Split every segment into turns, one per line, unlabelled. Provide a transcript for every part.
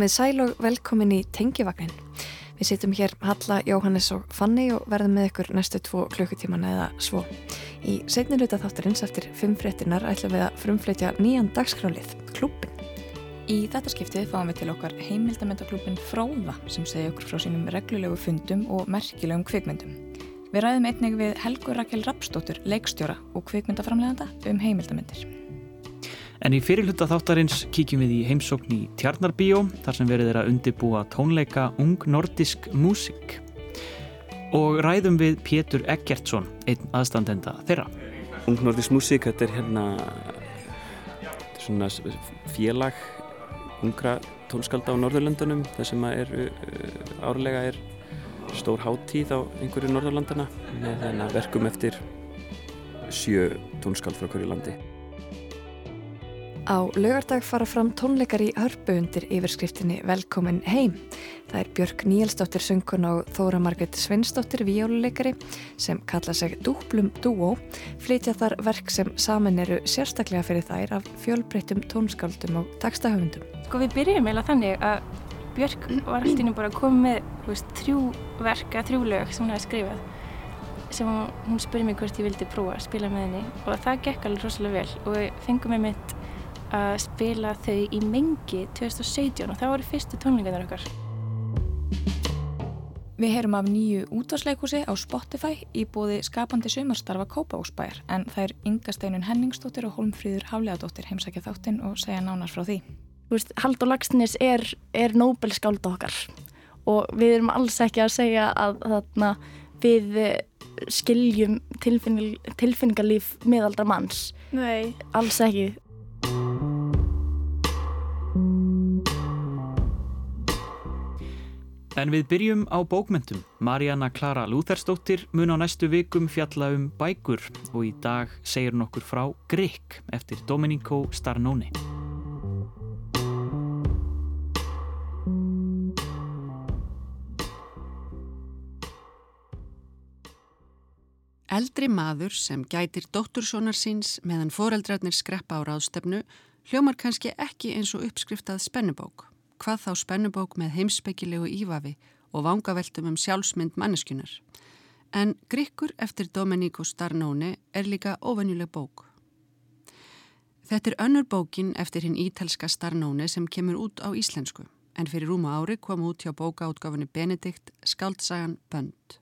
Komið sæl og velkomin í Tengivagnin. Við sittum hér Halla, Jóhannes og Fanni og verðum með ykkur næstu tvo klukkutíman eða svo. Í setniluta þáttarins eftir fimm fréttinar ætlum við að frumfleytja nýjan dagskrálið, klúpin.
Í þetta skiptið fáum við til okkar heimildamöndaklúpin Fróða sem segja okkur frá sínum reglulegu fundum og merkilegum kvikmyndum. Við ræðum einnig við Helgur Rakel Rapsdóttur, leikstjóra og kvikmyndaframleganda um heimildamöndir.
En í fyrirluta þáttarins kíkjum við í heimsókn í Tjarnarbíó þar sem verið er að undibúa tónleika ung nordisk músik. Og ræðum við Pétur Eggertsson, einn aðstandenda þeirra.
Ung nordisk músik, þetta er hérna svona félag ungra tónskálda á Norðurlandunum þar sem er uh, árlega er stór háttíð á einhverju Norðurlandana með verkum eftir sjö tónskáld frá hverju landi.
Á lögardag fara fram tónleikar í hörpu undir yfirskriftinni Velkomin heim. Það er Björk Níelsdóttir söngkun og Þóra Margret Svinsdóttir víjóluleikari sem kalla sig Dúplum Dúó, flytja þar verk sem saman eru sérstaklega fyrir þær af fjölbreyttum tónskáldum og takstahöfundum.
Sko við byrjum eða þannig að Björk var alltaf nú bara að koma með veist, þrjú verka, þrjú lög sem hún hefði skrifað sem hún, spurði mig hvort ég vildi prófa að spila með henni og það gekk alveg rosalega vel og fengum með mitt að spila þau í mengi 2017 og það voru fyrstu tónlingarnar okkar.
Við heyrum af nýju útvarsleikúsi á Spotify í bóði skapandi sumarstarfa Kópavóksbæjar en það er Inga Steinun Henningsdóttir og Holmfríður Haflegadóttir heimsækja þáttinn og segja nánar frá því.
Veist, Haldur Lagsnes er, er Nobel-skálda okkar og við erum alls ekki að segja að þarna, við skiljum tilfinning, tilfinningarlíf miðaldra manns.
Nei.
Alls ekki.
En við byrjum á bókmentum. Mariana Klara Lúþersdóttir mun á næstu vikum fjalla um bækur og í dag segir hún okkur frá Grikk eftir Domenico Starnone.
Eldri maður sem gætir dóttursónar síns meðan foreldrarnir skreppa á ráðstefnu hljómar kannski ekki eins og uppskriftað spennubók hvað þá spennubók með heimspekilegu ívafi og vangaveltum um sjálfsmynd manneskunar. En Grikkur eftir Domenico Starnone er líka ofennjuleg bók. Þetta er önnur bókin eftir hinn ítalska Starnone sem kemur út á íslensku, en fyrir rúma ári kom út hjá bókaútgafunni Benedikt Skaldsagan Bönd.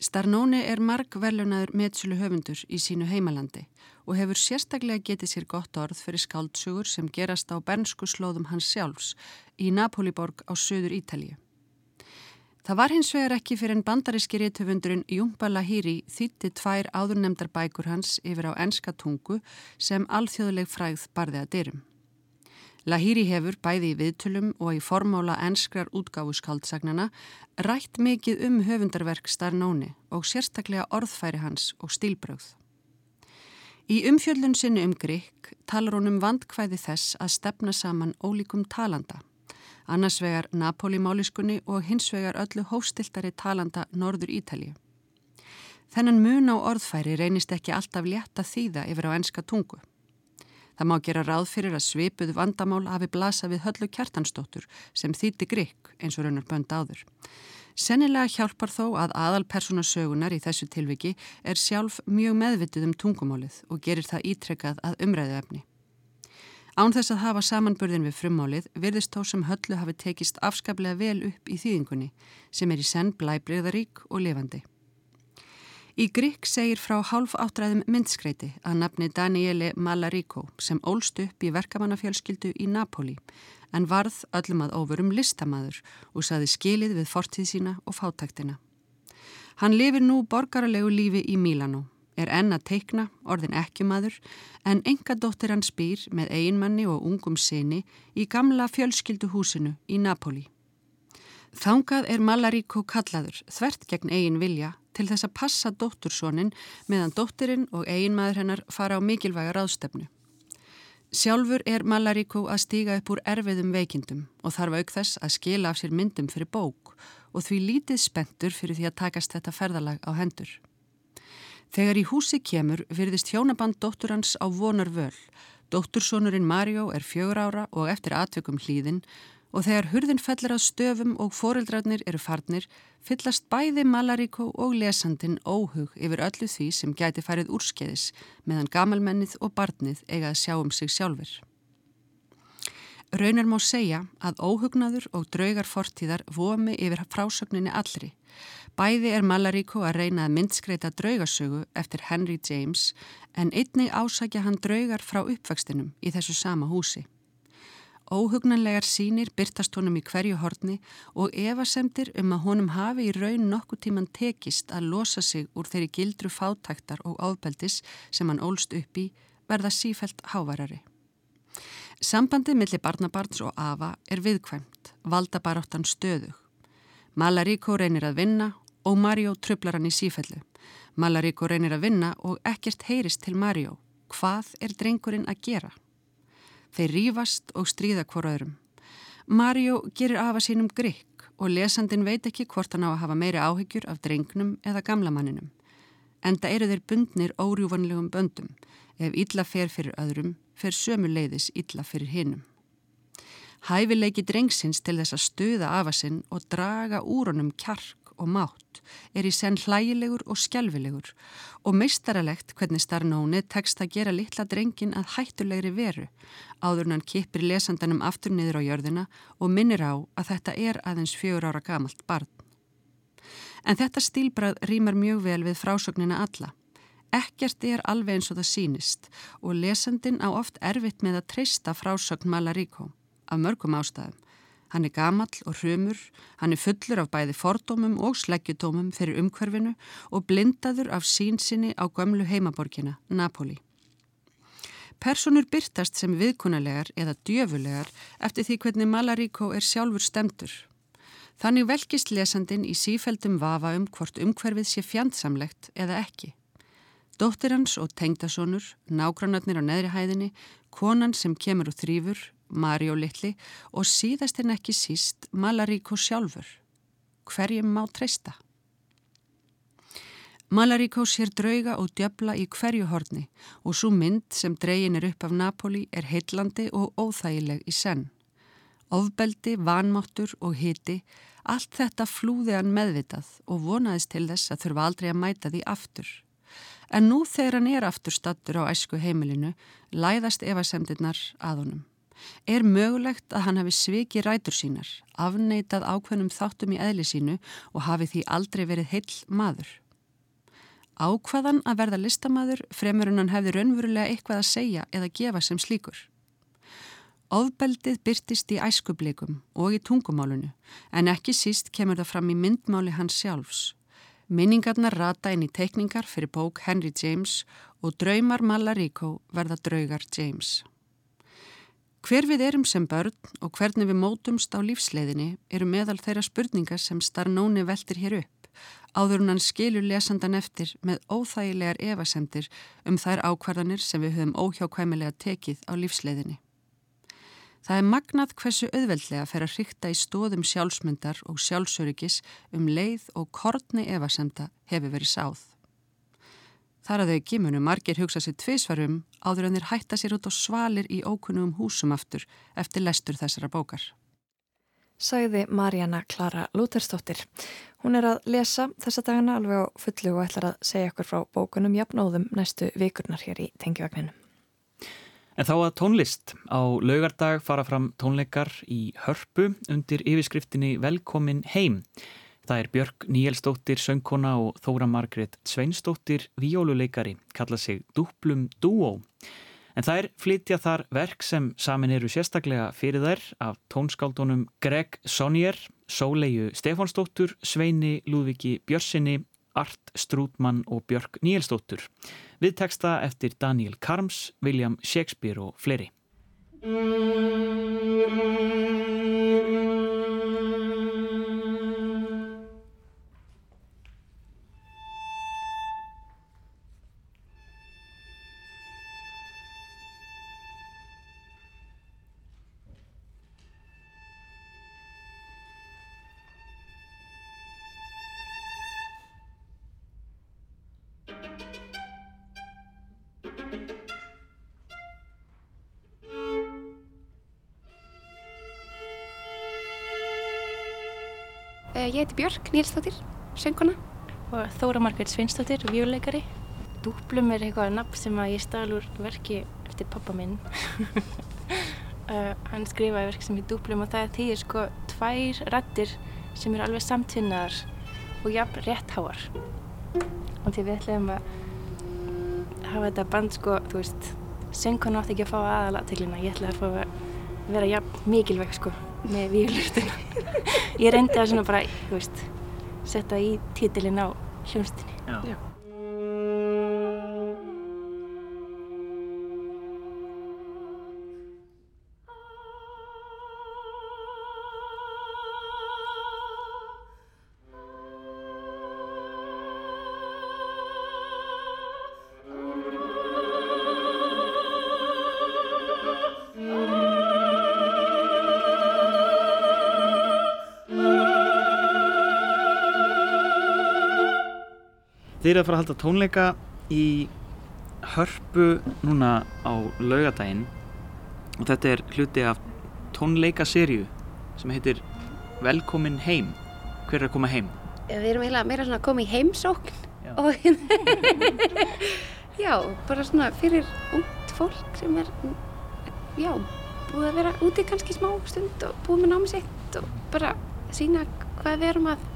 Starnone er margverlunadur metsölu höfundur í sínu heimalandi og hefur sérstaklega getið sér gott orð fyrir skaldsugur sem gerast á bernsku slóðum hans sjálfs í Napoliborg á söður Ítalið. Það var hins vegar ekki fyrir en bandaríski réttöfundurinn Jumba Lahiri þýtti tvær áðurnemdar bækur hans yfir á enska tungu sem alþjóðleg fræð barði að dyrum. Lahiri hefur bæði í viðtölum og í formála enskrar útgáfu skaldsagnana rætt mikið um höfundarverk Starnóni og sérstaklega orðfæri hans og stílbröð. Í umfjöldun sinni um Grykk talar hún um vandkvæði þess að stefna saman ólíkum talanda, annars vegar Napoli-máliskunni og hins vegar öllu hóstiltari talanda Norður Ítalið. Þennan mun á orðfæri reynist ekki alltaf létta þýða yfir á enska tungu. Það má gera ráð fyrir að svipuð vandamál hafi blasa við höllu kjartansdóttur sem þýtti Grykk eins og raunar bönd áður. Sennilega hjálpar þó að aðalpersona sögunar í þessu tilviki er sjálf mjög meðvitið um tungumálið og gerir það ítrekkað að umræðu efni. Án þess að hafa samanburðin við frummálið virðist þó sem höllu hafi tekist afskaplega vel upp í þýðingunni sem er í senn blæbreyðarík og lifandi. Í Grykk segir frá hálf áttræðum myndskreiti að nafni Daniele Malarico sem ólst upp í verkamannafjölskyldu í Napoli en varð öllum að óverum listamaður og saði skilið við fortíð sína og fátaktina. Hann lifir nú borgarlegu lífi í Mílanó, er enn að teikna, orðin ekki maður, en enga dóttir hann spýr með eiginmanni og ungum sinni í gamla fjölskylduhúsinu í Napoli. Þangað er Malaríko kallaður, þvert gegn eigin vilja, til þess að passa dóttursónin meðan dóttirinn og eiginmaður hennar fara á mikilvæga ráðstefnu. Sjálfur er Malaríko að stíga upp úr erfiðum veikindum og þarf auk þess að skila af sér myndum fyrir bók og því lítið spentur fyrir því að takast þetta ferðalag á hendur. Þegar í húsi kemur virðist hjónaband dóttur hans á vonar völ. Dóttursónurinn Mario er fjögur ára og eftir atvikum hlýðin og þegar hurðin fellir á stöfum og foreldrarnir eru farnir fyllast bæði Malaríko og lesandin óhug yfir öllu því sem gæti farið úrskeiðis meðan gamalmennið og barnið eiga að sjá um sig sjálfur. Raunar má segja að óhugnaður og draugar fortíðar vomi yfir frásögninni allri. Bæði er Malaríko að reyna að myndskreita draugasögu eftir Henry James en einnig ásækja hann draugar frá uppvækstinum í þessu sama húsi. Óhugnanlegar sínir byrtast honum í hverju horni og evasemdir um að honum hafi í raun nokkuð tíman tekist að losa sig úr þeirri gildru fátæktar og ábeldis sem hann ólst upp í verða sífælt hávarari. Sambandið millir barnabarns og afa er viðkvæmt, valda baráttan stöðug. Malaríko reynir að vinna og Mario trublar hann í sífællu. Malaríko reynir að vinna og ekkert heyrist til Mario. Hvað er drengurinn að gera? Þeir rýfast og stríða hvora öðrum. Mario gerir afa sínum grikk og lesandin veit ekki hvort hann á að hafa meiri áhyggjur af drengnum eða gamlamanninum. Enda eru þeir bundnir órjúvanlegum böndum. Ef illa fer fyrir öðrum, fer sömu leiðis illa fyrir hinnum. Hæfileiki drengsins til þess að stuða afa sinn og draga úr honum kjark og mátt er í senn hlægilegur og skjálfilegur og meistaralegt hvernig starfnóni tekst að gera litla drengin að hættulegri veru áður hann kipir lesandanum aftur niður á jörðina og minnir á að þetta er aðeins fjögur ára gamalt barn. En þetta stílbrað rýmar mjög vel við frásögnina alla. Ekkert er alveg eins og það sínist og lesandin á oft erfitt með að treysta frásögn Malaríko af mörgum ástæðum Hann er gamall og hrumur, hann er fullur af bæði fordómum og sleggjutómum fyrir umhverfinu og blindaður af sínsinni á gömlu heimaborgina, Napoli. Personur byrtast sem viðkunalegar eða djöfulegar eftir því hvernig Malaríko er sjálfur stemtur. Þannig velkist lesandin í sífældum vafa um hvort umhverfið sé fjandsamlegt eða ekki. Dóttir hans og tengdasonur, nágrannarnir á neðri hæðinni, konan sem kemur og þrýfur, Mario Littli og síðast en ekki síst Malaríko sjálfur. Hverjum má treysta? Malaríko sér drauga og djöbla í hverju horni og svo mynd sem dreyin er upp af Napoli er heitlandi og óþægileg í senn. Ofbeldi, vanmáttur og hiti, allt þetta flúði hann meðvitað og vonaðist til þess að þurfa aldrei að mæta því aftur. En nú þegar hann er aftur stattur á æsku heimilinu, læðast evasemdirnar að honum. Er mögulegt að hann hafi svikið rætur sínar, afneitað ákveðnum þáttum í eðli sínu og hafi því aldrei verið heill maður? Ákvaðan að verða listamaður fremur en hann hefði raunverulega eitthvað að segja eða gefa sem slíkur. Ofbeldið byrtist í æskublikum og í tungumálunu en ekki síst kemur það fram í myndmáli hans sjálfs. Minningarnar rata inn í teikningar fyrir bók Henry James og draumar Malaríko verða draugar James. Hver við erum sem börn og hvernig við mótumst á lífsleiðinni eru meðal þeirra spurningar sem Starnóni veltir hér upp, áður hann skilur lesandan eftir með óþægilegar evasemdir um þær ákvarðanir sem við höfum óhjákvæmilega tekið á lífsleiðinni. Það er magnað hversu auðveldlega fer að hrykta í stóðum sjálfsmyndar og sjálfsöryggis um leið og kortni evasemda hefur verið sáð. Þar að þau gimunu margir hugsa sér tvísvarum áður en þeir hætta sér út á svalir í ókunnum húsum aftur eftir lestur þessara bókar.
Sæði Marjana Klara Lútersdóttir. Hún er að lesa þessa dagana alveg á fullu og ætlar að segja okkur frá bókunum jafnóðum næstu vikurnar hér í Tengivagninum.
En þá að tónlist. Á laugardag fara fram tónleikar í hörpu undir yfirskriftinni Velkomin heim. Það er Björk Níelsdóttir söngkona og Þóra Margret Sveinsdóttir víóluleikari, kalla sig Duplum Duo. En það er flytja þar verk sem samin eru sérstaklega fyrir þær af tónskáldunum Greg Sonnier, Sóleiu Stefánsdóttur, Sveini Lúðviki Björsinni, Art Strútmann og Björk Níelsdóttur. Við teksta eftir Daniel Karms, William Shakespeare og fleiri.
Ég heiti Björk Nílsdóttir, sönguna.
Og Þóra Margreit Svinsdóttir, vjóleikari. Dúplum er eitthvað nafn sem að ég stálur verki eftir pappa minn. uh, hann skrifaði verk sem í dúplum og það þýðir sko tvær rattir sem eru alveg samtvinnaðar og jafn réttháar. Og því við ætlum að hafa þetta band sko, þú veist, sönguna átti ekki að fá aðalateglina. Ég ætla að fá að vera jafn mikilvæg sko með výlustuna. ég reyndi að svona bara, þú veist, setja í títilinn á hljómsdini.
Þið eru að fara að halda tónleika í hörpu núna á laugadaginn og þetta er hluti af tónleikaserju sem heitir Velkomin heim. Hver er að koma heim?
Við erum eiginlega meira svona í heimsókn
Já.
og já, bara svona fyrir út fólk sem er, já, búið að vera úti kannski smá stund og búið með námi sitt og bara sína hvað við erum að,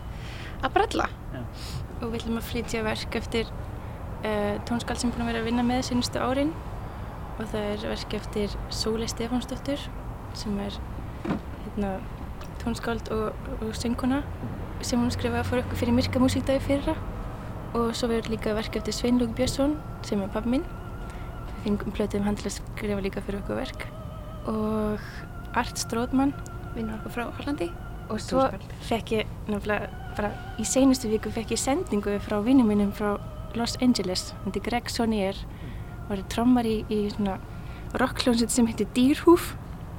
að bralla.
Og við ætlum að flytja verk eftir uh, tónskald sem er búin að vera að vinna með sínustu árin. Og það er verk eftir Sólei Stefánsdóttur sem er hérna, tónskáld og, og sönguna sem hún skrifaði fyrir okkur fyrir Myrka músíkdagi fyrra. Og svo verður líka verk eftir Sveinlúk Björnsson sem er pappi minn. Við fengum plötuðum hann til að skrifa líka fyrir okkur verk. Og Art Stróðmann
Vinnur okkur frá Hollandi.
og svo fekk ég nefnilega bara í seinustu viku fekk ég sendingu frá vinnum minnum frá Los Angeles þetta er Greg Sonier var trommar í, í svona rockljónsett sem heitir Dýrhúf.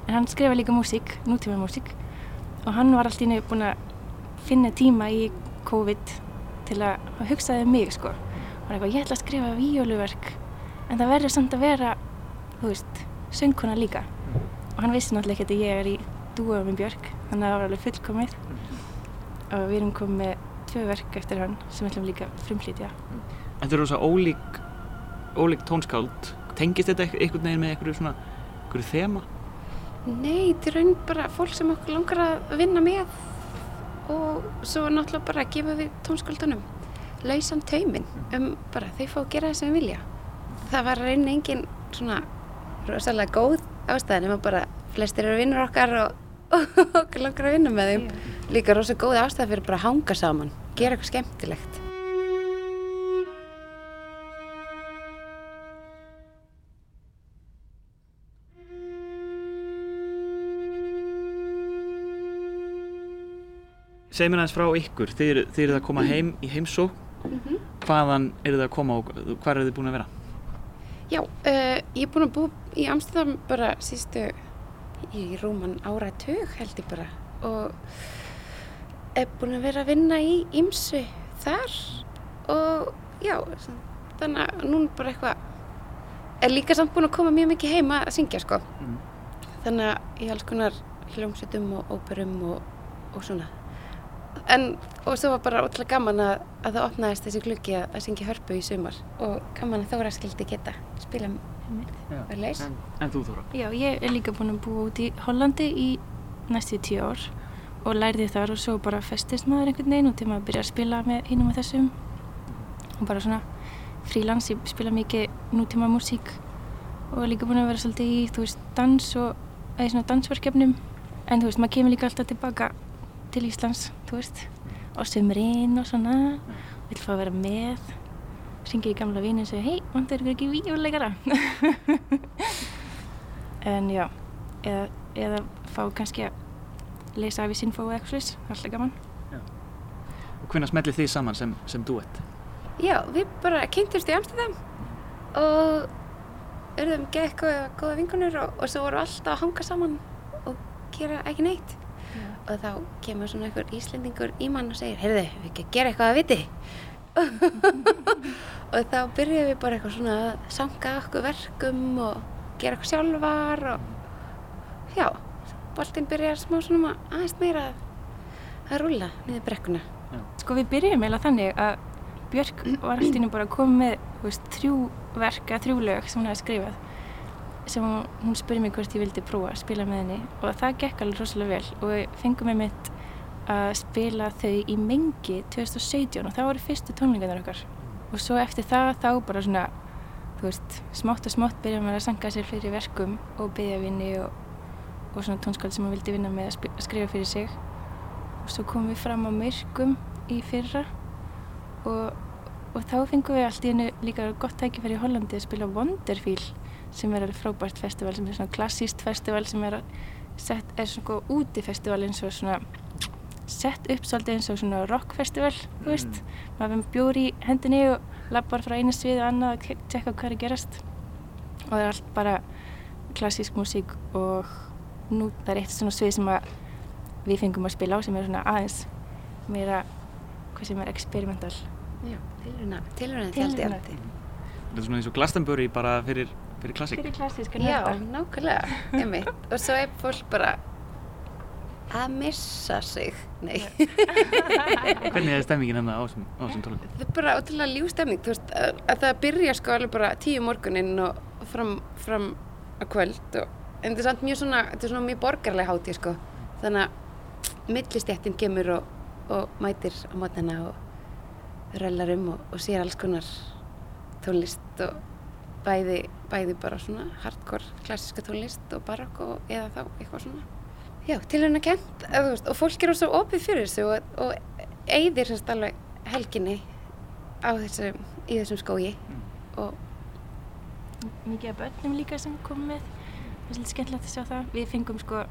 En hann skrifa líka músík, nútíma músík. Og hann var alltaf búin að finna tíma í COVID til að, að hugsaði mig sko. Og hann eitthvað, ég ætla að skrifa víóluverk en það verður samt að vera þú veist, söngkona líka. Og hann vissi náttúrulega ekki að ég er í dúa með Björk þannig að það var alveg fullkomið og við erum komið með tvö verk eftir hann sem við ætlum líka að frumflýtja
Þetta eru rosa ólík, ólík tónskáld. Tengist þetta eitthvað- einhvern veginn með einhverju svona, einhverju þema?
Nei, þetta er raun bara fólk sem okkur langar að vinna með og svo náttúrulega bara að gefa við tónskáldunum lausan tauminn um bara þau fá að gera það sem við vilja. Það var raun engin svona rosalega góð ástæðan nema bara flestir eru vinnur okkar og, og okkur langar að vinna með þeim. Líka rosalega góð ástæða fyrir bara að hanga saman, gera eitthvað skemmtilegt.
Segð mér aðeins frá ykkur. Þið eru, þið eru að koma heim í heimsó. Hvaðan eru þið að koma og hvað eru þið búin að vera?
Já, uh, ég er búin að búa í Amsterdam bara sístu í rúman áratug held ég bara. Og er búin að vera að vinna í ýmsu þar og já, þannig að núna bara eitthvað er líka samt búin að koma mjög mikið heima að syngja sko.
Mm.
þannig að ég alls konar hljómsveitum og óperum og, og svona. En og svo var bara ótrúlega gaman að, að það opnaðist þessi gluggi að, að syngja hörpu í sumar. Og gaman að Þóra skildi geta spila Laus
En, en þú Þóra?
Já, ég er líka búin að búa út í Hollandi í næstu tíu ár og lærði þar og svo bara festist maður einhvern veginn og til maður byrja að spila með hinum og þessum. Og bara svona frílans, ég spila mikið nútíma músík og líka búin að vera svolítið í, þú veist, dans og eða svona dansverkefnum. En þú veist, maður kemur líka alltaf tilbaka til Íslands, þú veist og sömurinn og svona. Vil fá að vera með syngja í gamla vínu og segja, hei, vantar ykkur ekki víuleikara en já eða, eða fá kannski að lesa af í sinfó eða eitthvað slis, alltaf gaman.
Og hvernig smellið þið saman sem, sem duett?
Já, við bara kynntumst í Amsterdam og urðum gekkuð góða vingunur og, og svo vorum við alltaf að hanga saman og gera ekki neitt. Og þá kemur svona einhver íslendingur í mann og segir, heyrðu, við ekki að gera eitthvað að viti og þá byrjuðum við bara eitthvað svona að sanga okkur verkum og gera eitthvað sjálfar og já, boltinn byrjar smá svona að aðeins meira að að rúla niður brekkuna.
Sko við byrjum eiginlega þannig að Björk var alltaf innu bara að koma með veist, þrjú verk eða þrjú lög sem hún hefði skrifað sem hún spurði mig hvort ég vildi prófa að spila með henni og það gekk alveg rosalega vel og við fengum með mitt að spila þau í mengi 2017 og það voru fyrstu tónlingarnar okkar. Og svo eftir það þá bara svona þú veist, smátt og smátt byrjum við að sanga sér fyrir verkum og byggja vinni og, og svona tónskald sem hún vildi vinna með að, skrifa fyrir sig. Og svo komum við fram á myrkum í fyrra og, og þá fengum við allt í hennu líka gott tækifæri í Hollandi að spila Wonderfeel sem er alveg frábært festival sem er svona klassíst festival sem er, að sett, er svona útifestival eins og svona sett upp svolítið eins og svona rockfestival þú veist, maður við bjór í hendinni og lappar frá einu svið og annað að tjekka hvað er að gerast og það er allt bara klassísk músík og nú það er eitt svona svið sem við fengum að spila á sem er svona aðeins meira hvað sem er experimental
Já, tilruna, tilruna tjaldi.
Tilraunatjaldi.
Þetta er svona eins og Glastonbury bara fyrir, fyrir klassík.
fyrir klassíska
Já,
nörda
nákvæmlega, einmitt. Og svo er fólk bara að missa sig. Nei,
Hvernig er stemmingin hérna á þessum- tónleikum?
það er bara ótrúlega ljústemning, þú veist, að, að það byrja sko alveg bara tíu morguninn og fram, fram að kvöld og, en þetta er samt mjög svona, þetta er svona mjög borgarlega hátíð sko, þannig að millistjættin kemur og, og mætir á mótnina og röllar um og, og sér alls konar tónlist og bæði, bæði bara svona hardcore klassiska tónlist og barokk eða þá eitthvað svona já, tilhörna kent veist, og fólk eru svo opið fyrir þessu og, og eigðir semst alveg helginni á þessu, í þessum skógi. Og
mikið af börnum líka sem kom með. Það er svolítið skemmtilegt að sjá það. Við fengum sko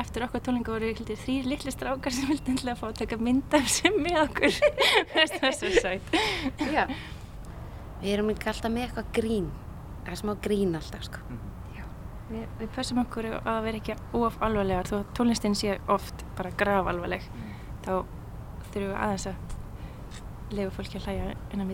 eftir okkar tónlinga voru þrýr litli strákar sem vildi endilega fá að taka mynd af sem með okkur. Það er svo sætt.
Við erum líka alltaf með eitthvað grín það er smá grín alltaf sko
við, við pössum okkur að vera ekki of alvarlegar. Þó að tónlistin sé oft bara graf alvarleg þá þurfum við aðeins að lefa fólki að hlæja inn á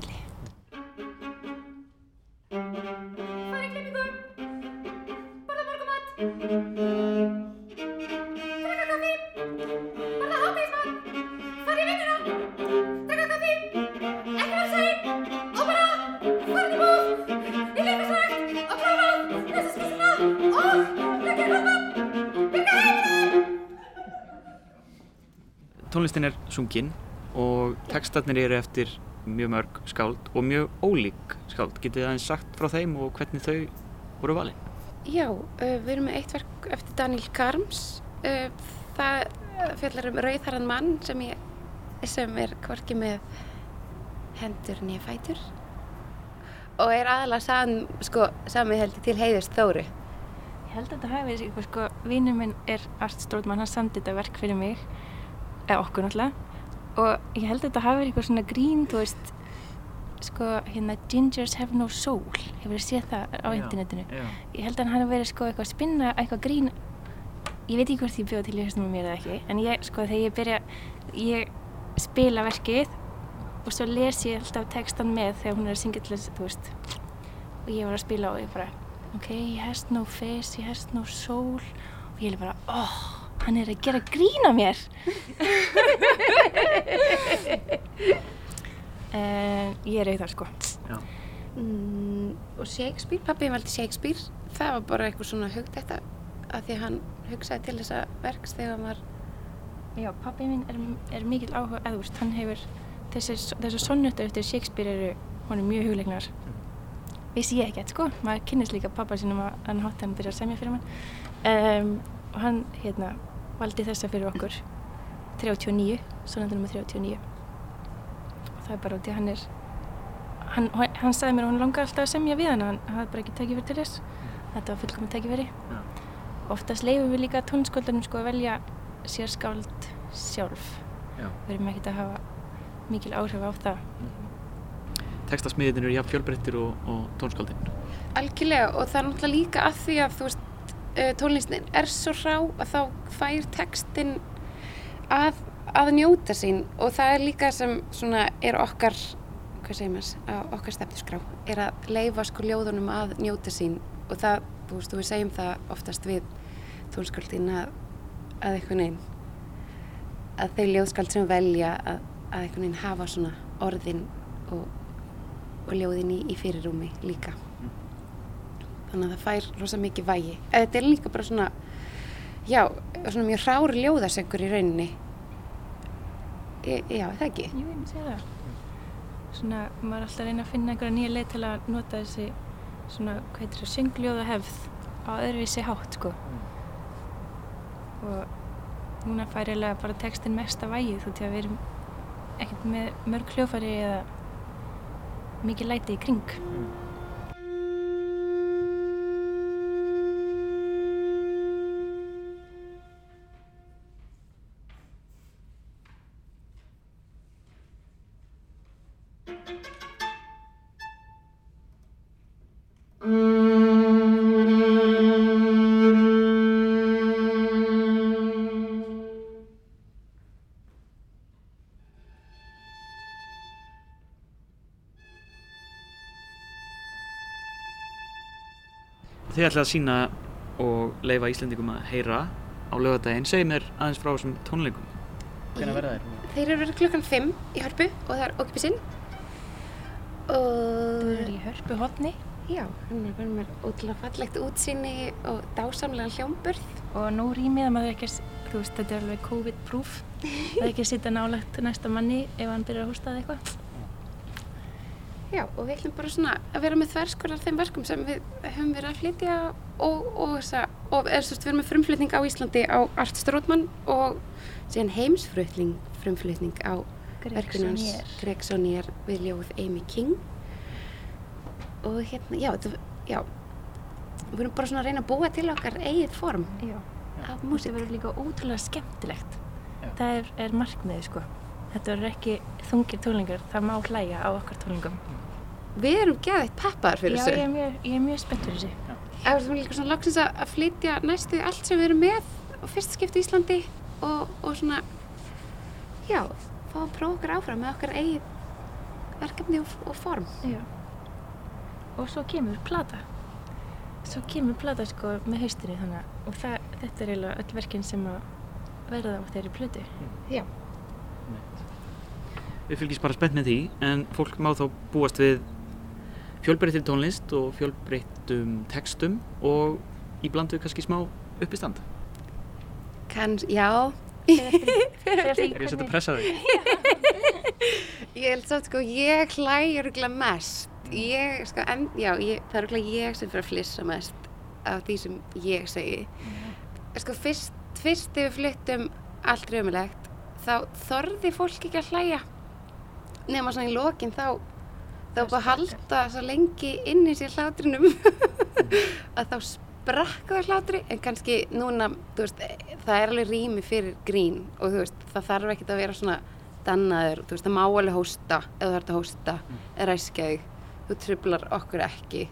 sungin og textarnir eru eftir mjög mörg skáld og mjög ólík skáld. Getið þið aðeins sagt frá þeim og hvernig þau voru valin?
Já, uh, við erum með eitt verk eftir Daniel Karms. Uh, það fjallar um rauðharran mann sem, ég, sem er hvorki með hendur nýja fætur og er aðalega sam, sko, sami heldur til heiðust Þóru.
Ég held að þetta hafi verið eitthvað sko, vinnur minn er Art Stróðmann, hann samdi þetta verk fyrir mig, eða okkur náttúrulega, og ég held að þetta hafi verið eitthvað svona grín, þú veist, sko, hérna, Gingers have no soul, hefur þið séð það á internetinu.
Já.
Ég held að hann hafi verið sko eitthvað að spinna, eitthvað grín, ég veit ekki hvort ég bjóð til í höstum á mér eða ekki, en ég, sko, þegar ég byrja, ég spila verkið og svo les ég alltaf textan með þegar hún er að syngja til þess, þú veist, og ég var að spila og ég bara ok, he has no face, he has no soul. Og ég er bara, oh, hann er að gera grín á mér. En ég er auðvitað sko.
Já.
Mm, og Shakespeare, pappi valdi Shakespeare, það var bara eitthvað svona hugt þetta að því hann hugsaði til þessa verks þegar hann var
já, pappi minn er, er mikill áhuga veist, hann hefur þessar, sonnötur eftir Shakespeare eru hann er mjög hugleiknar. Vissi ég ekkert sko, maður kynnist líka pappa sinum að hann hátt hann byrja að semja fyrir mann. Um, og hann hérna valdi þessa fyrir okkur. 39, sonnötur nummer 39 og það er bara út í að hann er hann, hann sagði mér að hann langar alltaf að semja við hann hann hafði bara ekki tekið fyrir til þess. Þetta var fullkomið tekið fyrir
Já.
oftast leifum við líka tónskóldunum sko að velja sér skáld sjálf. Erum ekkert að hafa mikil áhrif á það.
Textasmiðin eru jafn fjölbreyttir og, og tónskáldin.
algjörlega og það er náttúrulega líka að því að þú veist, uh, tónlistin er svo rá að þá fær textin að, að njóta sín. Og það er líka sem svona er okkar hvað segir maður, okkar stefnusgrá er að leifa sko ljóðunum að njóta sín. Og það, þú veist, við segjum það oftast við tónskáldin að, að eitthvað neinn að þau ljóðskald sem velja að, að einhvern veginn hafa svona orðin og, og ljóðin í, í fyrirrúmi líka þannig að það fær rosa mikið vægi eða þetta er líka bara svona já, svona mjög hrári ljóðasengur í rauninni e, já, það ekki
Jú, ég myndi segja það. Svona, maður er alltaf að reyna að finna einhverja nýja leið til að nota þessi svona, hvað heitir það, söngljóða hefð á öðruvísi hátt, sko. Og núna fær eiginlega bara textin mesta vægið þú til að við erum ekkert með mörg hljófari eða mikið læti í kring.
Þið ætlaði að sína og leifa Íslendingum að heyra á lögadaginn. Segð mér aðeins frá þessum tónleikum. Hvernig verða þeir?
þeir eru verið klukkan 5 í hörpu og það er okkupisinn
Það
og
er í hörpu hotni
já, hann er verið með ótrúlega fallegt útsýni og dásamlega hljómburð
og nú rýmið að maður er ekki þú veist, þetta er alveg COVID-proof. Það er ekki að sitja nálagt næsta manni ef hann byrjar að hósta eða eitthvað.
Já, og við ætlum bara svona að vera með þverskur af þeim verkum sem við höfum verið að flytja og, og, þessa, og er, sérst, við erum með frumflutning á Íslandi á Art Strótmann og síðan heimsflutning frumflutning á
Gregsoníer.
Gregsonier við ljóð Amy King og hérna, já, þetta, já við erum bara svona að reyna að búa til okkar eigið form
Já.
af
Músík
músík
verður líka ótrúlega skemmtilegt.
Já.
Það er, er markmiðið sko. Þetta verður ekki þungir tónlingar, það má hlæja á okkar tónlingum.
Við erum geðið peppaðar fyrir
Já,
þessu
ég er mjög, ég er mjög spennt fyrir þessu.
Ef við erum líka svona loksins að að flytja næstu allt sem við erum með og fyrst skipti í Íslandi og, og svona, já, fá að prófa okkur áfram með okkar eigið verkefni og, og form.
Já. Og svo kemur plata. Svo kemur plata sko með haustinu þannig og það, þetta er eiginlega öll verkin sem að verða á þeirri plötu.
Já.
Við fylgjast bara spennt með því en fólk má þá búast við fjölbreyttir tónlist og fjölbreyttum textum og í blandu kannski smá uppistand.
Kanns, já,
Er ég að setja pressa þig?
ég held samt sko, ég hlæg örgulega mest. Ég, sko, en, já, ég, það er örgulega ég sem fyrir að flissa mest af því sem ég segi. Sko, fyrst, fyrst þegar við fluttum allt raumilegt, þá þorði fólk ekki að hlæja. Nefna svona í lokin þá, þá bara að halda svo lengi inn í sér hlátrinum. Að þá sprakk það hlátri. En kannski núna, þú veist, það er alveg rými fyrir grín og þú veist, það þarf ekkert að vera svona dannaður, þú veist, það má alveg hósta eða það ert að hósta, eða ræskja þig. Þú trublar okkur ekki.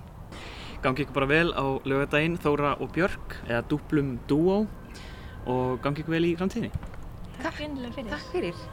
Gangi ykkur bara vel á lögadaginn Þóra og Björk eða dúplum dúó og gangi ykkur vel í framtíðinni.
Takk einlega fyrir.
Takk fyrir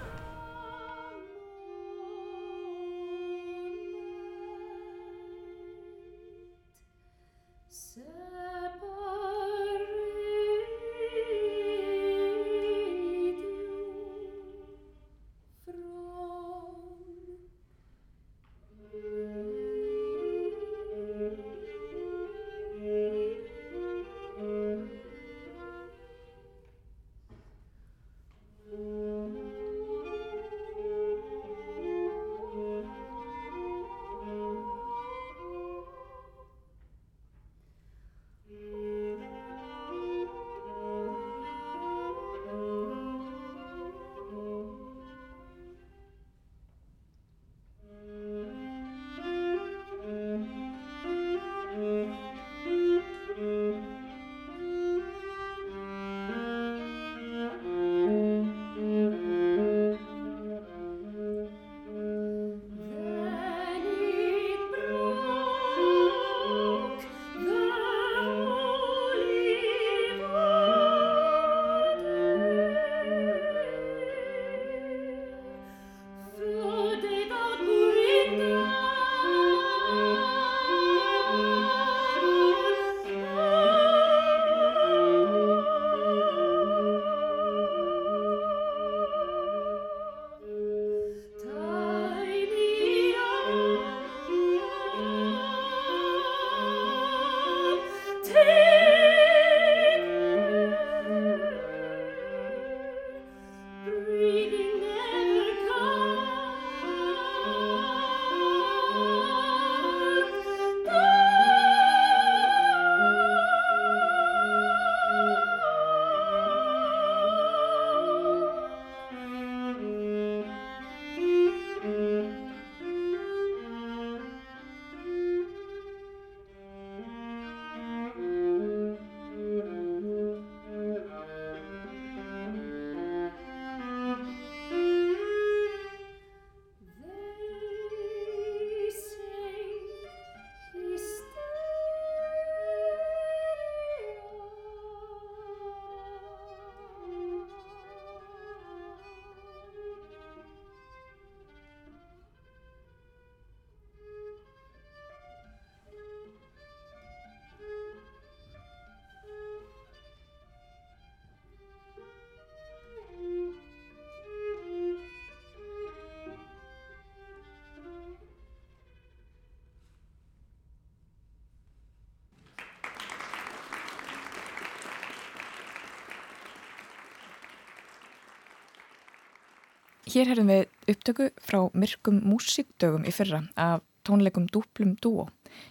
Hér herðum við upptöku frá myrkum músikdögum í fyrra af tónleikum Dúplum Dúo.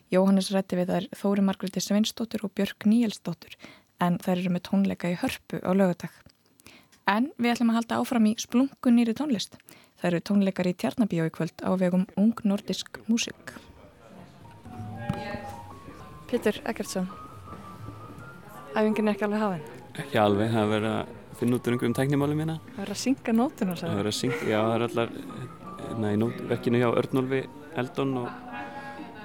Jóhannes rætti við þær Þóri Margreði Sveinsdóttur og Björk Níelsdóttur en þær eru með tónleika í hörpu á lögadag. En við ætlum að halda áfram í splungunýri tónlist. Það eru tónleikar í Tjarnabíó í kvöld á vegum Ung Nordisk Músik.
Pítur Eggertsson, æfingin er ekki alveg hafinn.
Ekki alveg, það verður að finna út um einhverjum tæknimáli mína.
Það verður að synga nótuna,
Það verður að syngja, já það er allar, hérna í nót, verkinu hjá Örnólfi Eldon og,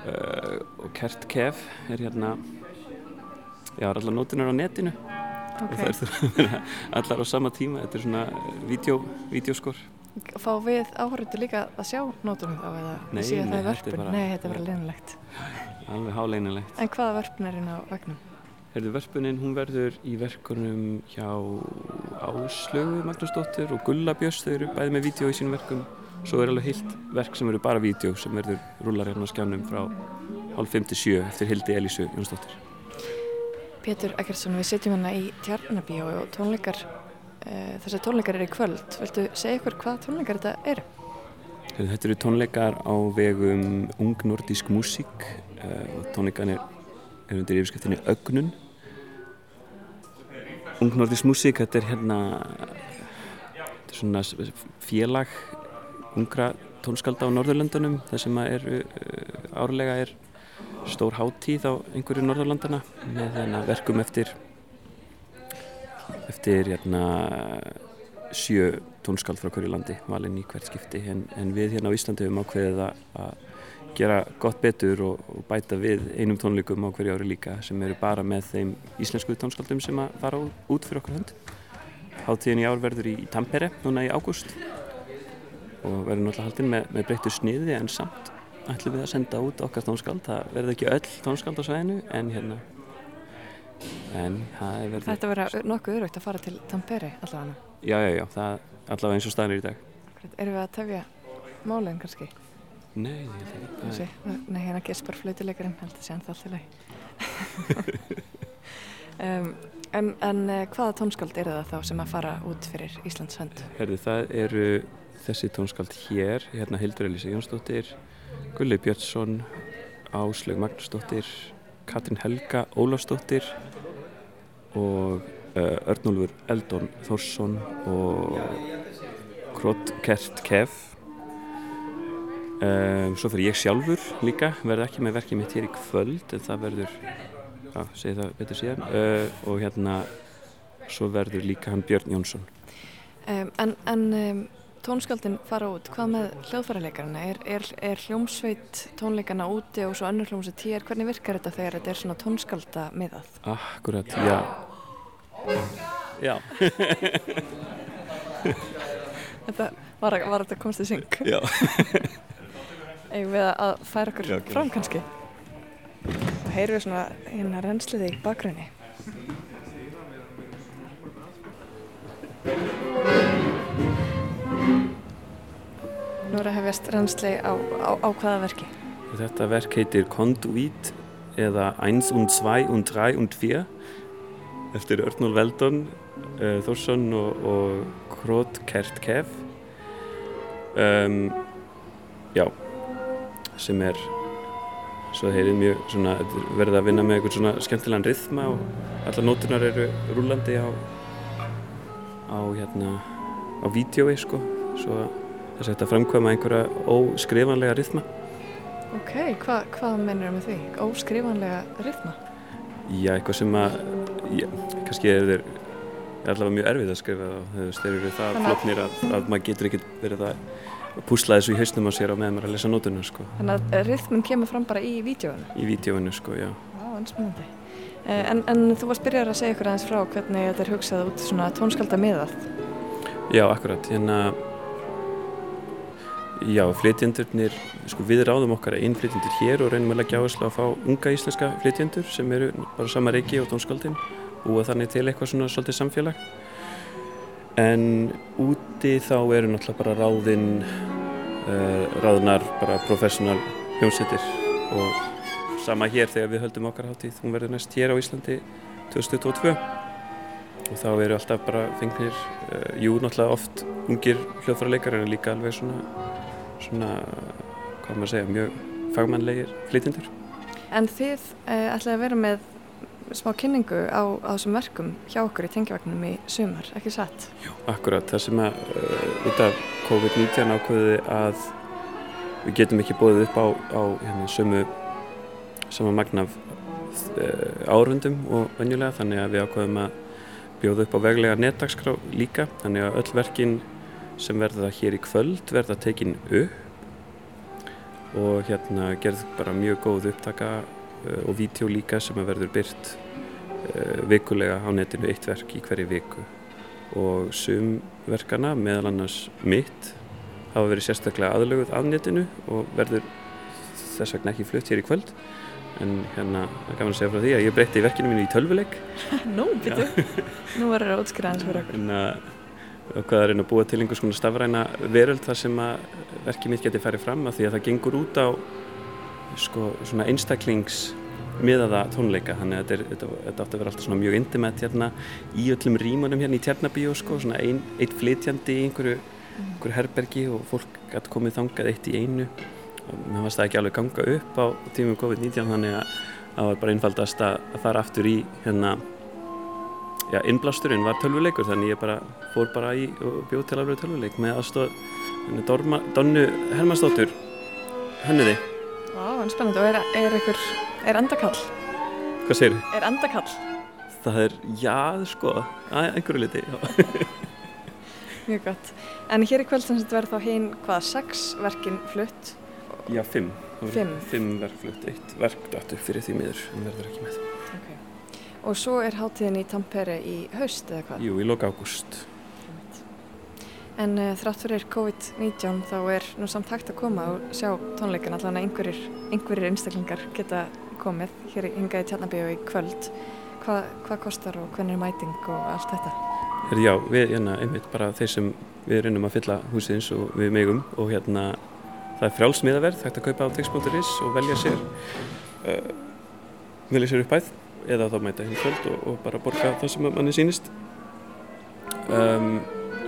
uh, og Kert Kef er hérna, já það er allar nótunar á netinu og það er það allar á sama tíma, þetta er svona vídeo, vídeoskor.
Fá við áhörðu líka að sjá nótunum þá eða
Nei,
að
nei,
það er vörpun? Nei, þetta er bara leynilegt.
Alveg háleinilegt.
En hvaða vörpun er inn á vagnum?
Herðu verpunin, hún verður í verkunum hjá Áslögu Magnúsdóttir og Gulla Björns, þau eru bæði með vídeo í sínum verkum. Svo er alveg heilt verk sem eru bara vídeo sem verður rúlar hérna á skjánum frá hálf 5-7 eftir Hildi Elísu Jónsdóttir.
Pétur Eggertsson, við setjum hérna í Tjarnabíó og tónleikar, uh, þessar tónleikar eru í kvöld. Viltu segja ykkur hvað tónleikar þetta eru?
Herðu, þetta eru tónleikar á vegum Ung Nordísk Músík uh, og tónleikan er, er undir yfirskriftinni Ögnun. Ung Nordísk Músík, þetta er hérna þetta er svona félag ungra tónskálda á Norðurlöndunum þar sem er uh, árlega er stór hátíð á einhverju Norðurlandana með hérna, verkum eftir eftir hérna, sjö tónskáld frá hverju landi valinn í hvert skipti. En, en við hérna á Íslandi höfum ákveðið að gera gott betur og, og bæta við einum tónleikum á hverju ári líka sem eru bara með þeim íslensku tónskáldum sem að fara út fyrir okkur hönd Hátíðin í ár verður í Tampere núna í ágúst og verður náttúrulega haldinn með, með breyttu sniði en samt ætlum við að senda út okkar tónskáld það verður ekki öll tónskáld á svæðinu en hérna en það er verður
Þetta verður nokkuð örugt að fara til Tampere allavega.
já, já, já, það allavega eins og staðnir í dag
Erum við að tefja málinn kannski?
Nei, ég
nei, hérna gespar flautuleikarinn, held að sé hann það alltaf leið. um, en en uh, hvaða tónskáld eru það þá sem að fara út fyrir Íslands hönd?
Herði, það eru þessi tónskáld hér, hérna Hildur Elísa Jónsdóttir, Gulli Björnsson, Áslaug Magnúsdóttir, Katrin Helga Ólafsdóttir og uh, Örnólfur Eldon Þórsson og Krot Kert Kef. Um, svo fyrir ég sjálfur líka, verði ekki með verkið mitt hér í kvöld en það verður, já, segi það betur síðan, uh, og hérna svo verður líka hann Björn Jónsson.
Um, en en um, tónskáldin fara út, hvað með hljóðfærarleikarana? Er, er, er hljómsveit tónleikana úti og svo önnur hljómsveit hér? Hvernig virkar þetta þegar þetta er svona tónskálda miðað?
Akkurat, já. Já.
Þetta var, var þetta komst í syng?
Já.
Eigum við að færa okkur
Já,
fram kannski? Þá heyrum við svona hérna reynsliði í bakgrunni. Nú er að hefjast reynsli á, á, á hvaða verki?
Þetta verk heitir Conduit eða 1 und 2 und 3 und 4 eftir Örnól Veldon, uh, Þórsson og, og Krot Kert Kef. Um, já, sem er svo heyrið mjög svona, er verið að vinna með einhvern svona skemmtilegan rithma og allar nótunar eru rúlandi á á hérna á vídjói sko svo þess að þetta framkvæma einhverja óskrifanlega rithma
Ok, hva, hvað mennur með því? Óskrifanlega rytma?
Já, eitthvað sem að já, kannski er þeir er allavega mjög erfið að skrifa og þeir eru það floknir að, að maður getur ekkert verið að púsla þessu í hausnum á sér á meðan maður að lesa nótuna sko,
Þannig að rytmin kemur fram bara í vídjóinu?
í vídjóinu sko, já.
Já, en spennandi. Eh, En, en þú varst byrjar að segja ykkur aðeins frá hvernig þetta er hugsað út svona tónskalda miðað.
Já, akkurat, hérna Já, flytjendurnir, sko við ráðum okkar einn flytjendur hér og reynum að leggja áherslu að fá unga íslenska flytjendur sem eru bara sama reiki og tónskaldin búa þannig til eitthvað svona svolítið samfélag en úti þá eru náttúrulega bara ráðin uh, ráðnar bara professional hljómsveitir. Og sama hér þegar við höldum okkar hátíð. Hún verður næst hér á Íslandi 2022 og þá eru alltaf bara fengnir, uh, jú náttúrulega oft ungir hljóðfærarleikar en líka alveg svona, svona, hvað maður segja, mjög fagmannlegir flytindur.
En þið uh, ætlaði að vera með smá kynningu á, á þessum verkum hjá okkur í tengjavægnum í sumar, ekki satt?
Jú, akkurat, það sem að uh, út af COVID-19 ákveði að við getum ekki bóðið upp á, á hérna, sömu sama magnaf uh, árundum og venjulega þannig að við ákveðum að bjóða upp á veglega netdagskrá líka þannig að öll verkin sem verða hér í kvöld verða tekin upp og hérna gerð bara mjög góð upptaka og vídeo líka sem að verður byrt uh, vikulega á netinu eitt verk í hverju viku. Og sum verkana meðal annars mitt hafa verið sérstaklega aðlöguð af netinu og verður þess vegna ekki flutt hér í kvöld. En hérna, að segja frá því að ég breytti verkinu mínu í tölvuleik.
Nú, bitur, nú verður það útskriðans fyrir okkur.
En að hvað er einn að búa til einhvers konar stafræna veröld þar sem að verkið mitt geti færið fram af því að það gengur út á sko, svona einstaklings miðaða tónleika þannig að þetta, þetta, þetta átti að vera alltaf svona mjög intimate hérna í öllum rímunum hérna í Tjarnabíu sko, svona ein flytjandi í einhverju, einhverju herbergi og fólk gæti komið þangað eitt í einu. Og mér fannst það ekki alveg ganga upp á tímum COVID-19 þannig að það var bara einfaldast að, að fara aftur í hérna já, innblásturinn var tölvuleikur þannig ég bara fór bara í og bjóð til alveg tölvuleik með aðstof Donnu Hermannsdóttur hönnuði
Vá, en spennandi og er, er einhver, er endakall?
Hvað þið?
Er endakall?
Það er, já, sko, að einhverju liti, já.
Mjög gott. En hér í kvöld sem þetta verður þá hinn hvað, sex verkin flutt?
Já, fimm.
Fimm?
Fimm verk flutt, eitt verk dættu fyrir því miður, en verður ekki með.
Ok. Og svo er hátíðin í Tampere í haust eða hvað?
Jú, í loka ágúst.
En uh, þrátt fyrir COVID-19 þá er nú samt hægt að koma og sjá tónleikan allan að einhverjir, einhverjir einstaklingar geta komið hér hingað í Tjarnabíu í kvöld. Hva, hvað kostar og hvernig er mæting og allt þetta?
Her, já, við hérna einmitt bara þeir sem við reynum að fylla húsins og við megum og hérna það er frjálsmiðaverð, hægt að kaupa á tix.is og velja sér uh, velja sér uppæð eða þá mæta hinn kvöld og, og bara borga það sem manni sýnist um,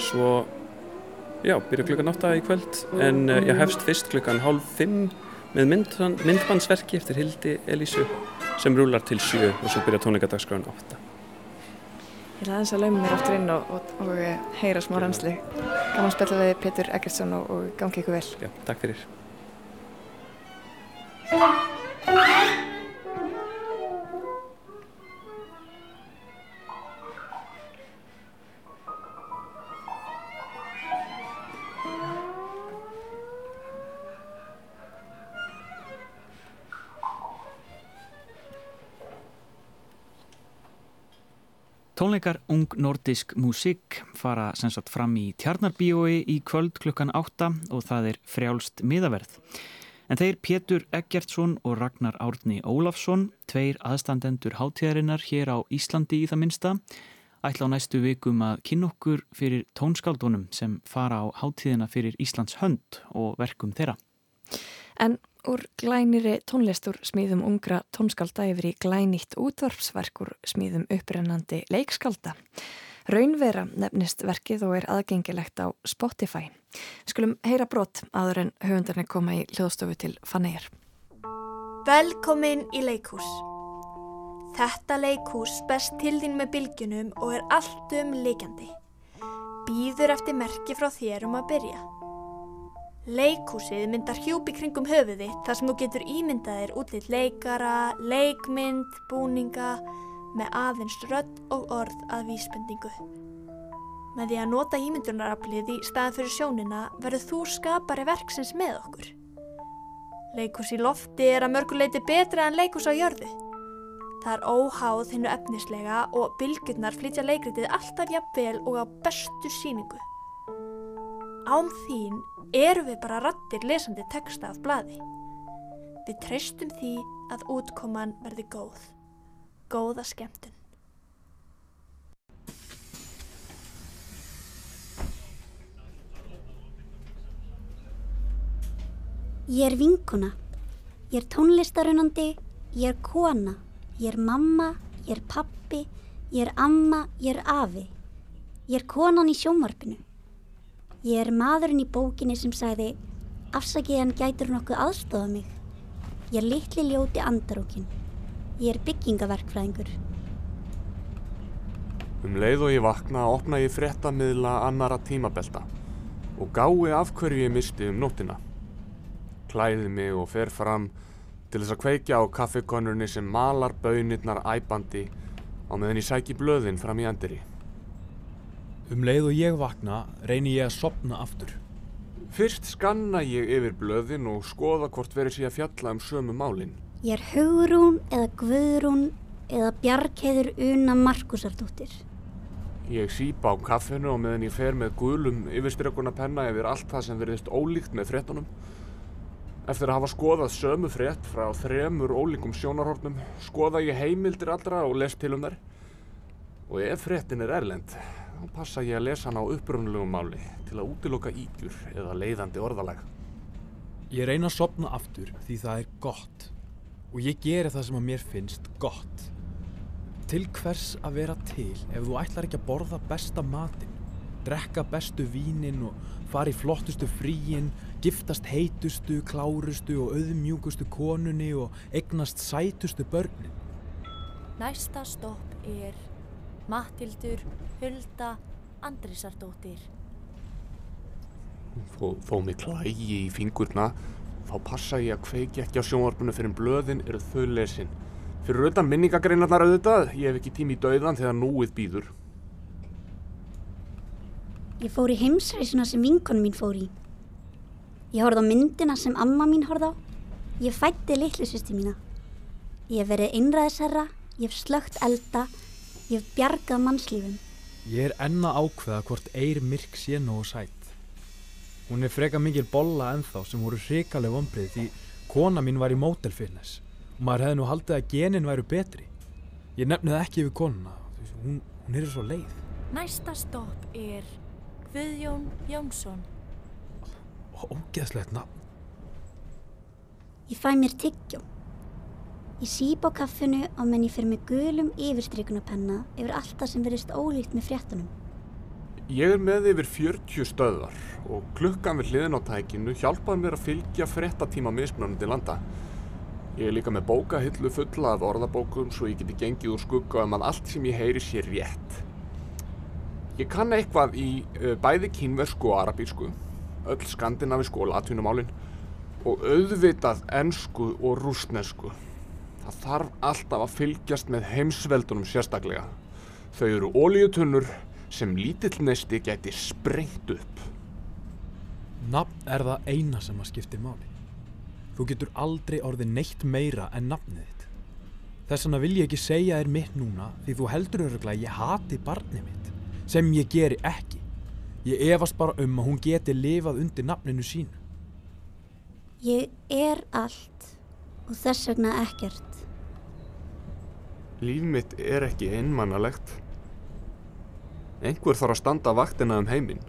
svo já, byrja klukkan 8 í kvöld en uh, ég hefst fyrst klukkan hálf 5 með mynd, myndbandsverki eftir Hildi Elísu sem rúlar til 7 og svo byrja tónleikadagsgráðan 8
Ég ætla aðeins að lauma mér aftur inn og, og, og heyra smá reynsli. Gaman að spilla við Petur Eggertsson og, og gangi ykkur vel.
Já, takk fyrir.
Tónleikar Ung Nordisk Musik fara sem sagt fram í Tjarnarbíói í kvöld klukkan 8 og það er frjálst miðaverð. En þeir Pétur Eggertsson og Ragnar Árni Ólafsson, tveir aðstandendur hátíðarinnar hér á Íslandi í það minsta, ætla á næstu vikum að kynna okkur fyrir tónskaldunum sem fara á hátíðina fyrir Íslands hönd og verkum þeirra.
En úr glæniri tónlistur smíðum ungra tónskalda yfir í glænýtt útvarpsverkur smíðum upprennandi leikskalda. Raunvera nefnist verkið og er aðgengilegt á Spotify. Skulum heyra brot aður en höfundarnir koma í hljóðstofu til Fanneir.
Velkomin í leikhús. Þetta leikhús best til þín með bylgjunum og er allt um líkjandi. Býður eftir merki frá þér um að byrja. Leikhúsið myndar hjúpi kringum höfuði þar sem þú getur ímyndaðir útlitt leikara, leikmynd, búninga með aðeins rödd og orð að vísbendingu. Með því að nota ímyndunaraflið í staðan fyrir sjónina verður þú skapari verksins með okkur. Leikhús í lofti er að mörguleiti betra en leikhús á jörðu. Það er óháð hinnu efnislega og bylgjurnar flytja leikritið alltaf jafnvel og á bestu síningu. Án þín erum við bara rattir lesandi texta af bladi. Við treystum því að útkoman verði góð. Góða skemmtun.
Ég er vinkuna. Ég er tónlistarunandi. Ég er kona. Ég er mamma. Ég er pappi. Ég er amma, ég er afi. Ég er konan í sjónvarpinu. Ég er maðurinn í bókinni sem sagði afsakið hann gætur nokkuð aðstofa mig. Ég er litli ljóti andarókin. Ég er byggingaverkfræðingur.
Um leið og ég vakna opna ég fréttamiðla annara tímabelta og gái af hverju ég misti um nóttina. Klæði mig og fer fram til þess að kveikja á kaffikonurni sem malar bönirnar æbandi á meðan ég sæki blöðin fram í endiri.
Um leið og ég vakna reyni ég að sopna aftur.
Fyrst skanna ég yfir blöðin og skoða hvort verið sé að fjalla um sömu málinn.
Ég er Hugrún eða Guðrún eða Bjarkheður Una Markusardóttir.
Ég sípa á kaffinu og meðan ég fer með gulum yfirstyrkuna penna yfir allt það sem verðist ólíkt með fréttunum. Eftir að hafa skoðað sömu frétt frá þremur ólíkum sjónarhornum, skoða ég heimildir allra og les til um þær. Og ef fréttin er erlend, þá passa ég að lesa hann á upprunnulegum máli til að útiloka ígjur eða leiðandi orðalag.
Ég reyna að sopna aftur því það er gott og ég geri það sem að mér finnst gott. Til hvers að vera til ef þú ætlar ekki að borða besta matinn, drekka bestu vínin og fara í flottustu fríin, giftast heitustu, klárustu og auðmjúkustu konunni og eignast sætustu börnin?
Næsta stopp er Mattildur Hulda Andrisardóttir.
Þó, þó mig klægi í fingurna, þá passa ég að kveiki ekki á sjónvarpinu fyrir blöðin eru þau lesin. Fyrir auðvitað minningagreinarnar auðvitað, ég hef ekki tími í dauðan þegar núið býður.
Ég fór í heimsreisuna sem vinkonum mín fór í. Ég horfði á myndina sem amma mín horfði á. Ég fætti litlusvisti mína. Ég hef verið einræðisherra, ég hef slögt elda, ég hef bjargað mannslífum.
Ég er enna ákveða hvort Eir Myrk sé nógu sætt. Hún er freka mikil bolla ennþá sem voru hrikaleg vombrið því kona mín var í mótel fitness og maður hefði nú haldið að genin væru betri. Ég nefnið ekki yfir konuna, hún, hún er svo leið.
Næsta stopp er Guðjón Jónsson.
Ógeðslegt nafn.
Ég fæ mér tyggjó. Ég síp á kaffinu og menn ég fyrir með gulum yfirstrykunapenna yfir allt það sem verist ólíkt með fréttunum.
Ég er með yfir 40 stöðar og klukkan við hliðin á tækinu hjálpaði mér að fylgja fréttatíma mismunandi landa. Ég er líka með bókahillu fulla af orðabókum svo ég geti gengið úr skugga um að allt sem ég heyri sé rétt. Ég kann eitthvað í uh, bæði kínversku og arabísku, öll skandinavisku og latvinumálin og auðvitað ennsku og rúsnesku. Það þarf alltaf að fylgjast með heimsveldunum sérstaklega. Þau eru ólíutunnur sem lítill neisti geti sprengt upp.
Nafn er það eina sem að skiptir máli. Þú getur aldrei orðið neitt meira en nafnið þitt. Þess vegna vil ég ekki segja þér mitt núna því þú heldur öruglega að ég hati barnið mitt, sem ég geri ekki. Ég efast bara um að hún geti lifað undir nafninu sínu.
Ég er allt og þess vegna ekkert.
Líf mitt er ekki einmannalegt. Einhver þarf að standa vaktina um heiminn.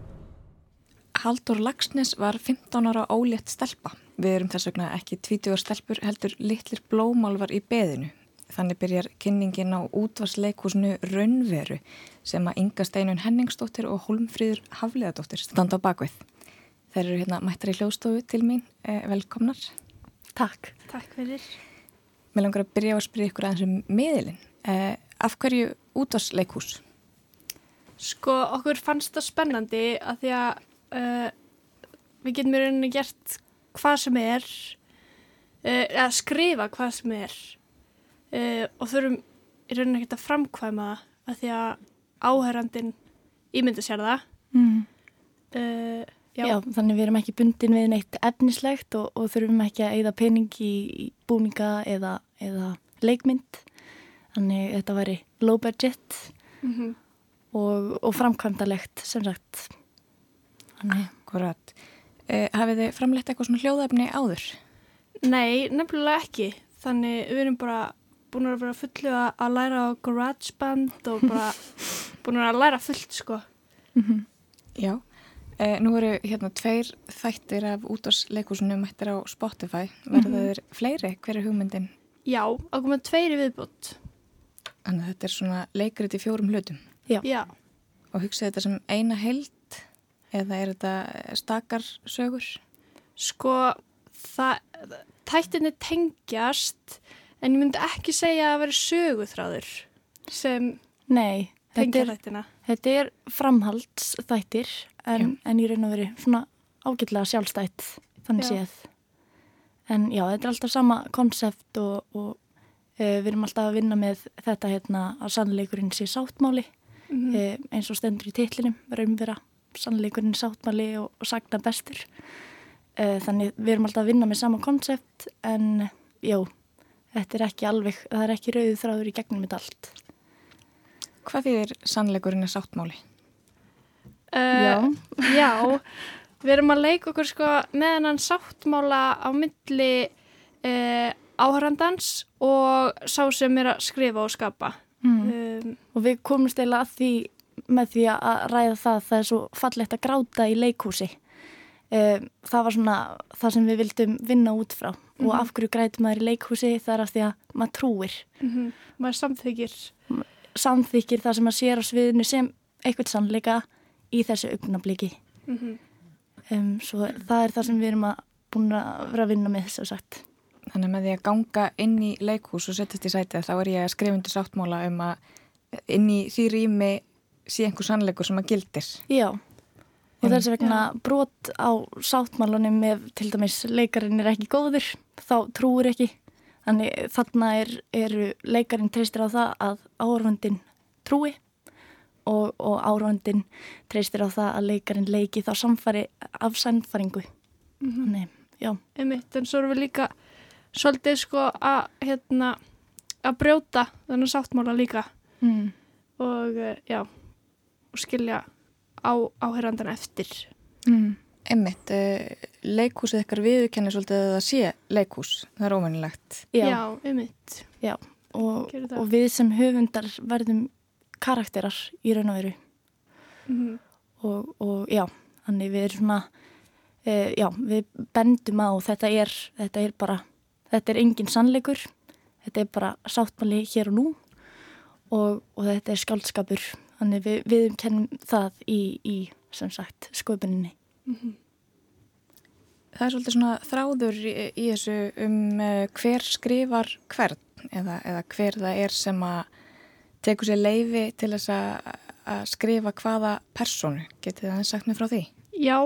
Haldur Lagsnes var 15 ára ólétt stelpa. Við erum þess vegna ekki 20 stelpur heldur litlir blómálvar í beðinu. Þannig byrjar kynningin á útvarsleikúsinu Raunveru sem að Inga Steinun Henningsdóttir og Holmfríður Hafleðadóttir standa á bakvið. Þeir eru hérna mættar í hljóðstofu til mín. Eh, velkomnar.
Takk.
Takk fyrir.
Mér langar að byrja á að spyrja ykkur aðeins um miðilinn. Eh, af hverju útvarsleikús?
Sko, okkur fannst það spennandi að því að uh, við getum í rauninni gert hvað sem er, uh, eða skrifa hvað sem er uh, og þurfum í rauninni ekkert að framkvæma það að því að áherrandin ímynda sér það.
Mm.
Uh,
Já. Já, þannig við erum ekki bundin við neitt efnislegt og, og þurfum ekki að eigða pening í búninga eða, eða leikmynd. Þannig þetta væri low budget
mm -hmm.
og, og framkvæmdalegt sem sagt.
Þannig. Akkurat. Eh, hafið þið framleitt eitthvað svona hljóðefni áður?
Nei, nefnilega ekki. Þannig við erum bara búin að vera fullu að, að læra á GarageBand og bara búin að læra fullt sko.
Mm -hmm.
Já. Eh, nú eru hérna tveir þættir af útvarsleikursunum mættir á Spotify. Verða þeir fleiri? Hver er hugmyndin?
Já, okkur með tveiri viðbútt.
Þannig að þetta er svona leikrið í fjórum hlutum.
Já.
Já.
Og hugsaðu þetta sem eina held eða er þetta stakar sögur?
Sko, það, tættinni tengjast en ég myndi ekki segja að vera söguþráður sem
Nei, þetta
tengja
er,
þættina.
þetta er framhaldsþættir en, en í raun og veri svona ágætlega sjálfstætt þannig
Já.
séð. En já, þetta er alltaf sama konsept og, og e, við erum alltaf að vinna með þetta hérna að sannleikurinn sé sáttmáli
Mhm.
e, eins og stendur í titlinum, raunvera sannleikurinn sáttmáli og, og sagna bestur. E, þannig við erum alltaf að vinna með sama konsept en já, þetta er ekki alveg, það er ekki rauðu þráður í gegnum þetta allt.
Hvað þýðir sannleikurinn er sáttmáli?
Uh, já, við erum að leika okkur sko með hennan sáttmála á milli uh, áhærandans og sá sem er að skrifa og skapa.
Mm.
Um,
og við komumst eiginlega að því með því að ræða það að það er svo fallegt að gráta í leikhúsi um, það var svona það sem við vildum vinna út frá og
Mhm.
af hverju græti maður í leikhúsi það er af því að maður trúir
mm Maður samþykir.
samþykir það sem maður sér á sviðinu sem eitthvað sannleika í þessu augnabliki
Mm
um, svo það er það sem við erum að búin að vera að vinna með þess að sagt
Þannig með því að ganga inn í leikhús og setjast í sætið þá er ég að skrifa undir sáttmála um að inn í því rými sé einhver sannleikur sem að gildir.
Já, og þess vegna brot á sáttmálunum ef til dæmis leikarinn er ekki góður, þá trúur ekki. Þannig þarna er, eru leikarinn treystir á það að áhörfandin trúi og, og áhörfandin treystir á það að leikarinn leiki þá samfari af sannfaringu.
Mhm.
Þannig, já.
Einmitt, en svo erum við líka svolítið sko að hérna að brjóta þennan sáttmála líka
Mm.
og uh, já og skilja á áherrandan eftir
Mm.
Emmitt, leikhúsið ykkar viðurkennir svolítið að það sé leikhús. Það er ómennilegt.
Já, einmitt
Já, og, og við sem höfundar verðum karakterar í raun og veru.
Mhm.
og, og já, þannig við erum svona e, já, við bendum á þetta er, þetta er bara þetta er engin sannleikur þetta er bara sáttmáli hér og nú og, og þetta er skáldskapur þannig við, við kennum það í, í sem sagt, sköpuninni
Mhm.
Það er svolítið svona þráður í, í þessu um uh, hver skrifar hvern eða, eða hver það er sem að tekur sér leifi til þess að, skrifa hvaða personu. Getið það sagt mér frá því?
Já,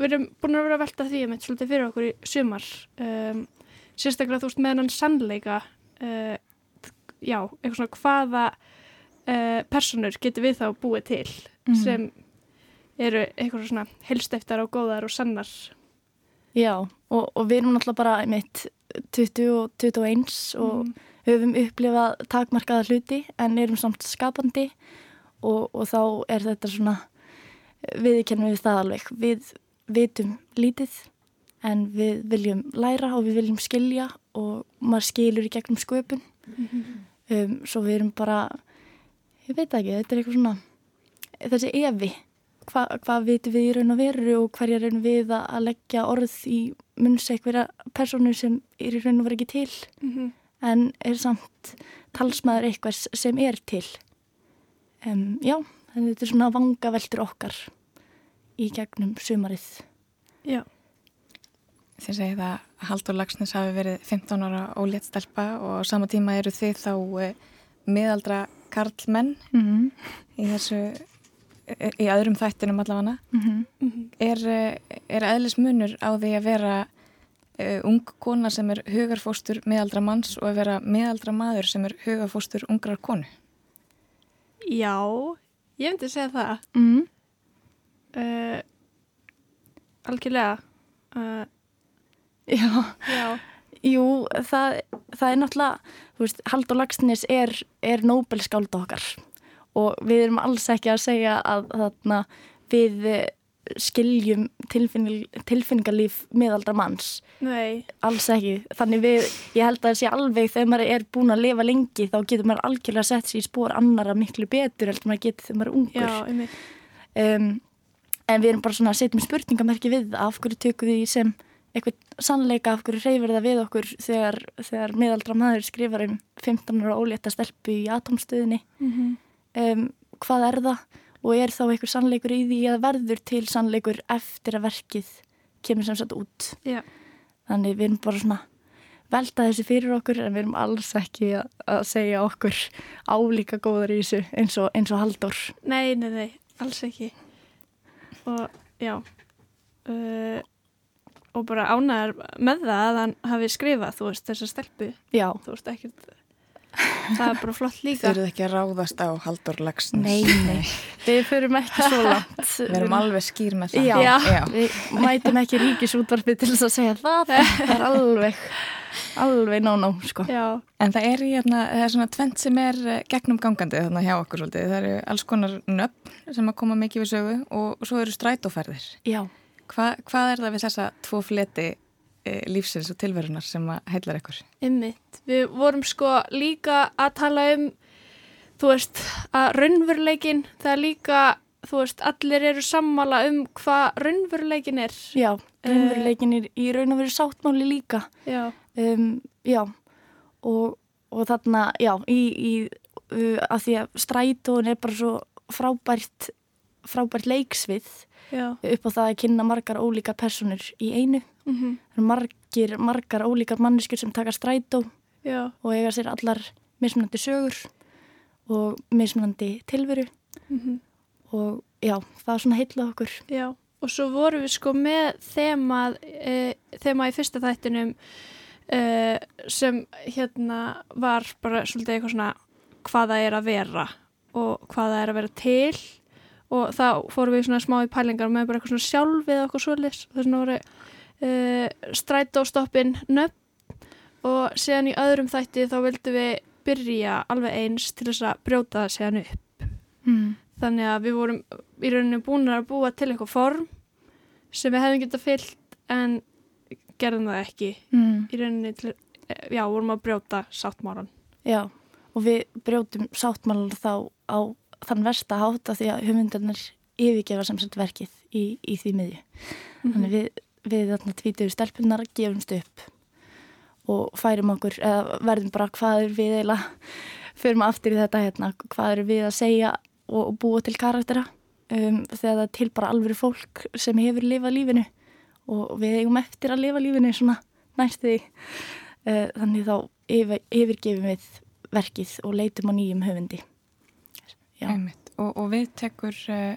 við erum búin að vera að velta því einmitt svolítið fyrir okkur í sumar um, sérstaklega þú veist með hennan sannleika uh, já, eitthvað svona hvaða uh, personur getur við þá búið til
Mhm.
sem eru eitthvað svona helsteftar og góðar og sannar
Já, og, og við erum náttúrulega bara mitt 20 og 21 og
Mhm.
Höfum upplifað takmarkaða hluti en erum samt skapandi og, og þá er þetta svona við kennum við það alveg. Við vitum lítið en við viljum læra og við viljum skilja og maður skilur í gegnum sköpun. Um, svo við erum bara ég veit ekki, þetta er eitthvað svona þessi evi Hva, hvað vitum við í raun og veru og hverja reynum við að leggja orð í munns einhverja personu sem er í raun og veru ekki til.
Mhm.
En er samt talsmaður eitthvað sem er til um, já, þannig þetta er svona vangaveltur okkar í gegnum sumarið
Já,
Þið segið að Haldur Lagsnes hafi verið 15 ára ólétt stelpa og á sama tíma eru þið þá uh, miðaldra karlmenn
mm -hmm.
í þessu eh, í öðrum þættinum allavega.
Mm
Mhm.
Er, eh, er eðlismunur á því að vera ung kona sem er hugarfóstur miðaldra manns og að vera miðaldra maður sem er hugarfóstur ungrar konu?
já ég myndi segja það.
Mm.
uh, algjörlega. Uh,
Já,
já,
jú, það, það er náttúrulega, þú veist, Haldur Lagsnes er, er Nobel-skáld okkar. Og við erum alls ekki að segja að þarna við eh, skiljum tilfinning, tilfinningarlíf miðaldra manns,
nei.
Alls ekki. Þannig við, ég held að það sé alveg þegar maður er búin að lifa lengi þá getur maður algjörlega sett sér í spór annara miklu betur heldur maður getur þegar maður er ungur.
já,
um, en við erum bara svona að setjum spurningamerki við af hverju tökum því sem eitthvað sannleika? Af hverju reyfir það við okkur þegar, þegar miðaldra maður skrifar um 15 ára ólétta stelpu í atomstöðinni
Mm -hmm.
um, hvað er það og er þá einhver sannleikur í því að verður til sannleikur eftir að verkið kemur sem sagt út
Já.
þannig við erum bara svona velta þessu fyrir okkur en við erum alls ekki að, að segja okkur álíka góðar í þessu eins og, eins og Halldór
Nei, nei, nei, alls ekki og já uh, og bara ánæðar með það að hann hafi skrifað, þú veist, þessa stelpu
Já.
þú veist, ekkert það er bara flott líka.
Þau eruð ekki að ráðast á Haldur Lagsnes
Nei, nei, við förum ekki svo langt.
Við erum alveg skýr með það.
Já,
Já.
við mætum ekki ríkisútvarfið til þess að segja það. Það er alveg alveg nóg-nóg, sko.
Já,
En það er, hérna, það er svona tvent sem er eh, gegnum gangandi þarna hjá okkur svolítið. Það eru alls konar nöfn sem að koma mikið við sögu og svo eru strætóferðir.
Já.
Hva, hvað er það við þessa tvo fleti lífsins og tilverunar sem að heilar ykkur?
Ymmit, við vorum sko líka að tala um, þú veist, að raunveruleikin, það er líka, þú veist, allir eru sammála um hvað raunveruleikin er.
Já, raunveruleikin er í raun og veru sáttmáli líka.
Já.
Um, já, og, og þarna, já, í, í uh, að því að strætón er bara svo frábært, frábært leiksvið
Já.
upp á það að kynna margar ólíkar personur í einu. Það eru margir, margar ólíkar manneskjur sem taka strætó
Já.
og eiga sér allar mismunandi sögur og mismunandi tilveru
Mhm.
og já, það er svona heitla okkur.
Já, og svo vorum við sko með þemað, e, þema í fyrsta þættinum e, sem hérna var bara svolítið eitthvað svona hvað það er að vera og hvað það er að vera til og þá fórum við svona smá í pælingar með bara eitthvað svona sjálfið eitthvað svolítið þess vegna voru e, strætóstoppin nöfn og síðan í öðrum þætti þá vildum við byrja alveg eins til þess að brjóta það síðan upp
Mm.
þannig að við vorum í rauninu búin að búa til eitthvað form sem við hefðum getað fyllt en gerðum það ekki
Mm.
í rauninni til, já, vorum að brjóta sáttmáran
Já, og við brjótum sáttmálar þá á þann versta háta því að hugmyndarnir yfirgefa sem sagt verkið í, í því miðju.
Mhm.
Þannig við, við þarna tvítuðu stelpunar gefumst upp og færum okkur, eða verðum bara hvað er við eiginlega, förum aftur í þetta hérna, hvað er við að segja og, og búa til karaktera um, þegar það til bara alvöru fólk sem hefur lifað lífinu og við eigum eftir að lifa lífinu svona næstu því. Uh, þannig þá yfir, yfirgefum við verkið og leitum á nýjum höfundi.
Og, og við tekur uh,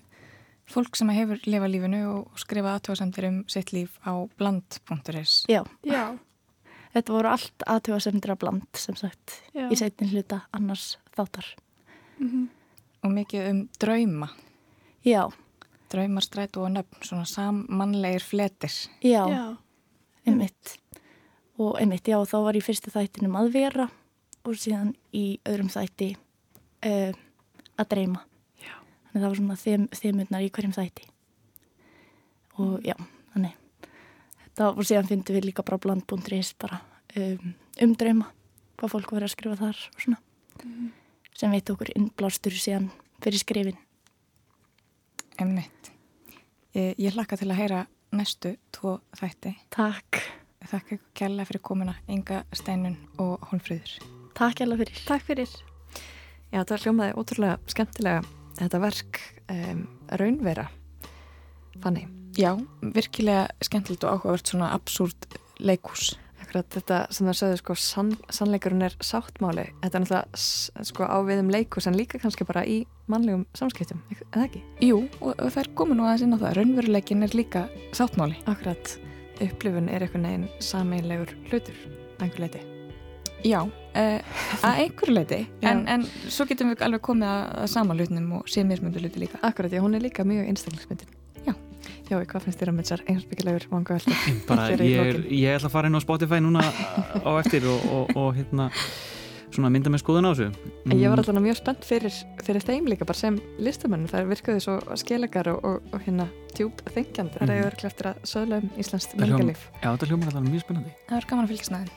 fólk sem hefur lifað lífinu og skrifa aðtóðsendir um sitt líf á bland.is.
Já.
Já.
Þetta voru allt aðtjóðasemndra bland sem sagt
Já.
í seitin hluta annars þáttar.
Mhm.
Og mikið um drauma.
Já.
Draumar, strætu og nöfn, svona sammannlegir fletir.
Já,
Já.
einmitt. Og einmitt, já, þá var í fyrstu þættinum að vera og síðan í öðrum þætti uh, að dreyma.
Já.
Þannig það var svona þeim, þeimurnar í hverjum þætti. Og já, þannig. Þetta og síðan fyndum við líka bara bland.is bara um, um drauma, hvað fólk var að skrifa þar og svona. Sem veit okkur innblástur síðan fyrir skrifin.
Einmitt. Ég, ég hlakka til að heyra næstu tvo þætti.
Takk.
Þakka kærlega fyrir komuna Inga Steinun og Hólfröður.
Takk kærlega fyrir.
Takk fyrir.
Já, það hljómaði ótrúlega skemmtilega þetta verk um, raunvera. Fanny.
Já, virkilega skemmtilegt og áhugavert svona absúrt leikús.
Akkurat þetta sem það sögðu sko sann, sannleikurinn er sáttmáli. Þetta er náttúrulega sko áviðum leikus en líka kannski bara í mannlegum samskiptum, eða ekki?
Jú, og, og það er komið nú aðeins inn á það. Raunveruleikin er líka sáttmáli.
Akkurat. Upplifun er einhvern veginn sameinlegur hlutur, einhver leiti.
Já, uh, að einhverju leiti. En, en svo getum við alveg komið að, að sama hlutnum og séð mismundu hluti líka.
Akkurat, já, hún er líka mjög einstaklingsmyndin.
Já.
Já, hvað finnst þér um þessar einsbyggilegur vanga veldur?
bara ég, er, ég ætla að fara inn á Spotify núna á eftir og, og, og hérna svona mynda með skoðun á þessu
En ég var
Mm,
alltaf mjög spennt fyrir, fyrir þeim líka bara sem listamönnum. Það virkaði svo skelegar og, og, og hérna djúb þengjandi. Það er
Mhm.
auðvitað eftir að söðla um Íslands menningarlíf.
Já, þetta hljómar alltaf mjög spennandi
Það er gaman að fylgjast næðin.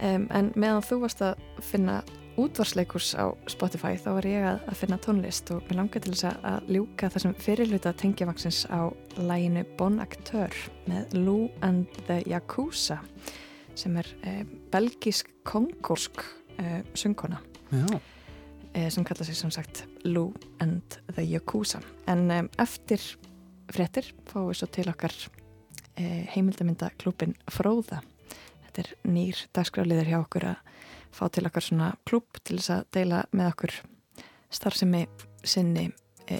Um, en meðan þú varst að finna útvarsleikurs á Spotify þá var ég að, að finna tónlist og mér langar til þess að ljúka þessum fyrirluta tengjavangsins á læginu Bon Acteur með Lou and the Yakuza sem er eh, belgisk-kongorsk eh, söngkona. Eh, sem kalla sig sem sagt Lou and the Yakuza. En eftir fréttir fáum við svo til okkar eh, heimildamyndaklúpin Fróða þetta er nýr dagskráliður hjá okkur að fá til okkar svona klúb til þess að deila með okkur starfsemi sinni e,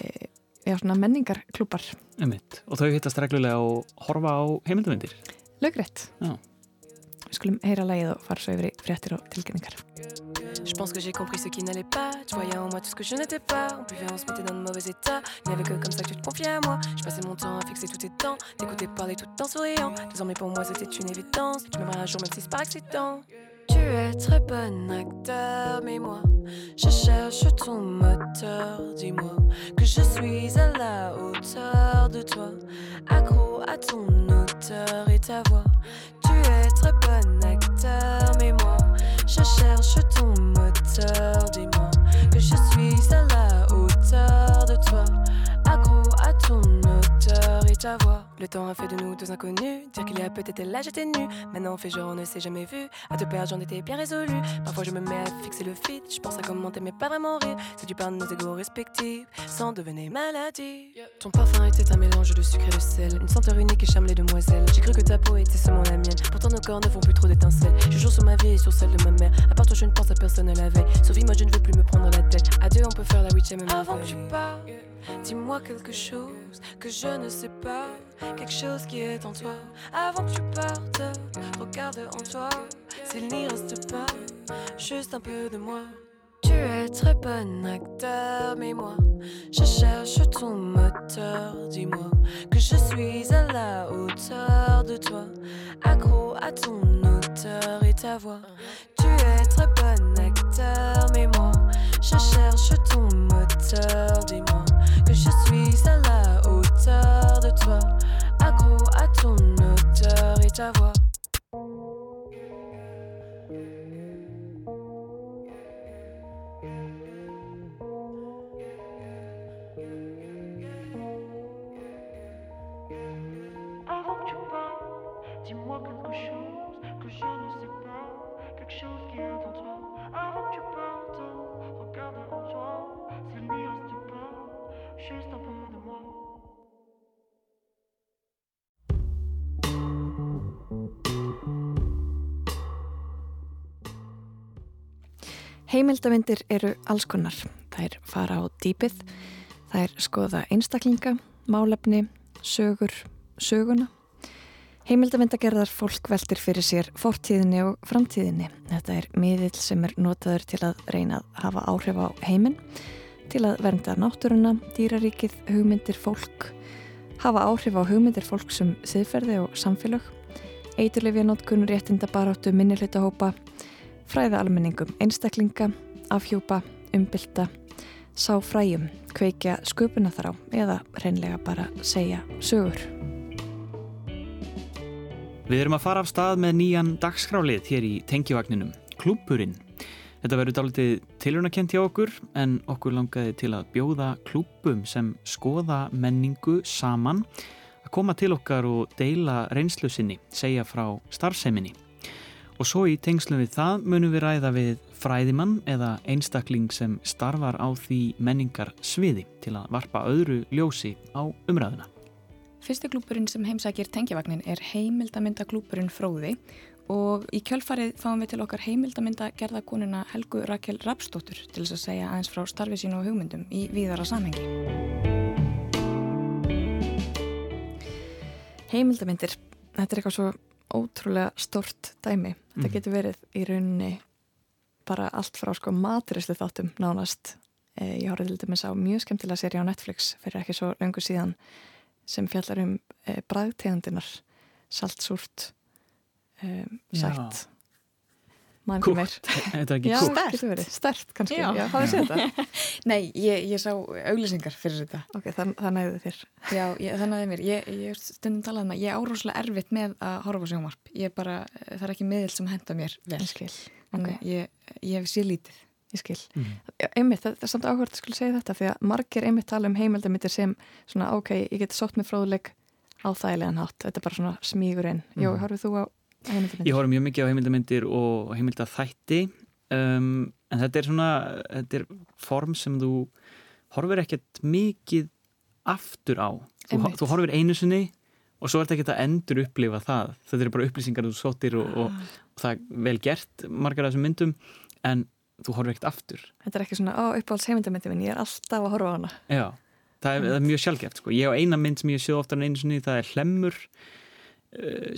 já, svona menningarklúbar
Einmitt. Og þau hittast reglulega og horfa á heimildamindir
Lögrætt Við skulum heyra lægið og fara svo yfir í fréttir og tilkynningar
Je pense que j'ai compris ce qui n'allait pas. Tu voyais en moi tout ce que je n'étais pas. On buvait, on se mettait dans de mauvais états. Il n'y avait que comme ça que tu te confiais à moi. Je passais mon temps à fixer tous tes temps. T'écouter parler tout en souriant. Désormais pour moi c'était une évidence. Tu m'aimeras un jour même si c'est par accident. Tu es très bon acteur, mais moi je cherche ton moteur. Dis-moi que je suis à la hauteur de toi, accro à ton auteur et ta voix. Tu es très bon acteur, mais moi je cherche ton moteur. Dis-moi que je suis à la hauteur de toi, accro à ton auteur Le temps a fait de nous deux inconnus. Dire qu'il y a peut-être là j'étais nu. Maintenant on fait genre on ne s'est jamais vu. À te perdre j'en étais bien résolu. Parfois je me mets à fixer le fit. Je pense à comment t'aimer pas vraiment rire. C'est du par nos égaux respectifs. Sans devenir maladie. Ton parfum était un mélange de sucre et de sel. Une senteur unique et charme les demoiselles. J'ai cru que ta peau était seulement la mienne. Pourtant nos corps ne font plus trop d'étincelles. Je joue sur ma vie et sur celle de ma mère. À part toi je ne pense à personne la veille. Sophie moi je ne veux plus me prendre la tête. À deux on peut faire la huitième Avant que tu parles, dis-moi quelque chose que je ne sais pas. Quelque chose qui est en toi. Avant que tu partes, regarde en toi. S'il n'y reste pas, juste un peu de moi. Tu es très bon acteur, mais moi, je cherche ton moteur. Dis-moi que je suis à la hauteur de toi, accro à ton auteur et ta voix. Tu es très bon acteur, mais moi, je cherche ton moteur. Dis-moi toi, accro à ton auteur et ta voix.
Avant que tu parles, dis-moi quelque chose que je ne sais pas, quelque chose qui est en toi. Avant que tu partes, regarde en toi, s'il n'y reste pas, juste un peu
Heimildavindir eru alls konar. Þær fara á dýpið, þær skoða einstaklinga, málefni, sögur, söguna. Heimildavindagerðar fólk veltir fyrir sér fortíðinni og framtíðinni. Þetta er miðill sem er notaður til að reyna að hafa áhrif á heiminn, til að vernda náttúruna, dýraríkið, hugmyndir fólk, hafa áhrif á hugmyndir fólk sem siðferði og samfélag, eiturlefja nótkunn réttinda baráttu minnihlutahópa, fræða almenningum einstaklinga, afhjúpa, umbylta, sá fræjum, kveikja sköpuna þar á eða reynlega bara segja sögur.
Við erum að fara af stað með nýjan dagskrálið hér í tengjavagninum, Klúburinn. Þetta verður dálítið tilrunakent hjá okkur en okkur langaði til að bjóða klúbum sem skoða menningu saman að koma til okkar og deila reynslu sinni, segja frá starfseminni. Og svo í tengslum við það munum við ræða við fræðimann eða einstakling sem starfar á því menningar sviði til að varpa öðru ljósi á umræðuna.
Fyrsti klúpurinn sem heimsækir tengjavagnin er heimildamyndaklúpurinn Fróði og í kjölfarið fáum við til okkar heimildamynda gerðakonuna Helgu Rakel Rapsdóttur til þess að segja aðeins frá starfi sínu og hugmyndum í víðara samhengi.
Heimildamindir, þetta er eitthvað svo ótrúlega stort dæmi. Þetta
Mhm.
getur verið í rauninni bara allt frá sko maturislu þáttum nánast. Eh, ég horfði til dæmis á mjög skemmtilega seri á Netflix fyrir ekki svo löngu síðan sem fjallar um eh, bræðtegundinar saltsúrt
Já.
sætt mann ekki meir
Þetta er ekki
Já,
kúrt.
getur verið, stert kannski
Já.
Já, hafið séð þetta?
Nei, ég, ég sá auglýsingar fyrir þetta.
Ok, það, það næði þér.
Já, ég, það næði mér. Ég, ég stundum talað um að ég er árúslega erfitt með að horfa á sjónvarp. Ég er bara, það er ekki miðil sem henda mér vel.
Ég skil.
Þannig
Ok.
ég, ég hef sér lítið.
ég skil. Já, Einmitt, það er samt áhverð að skulle segja þetta því að margir einmitt tala um heimildamindir sem svona, ok, ég geti sótt með fróðuleik á þægilegan hátt, þetta er bara svona smígurinn. Jó,
Mhm.
horfið þú á?
Ég horf mjög mikið á heimildamindir og heimildaþætti um, en þetta er svona þetta er form sem þú horfir ekkert mikið aftur á þú, þú horfir einu sinni og svo er þetta ekki að endur upplifa það þetta eru bara upplýsingar þú sóttir og, og,
Ah.
og það er vel gert margar af þessum myndum en þú horfir ekkert aftur
Þetta er ekki svona, á, uppáhalds heimildamindi minn, ég er alltaf að horfa á hana.
Já, það er, það er mjög sjálfgeft sko. ég á eina mynd sem ég séð oftar en einu sinni það er Hlemmur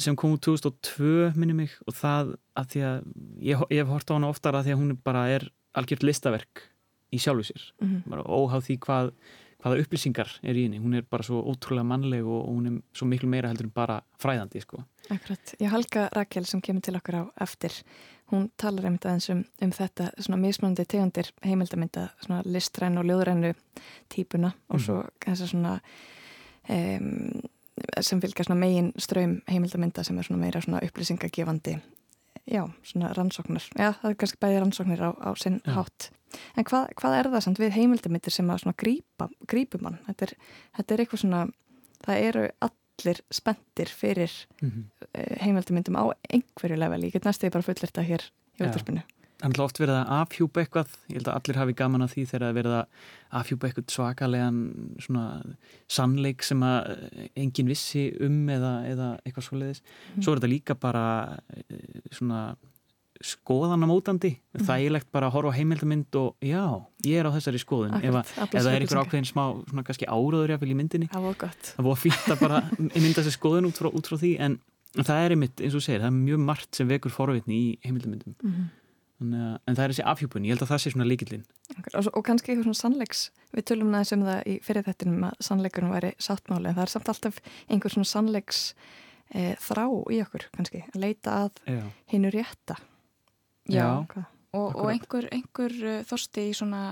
sem kom úr 2002 minni mig og það að því að ég, ég hef hort á hana oftar að því að hún bara er algjört listaverk í sjálfu sér
Mhm.
bara óháð því hvað hvaða upplýsingar er í henni, hún er bara svo ótrúlega mannleg og, og hún er svo miklu meira heldur en bara fræðandi sko.
Akkurat. Ég Helga Rakel sem kemur til okkar á eftir, hún talar einmitt aðeins um, um þetta svona mismunandi tegundir heimildamynda, svona listræn og ljóðrænu típuna og
Mhm.
svo þess að svona um, sem fylgja svona megin ströym heimildamynda sem er svona meira svona upplýsingagefandi já, svona rannsóknar já, það er kannski bæði rannsóknir á, á sinn
Já.
hátt en hvað, hvað er það samt við heimildamindir sem að svona grípa, grípum hann þetta er, þetta er eitthvað svona það eru allir spenntir fyrir
Mhm.
eh, heimildamindum á einhverju level, ég get næstu bara fullir þetta hér í
Já. Það er oft verið að afhjúpa eitthvað, ég held að allir hafi gaman að því þegar það er verið að afhjúpa eitthvað svakalegan svona sannleik sem að eh, enginn vissi um eða, eða eitthvað svoleiðis.
Mhm.
Svo er þetta líka bara eh, svona skoðanamótandi,
Mhm.
þægilegt bara að horfa á heimildamind og já, ég er á þessari skoðun. Ef það er einhver ákveðin smá, svona kannski áraður jáfnvel í myndinni.
Það var
fínt að bara mynda þessi skoðun út frá, út frá því en það er einmitt, eins og segir, það er mjög margt sem vekur forvitni í heimildamindum.
Mhm.
En það er þessi afhjúpun, ég held að það sé svona líkillinn.
Akkurat. Og, svo- og kannski eitthvað svona sannleiks, við tölum næðis um það í fyrir þettinum að sannleikunum væri sáttmáli en það er samt alltaf einhver svona sannleiks e, þrá í okkur kannski, að leita að
Já.
hinu rétta.
Já,
Hvað?
og, og einhver, einhver uh, þorsti í svona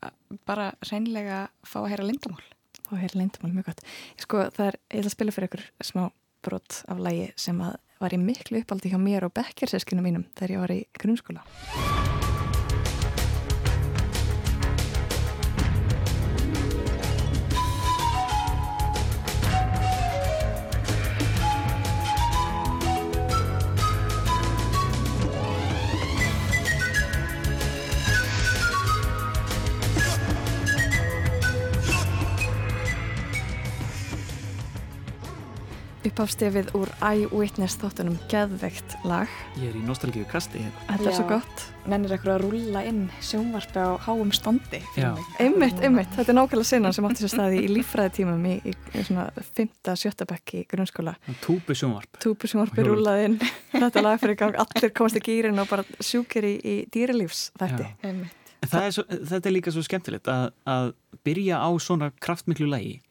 að- bara reynlega fá að heyra lindamál.
Fá að heyra leyndamál, mjög gott. Sko, það er, ég ætla að spila fyrir ykkur smá brot af lægi sem var í miklu uppaldi hjá mér og bekkerseskinu mínum þegar ég var í grunnskóla. Uppáfstefið úr Eyewitness þáttunum Geðveikt lag.
Ég er í nostalgíu kasti hérna.
Þetta er svo gott.
Nennir eitthvað að rúlla inn sjónvarpi á háum standi.
Einmitt, einmitt. Þetta er nákvæmlega sinna sem átti sér staði í líffræðitímum í, í, í svona 5. sjötta bekk í grunnskóla.
Túbu sjónvarp.
Túpu sjónvarpi rúlaði inn. Þetta lag fyrir í gang. Allir komast í gýrin og bara sjúkir í, í dýralífs þetta.
Það er svo, þetta er líka svo skemmtilegt að, að byrja á svona kraftmiklu lægi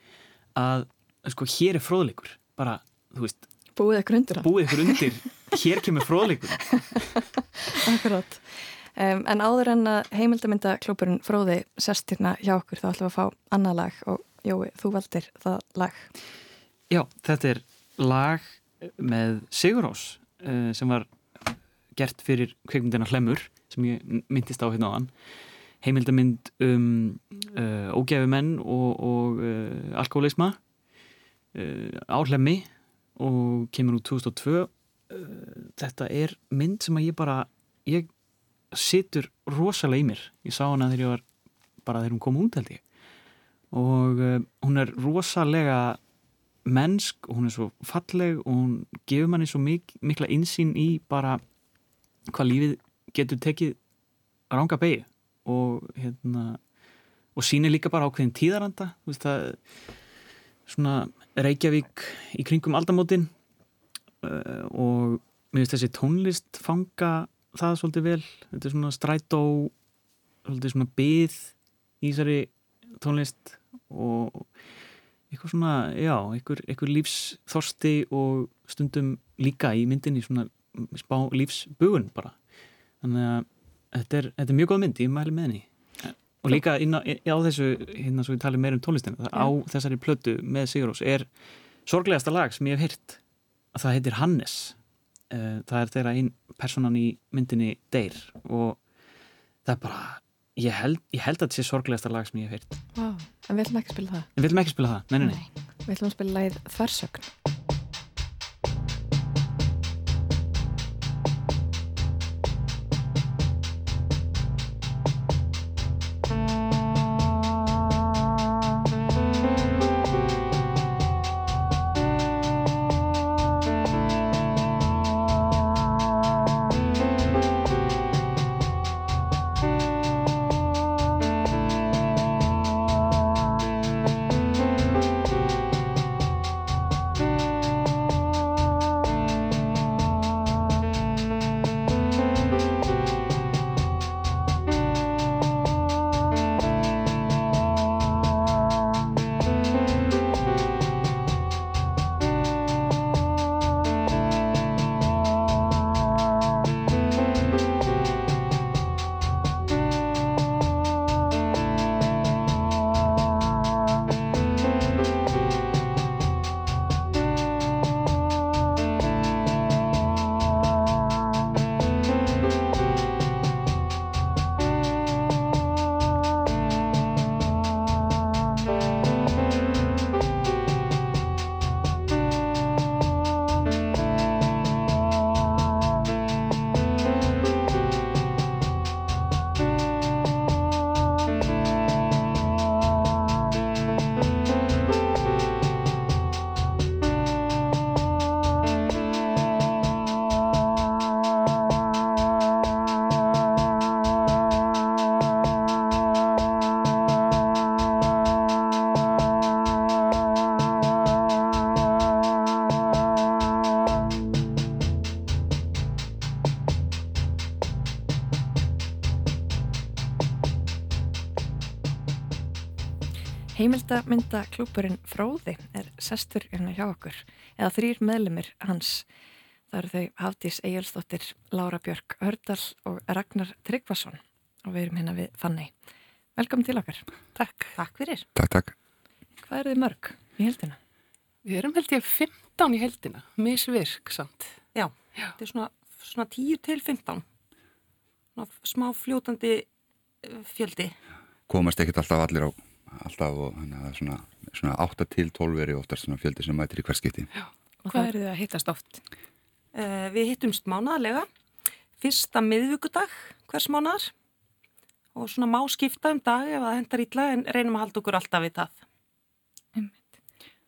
að sko hér er fróðleikur bara, þú veist
Búið ykkur undir
búið ykkur undir, hér kemur fróðleikur
Akkurát. Um, en áður en að heimildamyndaklúpurinn Fróði sest hérna hjá okkur þá ætlum við að fá annað lag og Jói, þú valdir það lag.
Já, þetta er lag með Sigurós uh, sem var gert fyrir kveikmyndina Hlemmur sem ég myndist á hérna á hann heimildamind um uh, ógæfumenn og, og uh, alkoholisma uh, á Hlemmi og kemur úr 2002 uh, þetta er mynd sem að ég bara ég situr rosalega í mér. Ég sá hana þegar ég var bara þegar hún kom út held ég. Og uh, hún er rosalega mennsk og hún er svo falleg og hún gefur manni svo mik mikla insýn í bara hvað lífið getur tekið ranga beigju og hérna og sýnir líka bara ákveðin tíðaranda. Þú veist það svona Reykjavík í kringum aldamótin uh, og mér finnst þessi tónlist fanga það svolítið vel. Þetta er svona strætó svolítið svona byð í þessari tónlist og eitthvað svona, já, eitthvað, eitthvað lífsþorsti og stundum líka í myndinni svona spá lífsbugun bara. Þannig að þetta er, þetta er mjög góð mynd, ég mæli með henni og líka inn á, á þessu hérna svo við talum meira um tónlistina það á þessari plötu með Sigurós er sorglegasta lag sem ég hef hýrt að það heitir Hannes Eh, það er þeirra einn personan í myndinni deyr og það er bara ég held, ég held að þetta sé sorglegasta lag sem ég hef heyrt
Vá, en við ætlum ekki að spila það.
en við viljum ekki spila það, nei, nei, nei.
Við ætlum að spila lagið Þversögn. Heimildamynda klúpurinn Fróði er sestur hérna hjá okkur eða þrýr meðlumir hans. Það eru þau Hafdís Egilstóttir, Lára Björk Hördal og Ragnar Tryggvason og við erum hérna við Fanni. Velkomin til okkar.
Takk.
Takk fyrir.
Takk, takk.
Hvað eru þið mörg í heldina?
Við erum held ég 15 í heldina, misvirk samt.
Já, þetta er svona, svona 10 til 15. Svona smá fljótandi eh, fjöldi.
Komast ekkert alltaf allir á alltaf og þannig að það er svona, svona 8 til 12 er oftast svona fjöldi sem mætir í hver skipti.
Og hvað eru þið að hittast oft?
Uh, við hittumst mánaðarlega, fyrsta miðvíkudag hvers mánaðar og svona má skipta um dag ef það hendar ítla en reynum að halda okkur alltaf við það.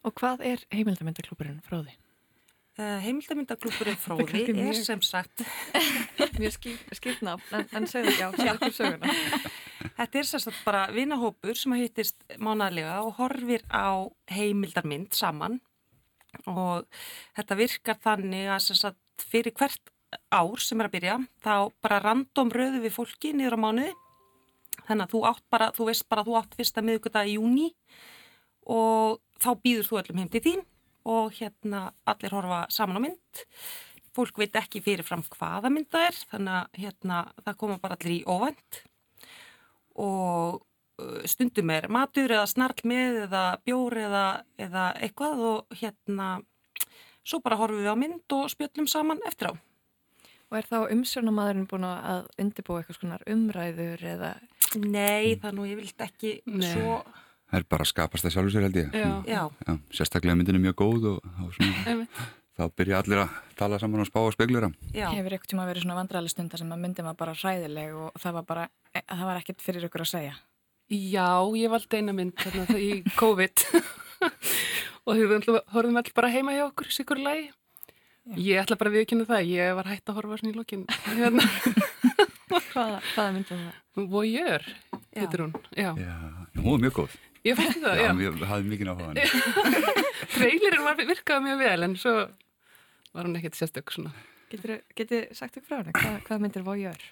Og hvað er heimildamyndaklúpurinn Fróði?
Uh, heimildamyndaklúpurinn
Það
Fróði er sem sagt
Mjög skýrna, en, en segðu já, segðu okkur söguna.
Þetta er sagt bara vinahópur sem að hittist mánaðarlega og horfir á heimildarmynd saman. Og þetta virkar þannig að sagt fyrir hvert ár sem er að byrja þá bara random röðu við fólki niður á mánuði. Þannig að þú átt bara, þú veist bara að þú átt fyrsta miðgudag í júni og þá býður þú öllum heim til þín og hérna allir horfa saman á mynd. Fólk veit ekki fyrirfram hvaða mynd það er þannig að hérna það koma bara allir í óvænt og stundum er matur eða snarl með eða bjór eða, eða eitthvað og hérna svo bara horfum við á mynd og spjöllum saman eftir á.
Og er þá umsjónamadurinn búin að undirbúa eitthvað skonar umræður eða...
Nei, það nú ég vilt ekki
Nei.
svo...
Það er bara að skapast það sjálfur sér held ég.
Já.
Svona,
Já.
sérstaklega myndin er mjög góð og, og svona, þá byrja allir að tala saman og spá og speglura.
Hefur eitthvað tíma verið svona vandræðileg stund þar sem að myndin var bara hræðileg og það var bara, e, það var ekkert fyrir ykkur að segja.
Já, ég valdi eina mynd þarna í COVID og við horfðum allir bara heima hjá okkur í sikur lagi. Ég ætla bara að viðkynna það, ég var hægt að horfa svona í lokin. Hérna.
hvaða, hvaða myndin það?
Voyeur, heitir hún. Já.
Já, hún var mjög góð.
Ég fætti það, já.
Já, ég hafði mikið á hann.
Trailerin var virkaði mjög vel en svo var hún ekkert sérstök svona.
Getur þið sagt ykkur frá hana? Hvað, hvað myndir Voyeur?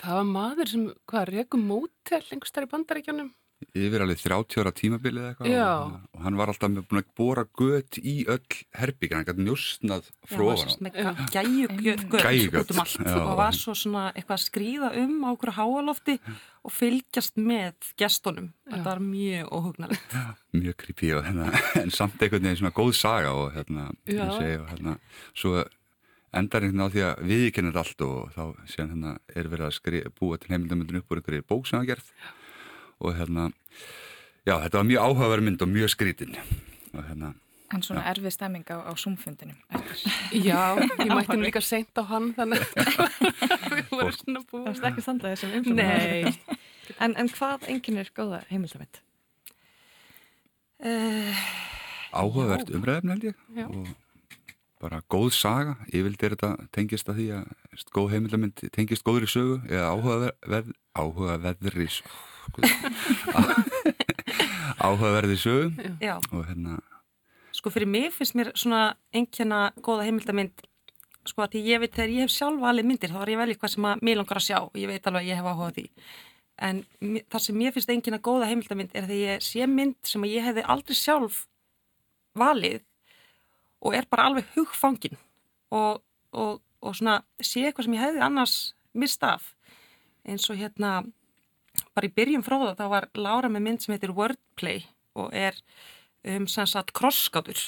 Það var maður sem, hvað, rekum mótel einhvers þar í bandaríkjónum.
Yfir alveg 30 ára tímabilið eða eitthvað.
Já.
Og, hann var alltaf með búin að bóra gött í öll herbyggja, hann gæti njóstnað frá ofan
út um allt
já.
og var svo svona eitthvað að skrýða um á okkur háalofti og fylgjast með gestunum. Þetta var mjög óhugnalegt.
Mjög creepy og hérna, en samt einhvern veginn svona góð saga og hérna,
Já.
ég segi, og hérna, svo endar einhvern veginn á því að viðkennir allt og þá séðan hérna er verið að skri, búa til heimildamöndin upp úr einhverju bók sem það gerð og hérna, já, þetta var mjög áhugaverð mynd og mjög skrítin og hérna
En svona já. erfið stemming á, á Zoom-fundinum
Já, ég mætti nú líka seint á hann þannig að við vorum svona búið.
Það varst ekki sem umfram
Nei.
en, en hvað enginn er góða heimildamind?
Uh, Áhugavert umræðum held ég. Já. og bara góð saga, ég vildi þetta tengist að því að góð heimildamind tengist góður í sögu eða áhugaverð áhugaverðri áhugaverði sögu.
Já.
og hérna
Sko fyrir mig finnst mér svona einnkjana góða heimildamind sko að því ég veit þegar ég hef sjálf alveg myndir þá er ég vel eitthvað sem að mér langar að sjá. Og ég veit alveg að ég hef áhugað því. En það sem mér finnst einnkjana góða heimildamind er þegar ég sé mynd sem að ég hefði aldrei sjálf valið og er bara alveg hugfangin og, og, og svona sé eitthvað sem ég hefði annars mistaf eins og hérna bara í byrjum fróða þá var Laura með mynd sem heitir Wordplay og er um sem sagt krosskátur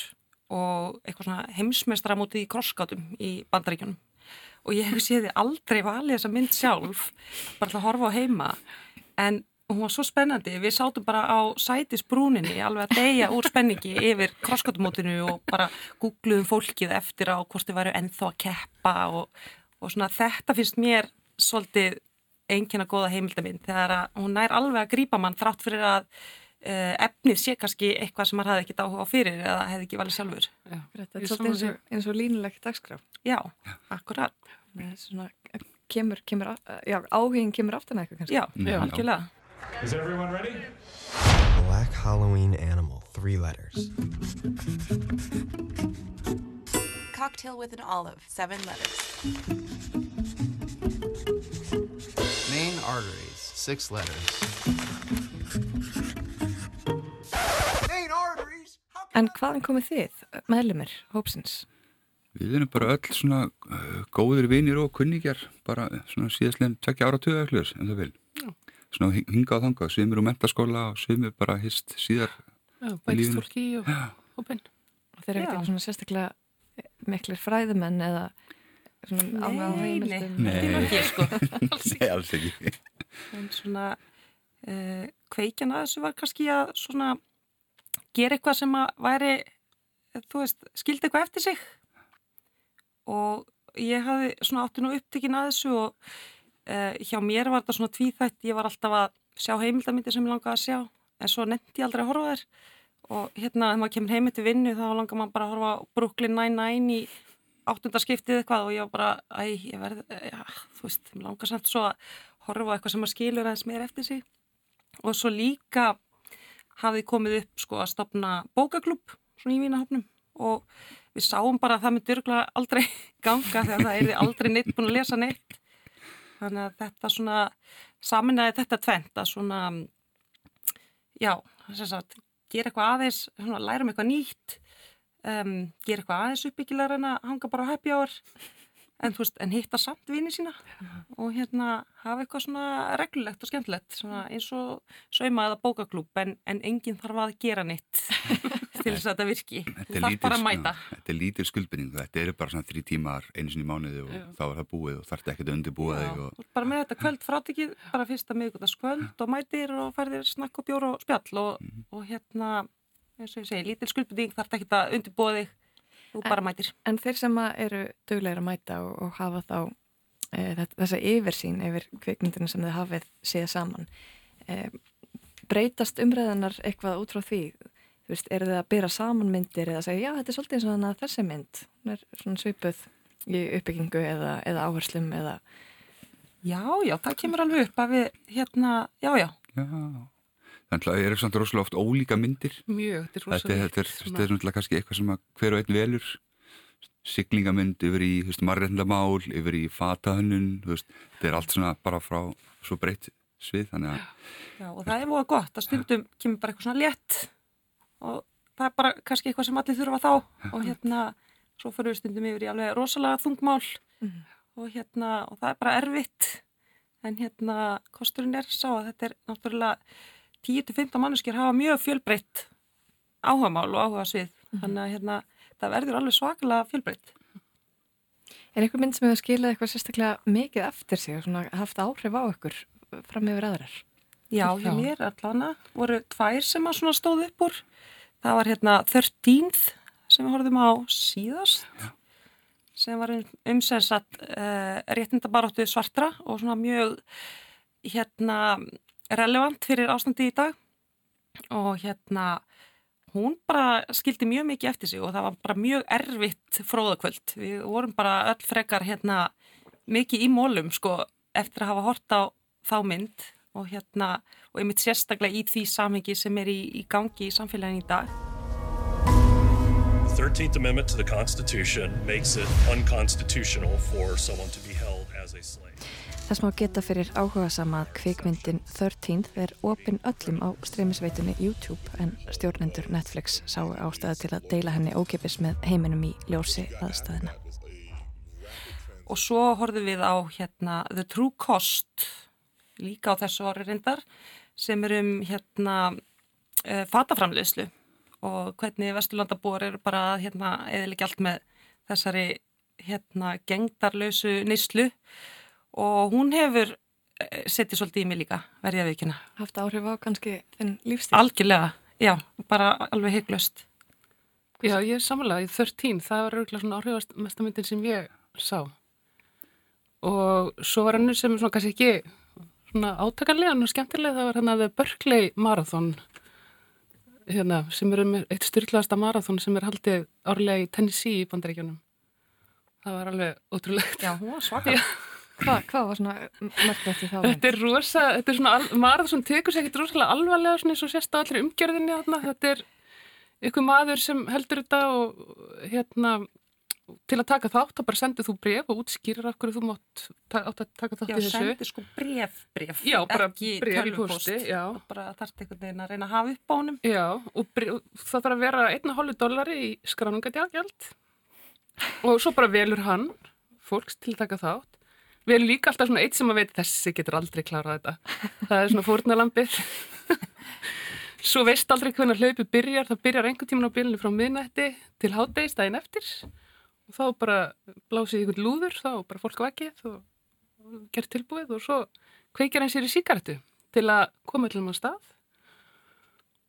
og eitthvað svona heimsmeistra mútið í krosskátum í bandaríkjunum. Og ég hef séði aldrei valið þessa mynd sjálf bara til að horfa á heima en hún var svo spennandi, við sátum bara á sætisbrúninni alveg að deyja úr spenningi yfir krosskatumótinu og bara googluðum fólkið eftir á hvort þið væru ennþá að keppa og, og svona þetta finnst mér svolítið einnkjana góða heimildamind þegar að hún nær alveg að grípa mann þrátt fyrir að uh, efnið sé kannski eitthvað sem maður hafði ekkit áhuga á fyrir eða hefði ekki valið sjálfur
Já, Þetta er svolítið eins og, eins og línulegt dagskraf
Já, akkurat
Svona, kemur, kemur, já, áhugin kemur aftan eitthvað kannski
Já, já. algjörlega
Is everyone ready? Black Halloween animal, three letters.
Cocktail with an olive, seven letters.
Arteries, six letters.
En hvaðan komið þið, meðlumir, hópsins?
Við erum bara öll svona uh, góðir vinir og kunningjar, bara svona síðastleginn tvekja ára töðu ekkert, en það vil svona hingað og þangað, svimur úr mentaskóla og svimur bara hist síðar
Já, bætist fólki og hópin
og þeir eru ekki svona sérstaklega miklir fræðumenn eða svona ámæð á heimildum.
Nei,
ekki, sko.
Nei, alls ekki.
En svona uh, kveikjan að þessu var kannski að svona gera eitthvað sem að væri þú veist, skildi eitthvað eftir sig. Og ég hafði svona átti nú upptikinn að þessu og Uh, hjá mér var þetta svona tvíþætt, ég var alltaf að sjá heimildamindir sem ég langaði að sjá en svo nefndi ég aldrei að horfa þér og hérna þegar maður kemur heimið til vinnu þá langar maður bara að horfa Brooklyn Nine-Nine í áttundarskiptið eitthvað og ég var bara, æ, ég verði, já, þú veist, mér langar samt svo að horfa eitthvað sem maður skilur aðeins meir eftir sig. Og svo líka hafði komið upp sko að stopna bókaklub svona í vínahopnum og við sáum bara að það myndi örgulega aldrei ganga þegar það er aldrei neitt búin að lesa neitt. Þannig að þetta svona saminæði þetta tvent að svona já, þess að gera eitthvað aðeins, svona, lærum eitthvað nýtt um, gera eitthvað aðeins uppbyggilegar en að hanga bara á happy hour en, veist, en hitta samt vini sína og hérna hafa eitthvað svona reglulegt og skemmtilegt eins og sauma eða bókaklúb en, en enginn þarf að gera nýtt til þess að þetta virki þú þarf bara að mæta
Þetta er lítil skuldbynning, þetta eru bara svona þrjí tímar einu sinni í mánuði og Já. þá er það búið og þarf þetta ekkert að undirbúa þig og...
bara með þetta kvöld frátekið, bara fyrsta miðgutaskvöld og mætir og færðir snakk og bjór og spjall og, mm. og hérna eins og ég segi, lítil skuldbynning þarf þetta ekkert að undirbúa þig. Og bara mætir.
En, en þeir sem eru döglegir að mæta og, og hafa þá e, þessa yfirsýn yfir kveikmyndinu sem þið hafið séð saman e, breytast umræðanar eitthvað út frá því? Þú veist, eru þið að byrja saman myndir eða segja, já, þetta er svolítið svona þessi mynd hún er svona svipuð í uppbyggingu eða, eða áherslum eða
Já, já, það kemur alveg upp að við, hérna, já, já.
Já, þannig að það er svona rosalega oft ólíka myndir.
Mjög, þetta er rosalega
Þetta þetta er svona kannski eitthvað sem hver og einn velur. Siglingamynd yfir í marrendamál, yfir í fatahönnun þetta er allt svona bara frá svo breytt svið, þannig að
Já, og það er búið gott að stundum kemur bara eitthvað svona létt og það er bara kannski eitthvað sem allir þurfa þá. Og hérna svo fyrir við stundum yfir í alveg rosalega þungmál mm. og hérna og það er bara erfitt. En hérna kosturinn er sá að þetta er náttúrulega 10-15 manneskir hafa mjög fjölbreytt áhugamál og áhuga svið mm. þannig að hérna það verður alveg svakalega fjölbreytt
Er einhver mynd sem hefur skilað eitthvað sérstaklega mikið eftir sig og svona haft áhrif á ykkur fram yfir aðrar?
Já, hjá mér allana voru tvær sem að svona stóð upp úr. Það var hérna 13th sem við horfum á síðast Já. sem var umsensat uh, réttindabaróttu svartra og svona mjög hérna relevant fyrir ástandi í dag og hérna hún bara skildi mjög mikið eftir sig og það var bara mjög erfitt fróðakvöld. Við vorum bara öll frekar hérna mikið í mólum sko eftir að hafa hort á þá mynd og hérna og einmitt sérstaklega í því samhengi sem er í, í gangi í samfélagin í dag.
The 13th Amendment to the Constitution makes it unconstitutional for someone to be held as a slave.
Þess má geta fyrir áhuga sama að kvikmyndin 13 er opinn öllum á streymisveitunni YouTube en stjórnendur Netflix sáu ástæðu til að deila henni ókipis með heiminum í ljósi aðstæðina.
Og svo horfum við á hérna The True Cost líka á þessu orði reyndar sem er um hérna uh, fataframleyslu og hvernig Vesturlandabúar eru bara hérna eða ekki allt með þessari hérna gengdarlausu nýslu og hún hefur eh, settið svolítið í mig líka, verði að veikina.
Haft áhrif á kannski þenn lífstíl?
Algjörlega, já, bara alveg hygglust.
Já, ég er samanlega í 13, það var örgulega svona áhrifastamöndin sem ég sá. Og svo var hann sem svona kannski ekki svona átakanlega og skemmtilega, það var hann að Berkeley Marathon hérna, sem er um eitt styrlaðasta marathon sem er haldið árlega í Tennessee í bandaríkjunum. Það var alveg ótrúlegt.
Já, hún var svakar.
Hvað hva var svona mörgvert í þá?
Þetta er rosa, þetta er svona marð sem tekur sér ekkert rosalega alvarlega svona eins og sérst á allir umgjörðinni þarna. Þetta er ykkur maður sem heldur þetta og hérna til að taka þátt, þá bara sendið þú bref og útskýrir af hverju þú mátt ta átt að taka þátt
já,
í þessu.
Já, sendið sko bref, bref.
Já, bara bref í posti, já.
Og bara þarft einhvern veginn að reyna að hafa upp á honum.
Já, og bref, það þarf að vera einna hólu dollari í skráningadjágjald og svo bara velur hann fólks til að taka þátt Við erum líka alltaf svona eitt sem að veit þessi getur aldrei klárað þetta. Það er svona fórnalambið. Svo veist aldrei hvernig hlaupi byrjar. Það byrjar einhvern tíman á bylunni frá miðnætti til háttegist daginn eftir. Og þá bara blásið ykkur lúður, þá bara fólk vakið og gert tilbúið og svo kveikir hann sér í síkartu til að koma til um á stað.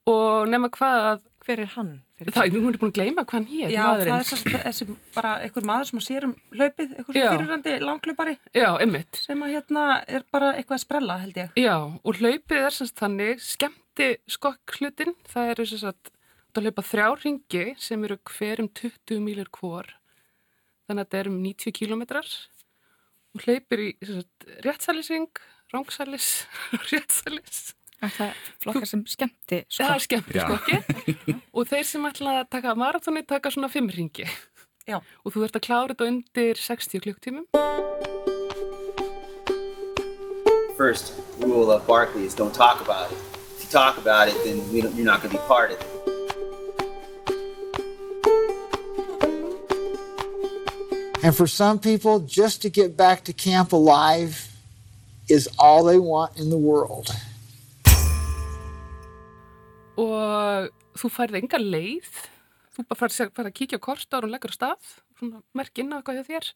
Og nefna hvað að...
Hver er hann?
Það, er búin að gleyma hvað hann hér,
Já,
maðurinn.
það er þessi bara einhver maður sem að sér um hlaupið, einhver fyrirrandi langklaupari.
Já, einmitt.
Sem að hérna er bara eitthvað að sprella, held ég.
Já, og hlaupið er semst þannig, skemmti skokk-hlutin, það eru semst að það hlaupa þrjá ringi sem eru hver um 20 mílur hvor, þannig að þetta er um 90 kílometrar og hlaupir í semst réttsælisring, rángsælis, réttsælis
Það flokkar sem skemmti skokki.
Það er skemmti skokki og þeir sem ætla að taka marathoni taka svona fimm ringi.
Já.
Og þú ert að klára þetta undir 60 klukktímum.
First rule of Barkley is don't talk about it. If you talk about it, then you're not going to be part of it.
And for some people, just to get back to camp alive is all they want in the world.
Og þú færði enga leið. Þú bara færði fær að kíkja á kortar og leggur á stað. Svona merk inn á eitthvað hjá þér.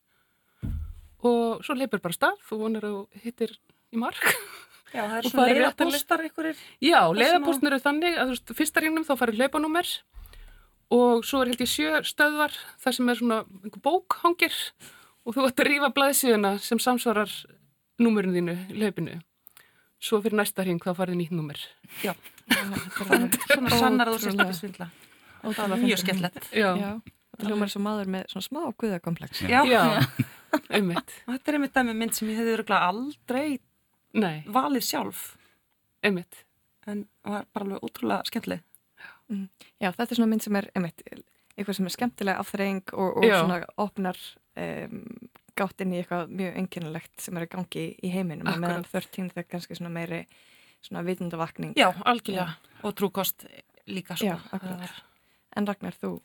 Og svo leipir bara stað. Þú vonir að hittir í mark.
Já, það er svona leiðapóstar einhverjir.
Já, leiðapóstar eru þannig að þú veist, fyrsta ringnum þá færði leipanúmer og svo er held ég sjö stöðvar þar sem er svona einhver bók hangir og þú ætti að rífa blæðsíðuna sem samsvarar númurinn þínu í leipinu svo fyrir næsta ring þá farið nýtt númer.
Já, svona sannar að þú sést ekki svindla. og það var mjög skemmtilegt.
Hljómar svo maður með svona smá guðakomplex
Já,
Já. einmitt.
Þetta er einmitt dæmi mynd sem ég hefði öruglega aldrei
Nei.
valið sjálf.
Einmitt.
En var bara alveg útrúlega skemmtileg.
Mm. Já, þetta er svona mynd sem er einmitt, eitthvað sem er skemmtilega afþreying og, og svona opnar um, gátt inn í eitthvað mjög enginulegt sem er að gangi í heiminum. Og meðan 13 það er kannski svona meiri svona vitundavakning
Já, algjörlega. Og trúkost líka sko.
Já, akkurat. En Ragnar, þú,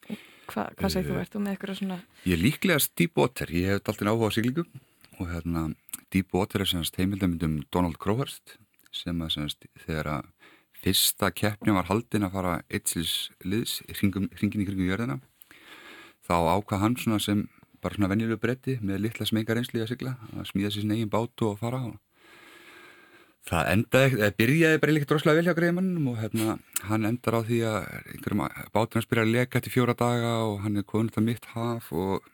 hva, hvað segir þú? Ert þú með eitthvað svona
Ég er líklegast Deepwater, ég hef alltaf áhuga á siglingum og hérna Deepwater er semast heimildamindum Donald Crowhurst sem að semast þegar að fyrsta keppni var haldin að fara eittslis liðs hringin í kringum jörðina þá ákvað hann svona sem bara svona venjulegu bretti með litla smengar einsli að sigla, að smíða sér sin eigin bátu og fara og það endaði, eða byrjaði bara líkt droslega vel hjá greiðmannum og hérna hann endar á því að einhverjum bátur hans byrja að leka til fjóra daga og hann er konur þetta mitt haf og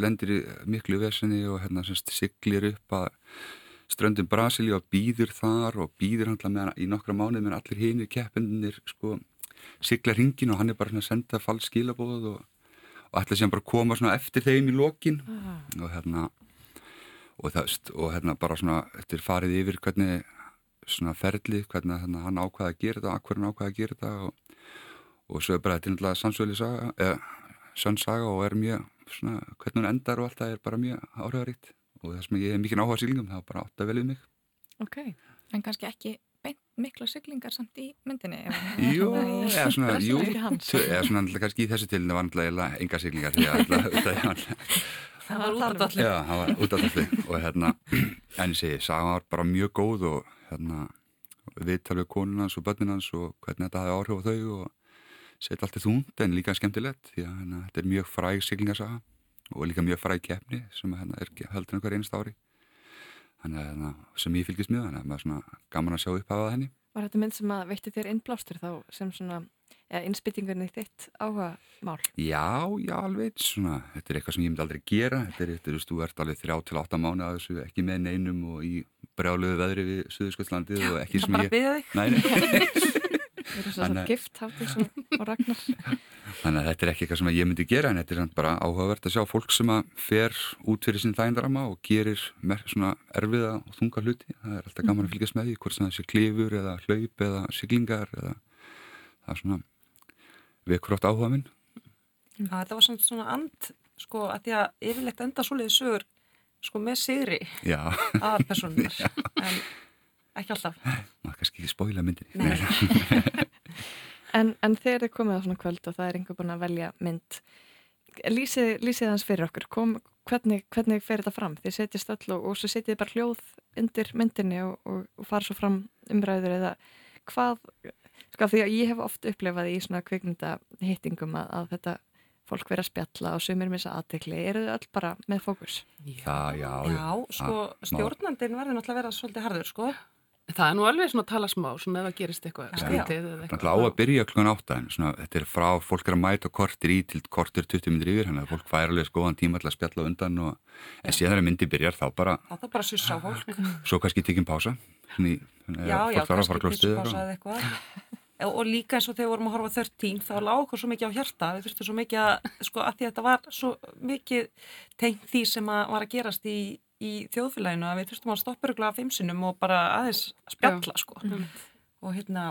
lendir í miklu vesenni og hérna semst siglir upp að ströndum Brasíli og býður þar og býður hann með hann í nokkra mánuð með allir hinu keppinir sko sigla hringin og hann er bara svona að senda falsk skilabóð og, og ætla sem bara að koma svona eftir þeim í lokin. Ah. og hérna og það, og hérna bara svona eftir farið yfir hvernig svona ferli, hvernig hérna, hann ákvaði að gera þetta og akkur hann ákvaði að gera þetta og, og svo er bara þetta náttúrulega sannsöli saga, eða sönnsaga og er mjög svona, hvernig hann endar og allt það er bara mjög áhrifaríkt og það sem ég hef mikið áhuga sílingum, það var bara átt að velja mig.
Ok, en kannski ekki mikla syklingar samt í myndinni
Jú, eða svona, jú, eða svona kannski í þessu tilinu var náttúrulega enga syklingar því að
það var útáttalli
Já, það var útáttalli og hérna, en ég segi, sagan var bara mjög góð og hérna við konunans og börninans og hvernig þetta hafi áhrif á þau og setja allt í þúnd en líka skemmtilegt því að hérna, þetta er mjög fræg siglingarsaga og líka mjög fræg keppni sem hérna, er heldur einhver einst ári þannig að hérna, sem ég fylgist mjög þannig að maður svona gaman að sjá upp af það henni
Var þetta mynd sem að veitti þér innblástur þá sem svona ja, innspýtingunni þitt áhuga mál?
Já, já, alveg svona, þetta er eitthvað sem ég myndi aldrei gera þetta er, þetta er, þú ert alveg þrjá til átta mánu að þessu, ekki með neinum og í brjáluðu veðri við Suðurskjöldslandið og ekki sem ég...
Það bara
byggði þig?
Það er svona gift og ragnar.
Þannig að þetta er ekki eitthvað sem ég myndi gera en þetta er bara áhugavert að sjá fólk sem að fer út fyrir sín þægindarama og gerir svona erfiða og þunga hluti. Það er alltaf gaman að fylgjast með því hvort sem það sé klifur eða hlaup eða siglingar eða það er svona vekur átt áhuga minn.
Já, þetta var svona, svona and sko að því að yfirlegt enda svoleiði sögur sko með sigri að personar en ekki alltaf.
Ná, kannski ekki spóila myndin
en, en þegar þið komið á svona kvöld og það er einhver búin að velja mynd lýsið, lýsið hans fyrir okkur Kom, hvernig, hvernig fer þetta fram? Þið setjast öll og, og svo setjið bara hljóð undir myndinni og, og, og fara svo fram umræður eða hvað sko því að ég hef oft upplefað í svona kvikmynda hittingum að, að þetta fólk verið að spjalla og sumir missa aðtekli, eru þau öll bara með fókus?
Já, já,
já. Já, sko stjórnandin verður náttúrulega að vera svolítið harður, sko.
Það er nú alveg svona að tala smá, svona ef það gerist eitthvað skrítið eða
eitthvað. Það er á að byrja klukkan átta, en svona þetta er frá, fólk er að mæta kortir í til kortir 20 minnir yfir, þannig að fólk fær alveg skoðan tíma til að spjalla undan og, en síðan þegar myndi byrjar þá bara...
Það er bara að sussa á fólk.
Svo kannski tekjum pása, svona í,
já, já, kannski pisspása eða eitthvað. og líka eins og þegar við vorum að horfa 13 þá lág okkur svo mikið á hjarta. Við þurftum svo mikið að, sko, að því að þetta var svo mikið tengt því sem að var að gerast í, í þjóðfélaginu að við þurftum að stoppa öruglega feimsinum og bara aðeins spjalla sko mm. og hérna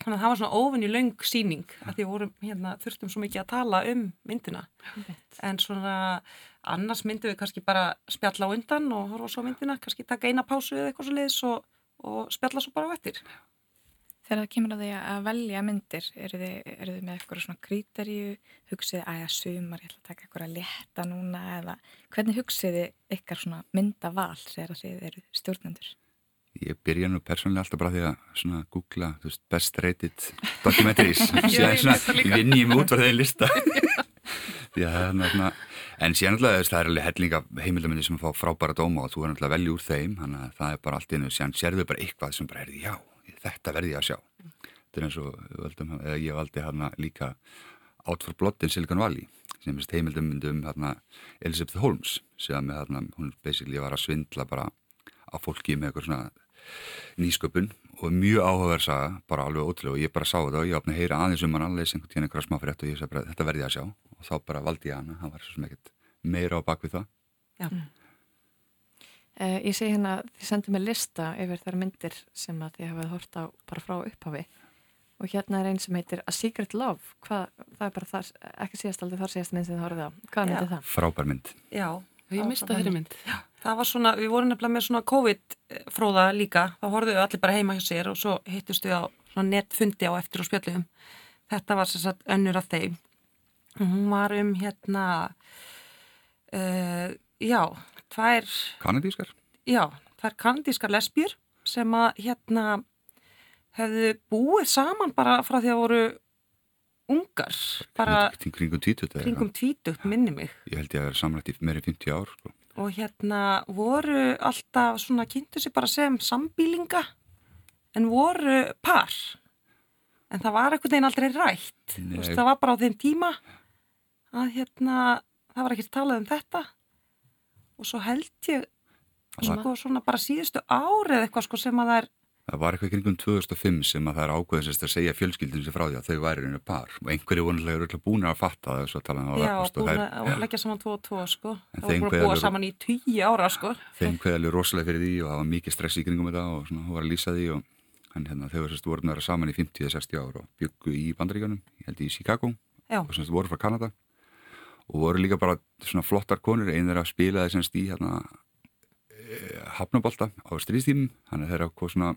þannig að það var svona óvinni laung síning að því vorum, hérna, þurftum svo mikið að tala um myndina mm. en svona annars myndum við kannski bara spjalla á undan og horfa svo myndina kannski taka eina pásu eða eitthvað svo leiðis og, og spjalla svo bara á ettir
Þegar það kemur að því að velja myndir, eru þið, eru þið með eitthvað svona krítaríu, hugsið að ég sumar, ég ætla að taka eitthvað að leta núna eða hvernig hugsið þið ykkar svona myndaval þegar þið eru stjórnendur?
Ég byrja nú persónulega alltaf bara því að svona googla veist, best rated documentaries, síðan svona vinn ég mig út var þeirri lista. er náttúrulega, en síðan alltaf það er alveg hellinga heimildamöndi sem fá frábæra dóma og þú er náttúrulega velju úr þeim, þannig að það er bara allt innu, síðan sérðu bara eitthvað sem bara er því já þetta verði ég að sjá. Þetta er eins og völdum, ég valdi hérna líka Out for Blood in Silicon Valley sem er heimildum myndum hérna Elizabeth Holmes sem hérna hún basically var að svindla bara á fólki með eitthvað svona nýsköpun og mjög áhugaverðsaga bara alveg ótrúlega og ég bara sá þetta og ég opnaði að heyra aðeins um hann alveg sem einhvern veginn smá þetta og ég sagði bara þetta verði ég að sjá. Og þá bara valdi ég hana, hann var svo sem ekkert meira á bakvið það.
Já Uh, ég segi hérna þið sendið mér lista yfir þar myndir sem að þið hafið hort á bara frá upphafi. Og hérna er einn sem heitir A Secret Love. Hvað, það er bara þar, ekki síðast aldrei þar síðast mynd sem þið horfið á, hvað myndir það?
Frábær mynd.
Já,
ég mista þeirri mynd.
Já, það var svona, við vorum nefnilega með svona COVID-fróða líka, þá horfðum við allir bara heima hjá sér og svo hittust við á svona netfundi á eftir og spjöldum þetta var sérsagt önnur af þeim. Og hún var um hérna uh, já tvær...
Kanadískar?
Já, tvær kanadískar lesbjur sem að hérna hefðu búið saman bara frá því að voru ungar, bara
kringum tvítugt eða
kringum tvítugt minni mig
ég held ég að það er samrætt í meiri 50 ár sko.
og hérna voru alltaf svona kynntu sér bara sem sambílinga en voru par en það var einhvern veginn aldrei rætt
Nei.
það var bara á þeim tíma að hérna það var ekki talað um þetta og svo held ég sko svona bara síðustu árið eitthvað sko sem að það er
það var eitthvað kringum 2005 sem að það er ákveðin að segja fjölskyldin sér frá því að þau væri einu par. Og einhverju vonulega eru alltaf búin að fatta það svo tala um
já,
það
búin
þær,
að leggja saman tvo og tvo sko.
En
það voru búin að búa saman í tíu ára sko.
Þeim alveg rosalega fyrir því og það var mikið stress í kringum þetta og svona, hún var að lýsa því og hann hérna, þau sérst voru næra saman í 50-60 ár og byggu í bandaríkanum, ég held í Chicago.
Já.
og semst voru frá Kanada og voru líka bara svona flottar konur einn þeirra spilaði semst í hérna eh, hafnabolta á stríðstímum hann er þeirra hvað svona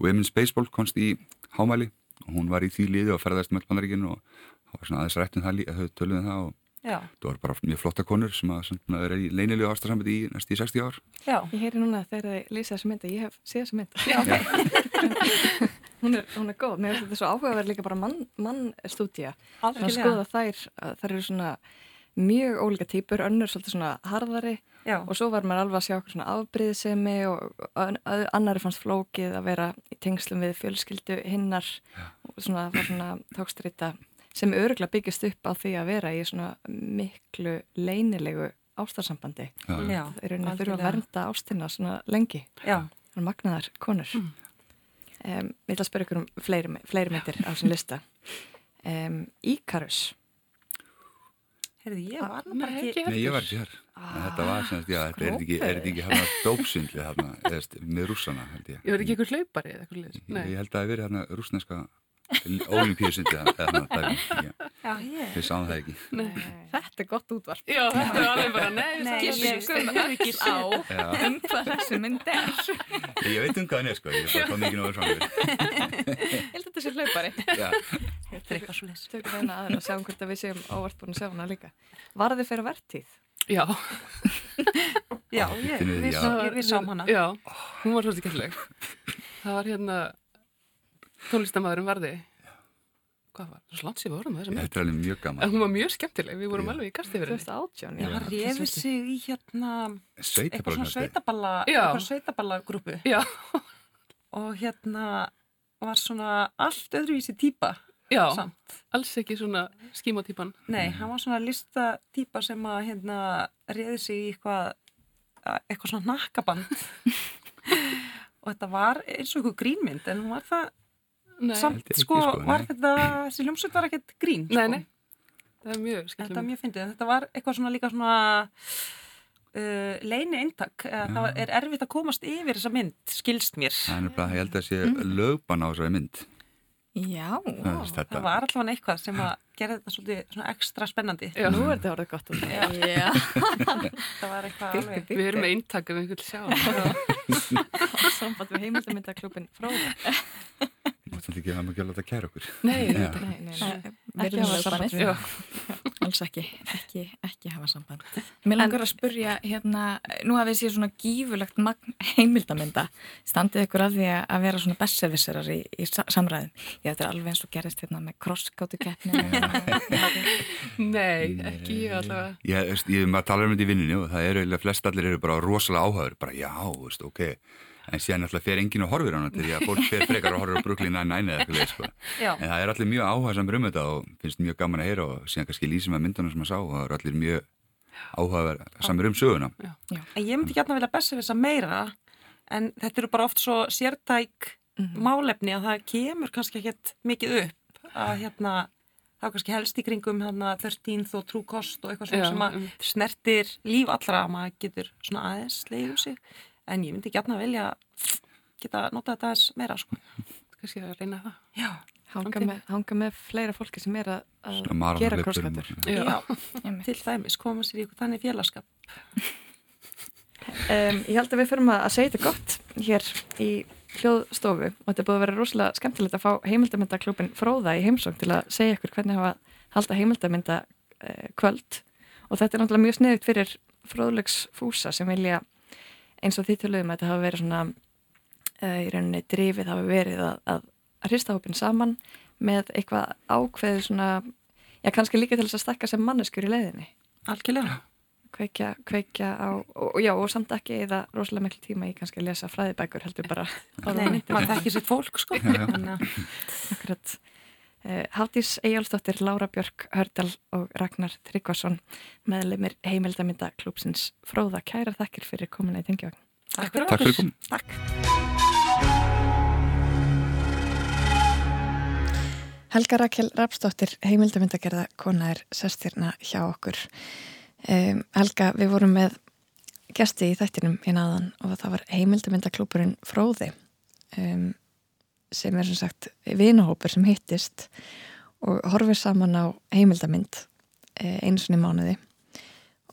Women's Baseball konst í hámæli og hún var í því liði og ferðast með bandaríkinu og það var svona aðeins rætt um það, lí- þau töluðum það og
Já.
það voru bara mjög flotta konur sem að svona, vera í leinilegu ástarsamöndi í næst í 60 ár
Já.
Ég heyri núna þegar þið lýsa þessu mynd að ég hef séð þessu mynd.
Já,
hún, er, hún er góð. Mér finnst þetta svo áhugaverð líka bara mann, mannstúdía. Svona að skoða þær, að þær eru svona mjög ólíka típur, önnur svolítið svona harðari
Já.
og svo var maður alveg að sjá okkur svona afbríðsemi og annari fannst flókið að vera í tengslum við fjölskyldu hinnar og svona það var svona tókstrita sem öruglega byggist upp á því að vera í svona miklu leynilegu ástarsambandi. Það er rauninni að þurfa að vernda ástina svona lengi. Er magnaðar konur. Mm. Um, ég ætla að spyrja ykkur um fleiri, fleiri myndir á þessum lista. Um, Íkarus.
Heyrði, ég var nú bara
Nei,
ekki
Nei, ég var ekki hér. En þetta var sem sagt, já, þetta er ekki, er þetta ekki hérna dópsundli hérna, eða með rússana, held ég.
Ég verði ekki ykkur hlaupari eða eitthvað liðs.
Ég, ég held að það hef verið hérna rússneska Ég,
Já, ég.
við sáum það ekki.
Nei.
Þetta er gott útvarp.
Já, þetta er alveg bara, nei, það
ég skum öll á um hvað þessu mynd er.
Ég veit um hvað hann er, sko. Ég kom ekki náður fram.
Ég held að þetta sé hlaupari.
Já.
Þetta er eitthvað svo leys.
Tökum eina aðra og sjáum hvort að við séum óvart búin að sjá hana líka. Var þið fyrir vertíð?
Já.
Já,
við,
við, við, við sáum hana.
Já, hún var svolítið gætleg. Það var hérna tónlistamæðurinn varði. Hvað var? Við vorum með þessa mynd.
Þetta er alveg mjög
En
gaman.
hún var mjög skemmtileg, við vorum alveg í kasti fyrir henni.
2018,
Já, hann reyfi sig í hérna eitthvað svona sveitaballa
Já.
eitthvað sveitaballagrúpu
Já.
og hérna var svona allt öðruvísi típa
Já,
samt.
alls ekki svona skímatýpan.
Nei, hann var svona lista típa sem að hérna reyði sig í eitthvað eitthvað svona nakkaband og þetta var eins og eitthvað grínmynd en hún var það
Nei.
samt
ekki,
sko,
sko,
var
nei.
þetta þessi hljómsveit var ekkert grín
Nei,
sko.
nei, það er mjög
Þetta
skemmtileg.
var mjög fyndið, þetta var eitthvað svona líka svona uh, leini eintak, uh, það var, er erfitt að komast yfir þessa mynd, skilst mér
Það er nefnilega, ég held að sé lögban á þessari mynd.
Já.
Það er þetta.
það var allavega eitthvað sem að gera þetta svolítið svona ekstra spennandi
Já. Nú er þetta orðið gott út.
Já.
Já.
það var eitthvað alveg
Við erum með eintak ef einhvern sjá.
Samband við heimildamyndaklubin Fróða.
Þú ætlum ekki að hafa ekki að láta kæra okkur.
Nei.
Nei, nei, nei.
Ekki hafa samband.
samband.
Já. Alls ekki, ekki, ekki hafa samband. Mér langar að spurja, hérna, nú hafið séð svona gífurlegt magn heimildamynda. Standið ykkur að því að að vera svona besservisserar í, í sa- samræðum. Já, þetta er alveg eins og gerist hérna með krosskátu keppni.
Nei, ekki ég allavega.
Ég, ég maður talar um þetta í vinninu og það eru eiginlega flest allir eru bara rosalega áhæður, bara já, veist, ok en síðan alltaf fer enginn og horfir á hana til því að fólk fer frekar og horfir á Brooklyn Nine-Nine eða eitthvað sko.
Já.
en það er allir mjög áhæðsamur um þetta og finnst mjög gaman að heyra og síðan kannski lýsum að myndunum sem að sá og það eru allir mjög áhæðsamur um söguna
en ég myndi gætna vilja bessa þess að meira en þetta eru bara oft svo sértæk málefni að það kemur kannski ekkert mikið upp að hérna er kannski helst í kringum hérna 13 og trú kost og eitthvað
Já,
sem að
einmitt.
snertir líf allra að maður getur svona aðeins leiðu sig en ég myndi gætna vilja geta nota þetta aðeins meira sko.
Kannski að reyna það.
Já.
Hanga með, hanga með fleira fólki sem er að, að gera.
Já, til dæmis koma sér í eitthvað þannig félagskap
Um, ég held að við förum að að segja þetta gott hér í hljóðstofu og þetta búið að vera rosalega skemmtilegt að fá heimildamyndaklubin Fróða í heimsókn til að segja ykkur hvernig hafa halda heimildamynda uh, kvöld og þetta er náttúrulega mjög sniðugt fyrir fróðlegs fúsa sem vilja eins og því töluðum að þetta hafa verið svona uh, í rauninni drifið hafa verið að, að, að hrista hópin saman með eitthvað ákveðu svona, já kannski líka til þess að stakka sem manneskur í leiðinni.
Algjörlega.
Kveikja, kveikja á, og, já og samt ekki eða rosalega miklu tíma í kannski að lesa fræðibækur heldur bara.
Nei, maður þekkir sitt fólk sko.
Akkurat. Uh, Hafdís Eyjálfsdóttir, Lára Björk Hördal og Ragnar Tryggvason meðlemið heimildamynda klúpsins Fróða, kæra þakkir fyrir komuna í Tengjavægn.
Takk fyrir
Takk fyrir.
Takk.
Helga Rakel Rapsdóttir, heimildamyndagerða kona er sestirna hjá okkur. Um, Helga, við vorum með gesti í þættinum hérna aðan og það var heimildamyndaklúpurinn Fróði um, sem er sem sagt vinahópur sem hittist og horfir saman á heimildamind einu svona í mánuði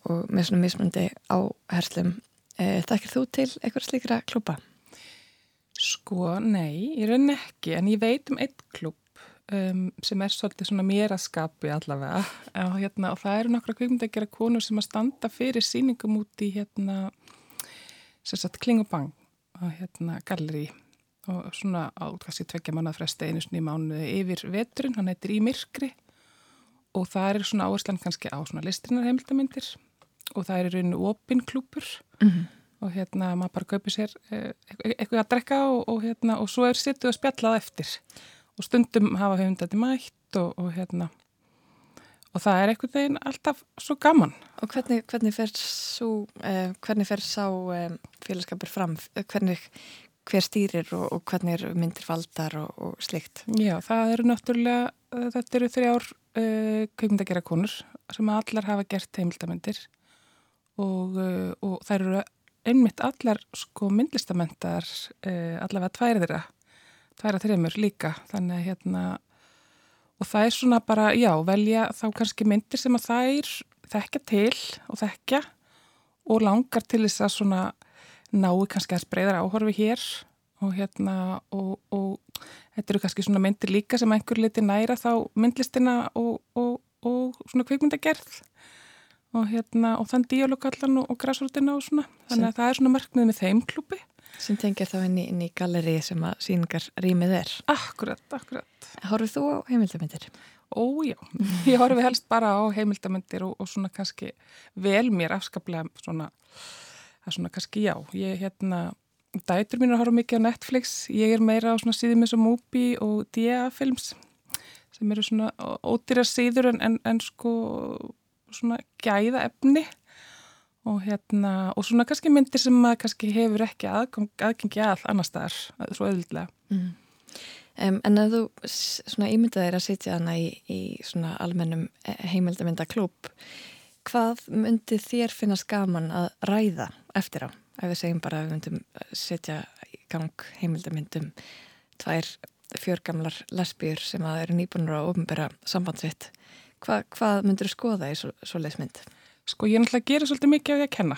og með svona mismundi áherslum. Þekkir þú til eitthvað slíkra klúpa?
Sko, nei, ég raun ekki, en ég veit um eitt klúp um, sem er svolítið svona mér að skapi allavega og, hérna, og það eru nokkra kvikmyndagjara konur sem að standa fyrir síningum út í hérna, sagt Klingubang og hérna Galleri og svona átkast í tveggja mannafresti einu svona í mánuði yfir veturinn, hann heitir Í myrkri og það er svona áherslan kannski á svona listrinnar heimildamindir og það er í rauninu opinklúpur mm -hmm. og hérna maður bara kaupir sér eh, eitthvað að drekka og, og hérna og svo er sittuð að spjallað eftir og stundum hafa höfundandi mætt og, og hérna og það er einhvern veginn alltaf svo gaman.
Og hvernig, hvernig fer svo, eh, hvernig fer sá eh, félagskapur fram? Hvernig hver stýrir og, og hvernig er myndir valdar og, og slikt?
Já, það eru náttúrulega, þetta eru þrjár uh, kveikmyndagera konur sem allar hafa gert heimildamindir og, uh, og það eru einmitt allar sko myndlistamendar uh, allavega tværið þeirra tværa þreymur líka þannig að hérna og það er svona bara, já, velja þá kannski myndir sem að þær þekkja til og þekkja og langar til þess að svona nái kannski að spreyðra áhorfi hér og hérna og, og þetta eru kannski svona myndir líka sem einhver liti næra þá myndlistina og, og, og svona kvikmyndagerð og hérna og þann díalogallan og græsrútina og svona. Þannig að það er svona markmið með þeim klúpi
sem tengir þá inn í, í galleri sem að síningar rýmið er.
Akkurat, akkurat.
Horfið þú á heimildamindir?
Ó já, ég horfi helst bara á heimildamindir og svona kannski vel mér afskaplega svona það er svona kannski já, ég hérna dætur mín að horfa mikið á Netflix. Ég er meira á svona síðum eins og Mubi og DA-films sem eru svona ódýra síður en, en, en sko svona gæða efni og hérna og svona kannski myndir sem maður kannski hefur ekki aðgang, aðgengi að annar staðar, svo auðvitað mm.
um, En ef þú svona ímyndað er að sitja hana í, í svona almennum heimildamyndaklúp hvað myndi þér finnast gaman að ræða eftir á? Ef við segjum bara að við myndum setja í gang heimildamindum tvær fjörgamlar lesbýr sem að eru nýbunur á ofnbæra sambandsitt. Hva, hvað myndur þú skoða í svo, svo leismynd?
Sko ég er náttúrulega að gera svolítið mikið af því að kenna.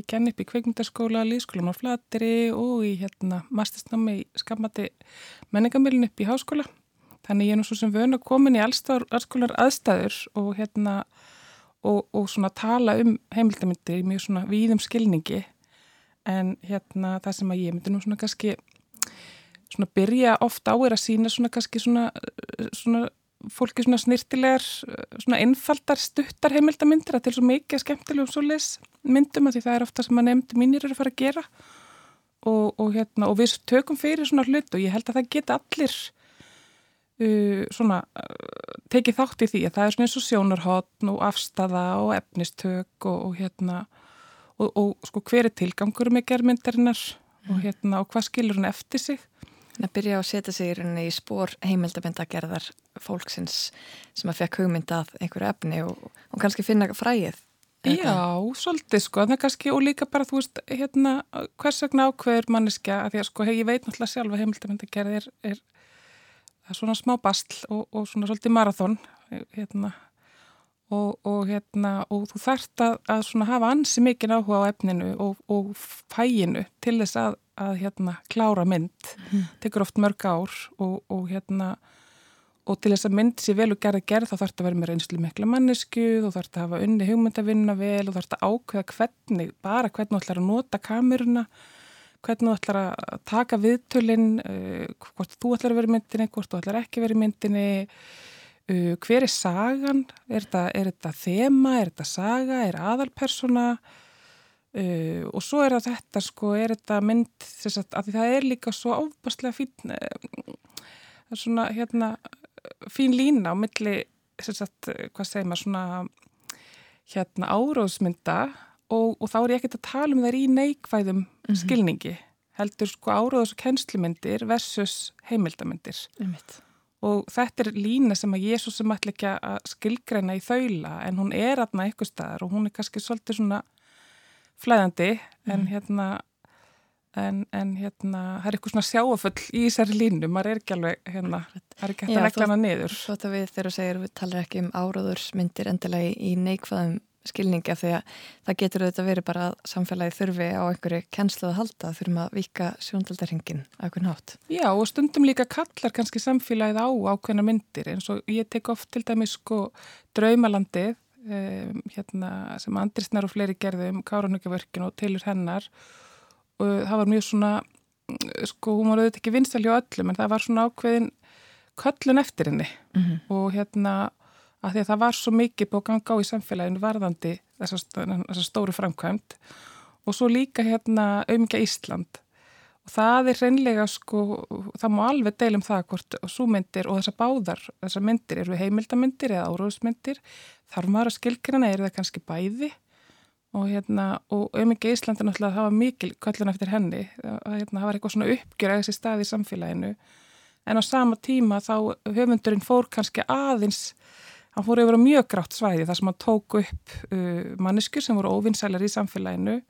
Ég kenn upp í kveikmyndaskóla, líðskólum á Flateri og í hérna mastisnámi í skammati menningamilin upp í háskóla. Þannig ég er nú svo sem vöna komin í allskólar aðstæður og hérna og, og svona tala um heimildamindir í mjög svona víðum skilningi. En hérna það sem að ég myndi nú svona kannski svona byrja ofta á er að sína svona kannski svona, svona fólki svona snirtilegar svona einfaldar stuttar heimildamindir að til svo mikið skemmtilegum svoleis myndum að því það er ofta sem að nefndi mínir eru að fara að gera. Og, og hérna og við tökum fyrir svona hlut og ég held að það geta allir uh, svona uh, tekið þátt í því að það er svona eins og sjónarhóttn og afstafa og efnistök og, og hérna og, og sko hver er tilgangur með germyndarinnar mm. og hérna og hvað skilur hún eftir sig
að byrja að setja sig í rauninni í spór heimildamöndagerðar fólksins sem að fekk hugmynd að einhverju efni og, og kannski finna fræið
Já, svolítið sko, það kannski og líka bara þú veist, hérna hvers vegna ákveður manneskja, að því að sko, hey, ég veit náttúrulega sjálf að heimildamöndagerð er, er það er svona smá bastl og, og svona svolítið marathón hérna. Og, og hérna og þú þarft að, að svona hafa ansi mikið áhuga á efninu og, og fæginu til þess að, að hérna klára mynd, mm. tekur oft mörg ár og hérna og til þess að mynd sér vel og gerða gerð þá þarf þetta að vera með reynslu mikla mannesku þú þarf þetta að hafa unni hugmyndavinna vel og þarf þetta að ákveða hvernig, bara hvernig þú ætlar að nota kameruna hvernig þú ætlar að taka viðtölinn, uh, hvort þú ætlar að vera í myndinni, hvort þú ætlar ekki að vera í myndinni, uh, hver er sagan, er þetta, þema, er þetta saga, er aðalpersona uh, og svo er þetta sko, er þetta mynd, þess að, að það er líka svo óbærslega fín, svona hérna, fín lína á milli, þess að, hvað segir maður, svona hérna áróðsmynda og, og þá er ég ekkert að tala um þær í neikvæðum mm -hmm. skilningi heldur sko áróðs og kennslumyndir versus heimildamindir
Einmitt.
og þetta er lína sem að Jésús sem ætla ekki að skilgreina í þaula en hún er aðna eitthvað staðar og hún er kannski svolítið svona flæðandi en
Mhm.
hérna en, en hérna það er eitthvað svona sjáaföll í þessari línu maður er ekki alveg hérna það er ekki hægt að leggja hana niður
Svo þetta við þegar þú segir við talar ekki um áróðursmyndir endilega í neikvæðum skilningi af því að það getur auðvitað verið bara að samfélagi þurfi á einhverju kennslu að halda þurfum að vika sjóndaldarhingin á einhvern hátt.
Já og stundum líka kallar kannski samfélagið á ákveðna myndir eins og ég tek oft til dæmis sko draumalandið um, hérna, sem Andrisnar og fleiri gerðu um Káranugavörkinu og tilur hennar og það var mjög svona sko hún var auðvitað ekki vinstal hjá öllum en það var svona ákveðin köllun eftir henni
Mhm.
og hérna að því að það var svo mikið búið að ganga á í samfélaginu varðandi þessar stóru framkvæmt og svo líka hérna auðmikið Ísland. Og það er reynlega sko, það má alveg deilum það hvort svo myndir og þessar báðar, þessar myndir eru heimildamyndir eða áróðsmyndir þarf maður að skilgrana, er það kannski bæði? Og hérna, og auðvitað Íslandi náttúrulega það var mikil köllun eftir henni. Að hérna, var eitthvað svona uppgjör að þessi stað í samfélaginu. En á sama tíma þá höfundurinn fór kannski aðeins hann fór yfir á mjög grátt svæði þar sem hann tók upp uh, manneskur sem voru óvinnsælar í samfélaginu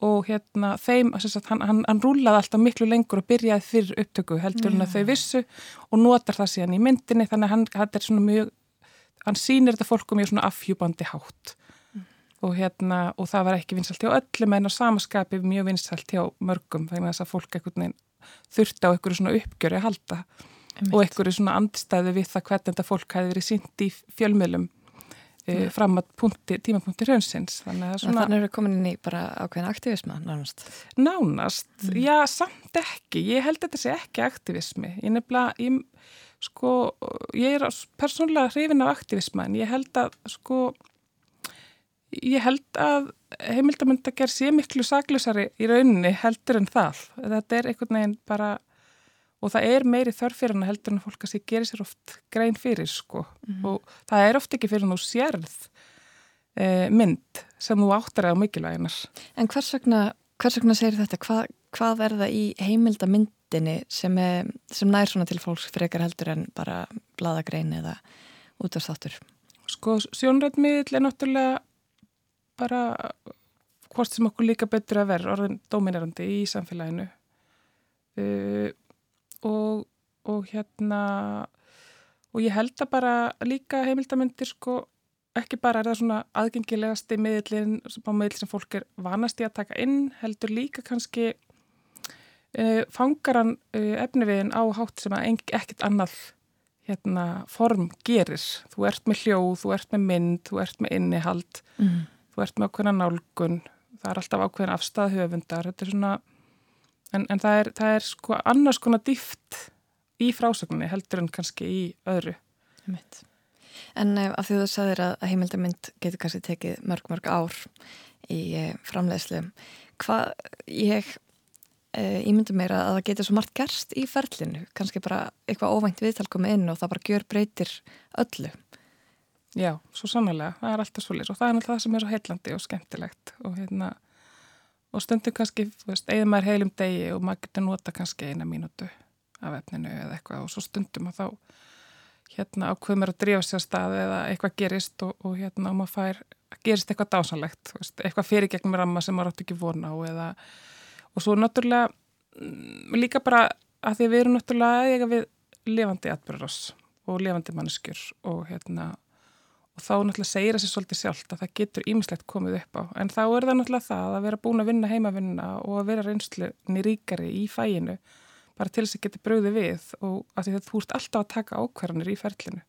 og hérna þeim, sagt, hann, hann, hann rúlaði alltaf miklu lengur og byrjaði fyrir upptöku heldur en að þau vissu og notar það síðan í myndinni þannig hann, hann er svona mjög hann sýnir þetta fólku mjög svona afhjúbandi hátt. Og hérna og það var ekki vinsalt hjá öllum en á samaskapi mjög vinsalt hjá mörgum þannig að þess að fólk veginn þurfti á einhverju svona uppgjöri að halda
Einmitt.
og einhverju svona andstæðu við það hvernig þetta fólk hefði verið sínt í fjölmiðlum uh, fram að punkti, tímapunkti raunsins þannig að
Svona... Þannig eru komin inn í bara ákveðin aktivisma nánast.
nánast, já samt ekki. Ég held að þetta sé ekki aktivismi. Ég nefnilega, ég sko, ég er persónulega hrifin af aktivisma en ég held að sko ég held að heimildamöndager sé miklu saklusari í rauninni heldur en það. Þetta er einhvern veginn bara og það er meiri þörf fyrir hana heldur en fólk að sé gerir sér oft grein fyrir sko
Mhm.
og það er oft ekki fyrir nú sérð e, mynd sem þú áttar á mikilvæginar
En hvers vegna, hvers vegna segir þetta? Hva, hvað er það í heimildamyndinni sem, er, sem nær svona til fólks frekar heldur en bara bladagrein eða útastáttur?
Sko, sjónrættmiðl er náttúrulega bara hvort sem okkur líka betur að vera orðin dominerandi í samfélaginu uh, og, og hérna og ég held að bara líka heimildamindir sko ekki bara er það svona aðgengilegasti miðlinn miðl sem fólk er vanast í að taka inn, heldur líka kannski uh, fangar hann uh, efniviðin á hátt sem að ekkert annað hérna, form gerir. Þú ert með hljóð, þú ert með mynd, þú ert með innihald,
Mhm.
þú ert með ákveðna nálgun, það er alltaf ákveðin afstæð höfundar, þetta er svona, en, en það, er, það er sko annars konar dýft í frásögninni heldur en kannski í öðru.
En uh, af því þú sagðir að, heimildamynd getur kannski tekið mörg, mörg ár í uh, framleiðslu, hvað ég uh, ímynda mér að það getur svo margt gerst í ferlinu, kannski bara eitthvað óvænt viðtal komið inn og það bara gjör breytir öllu.
Já, svo sannlega, það er alltaf svolítið og það er náttúrulega það sem er svo heillandi og skemmtilegt og hérna, og stundum kannski, þú veist, eða maður heilum degi og maður getur nota kannski eina mínútu af efninu eða eitthvað. Og svo stundum að þá hérna ákveðum er að drífa sér að stað eða eitthvað gerist og, og hérna og maður fær, gerist eitthvað dásanlegt, veist, eitthvað fyrir gegnum ramma sem maður átt ekki vona á eða, og svo náttúrulega mm, líka bara að því við erum náttúrulega eiga við lifandi atbyrðarás og lifandi manneskjur og hérna og þá náttúrulega segir það sér svolítið sjálft að það getur ímislegt komið upp á. En þá er það náttúrulega það að vera búin að vinna heimavinna og að vera reynslunni ríkari í fæinu bara til þess að geta bröði við og að því að þú ert alltaf að taka ákvarðanir í ferlinu.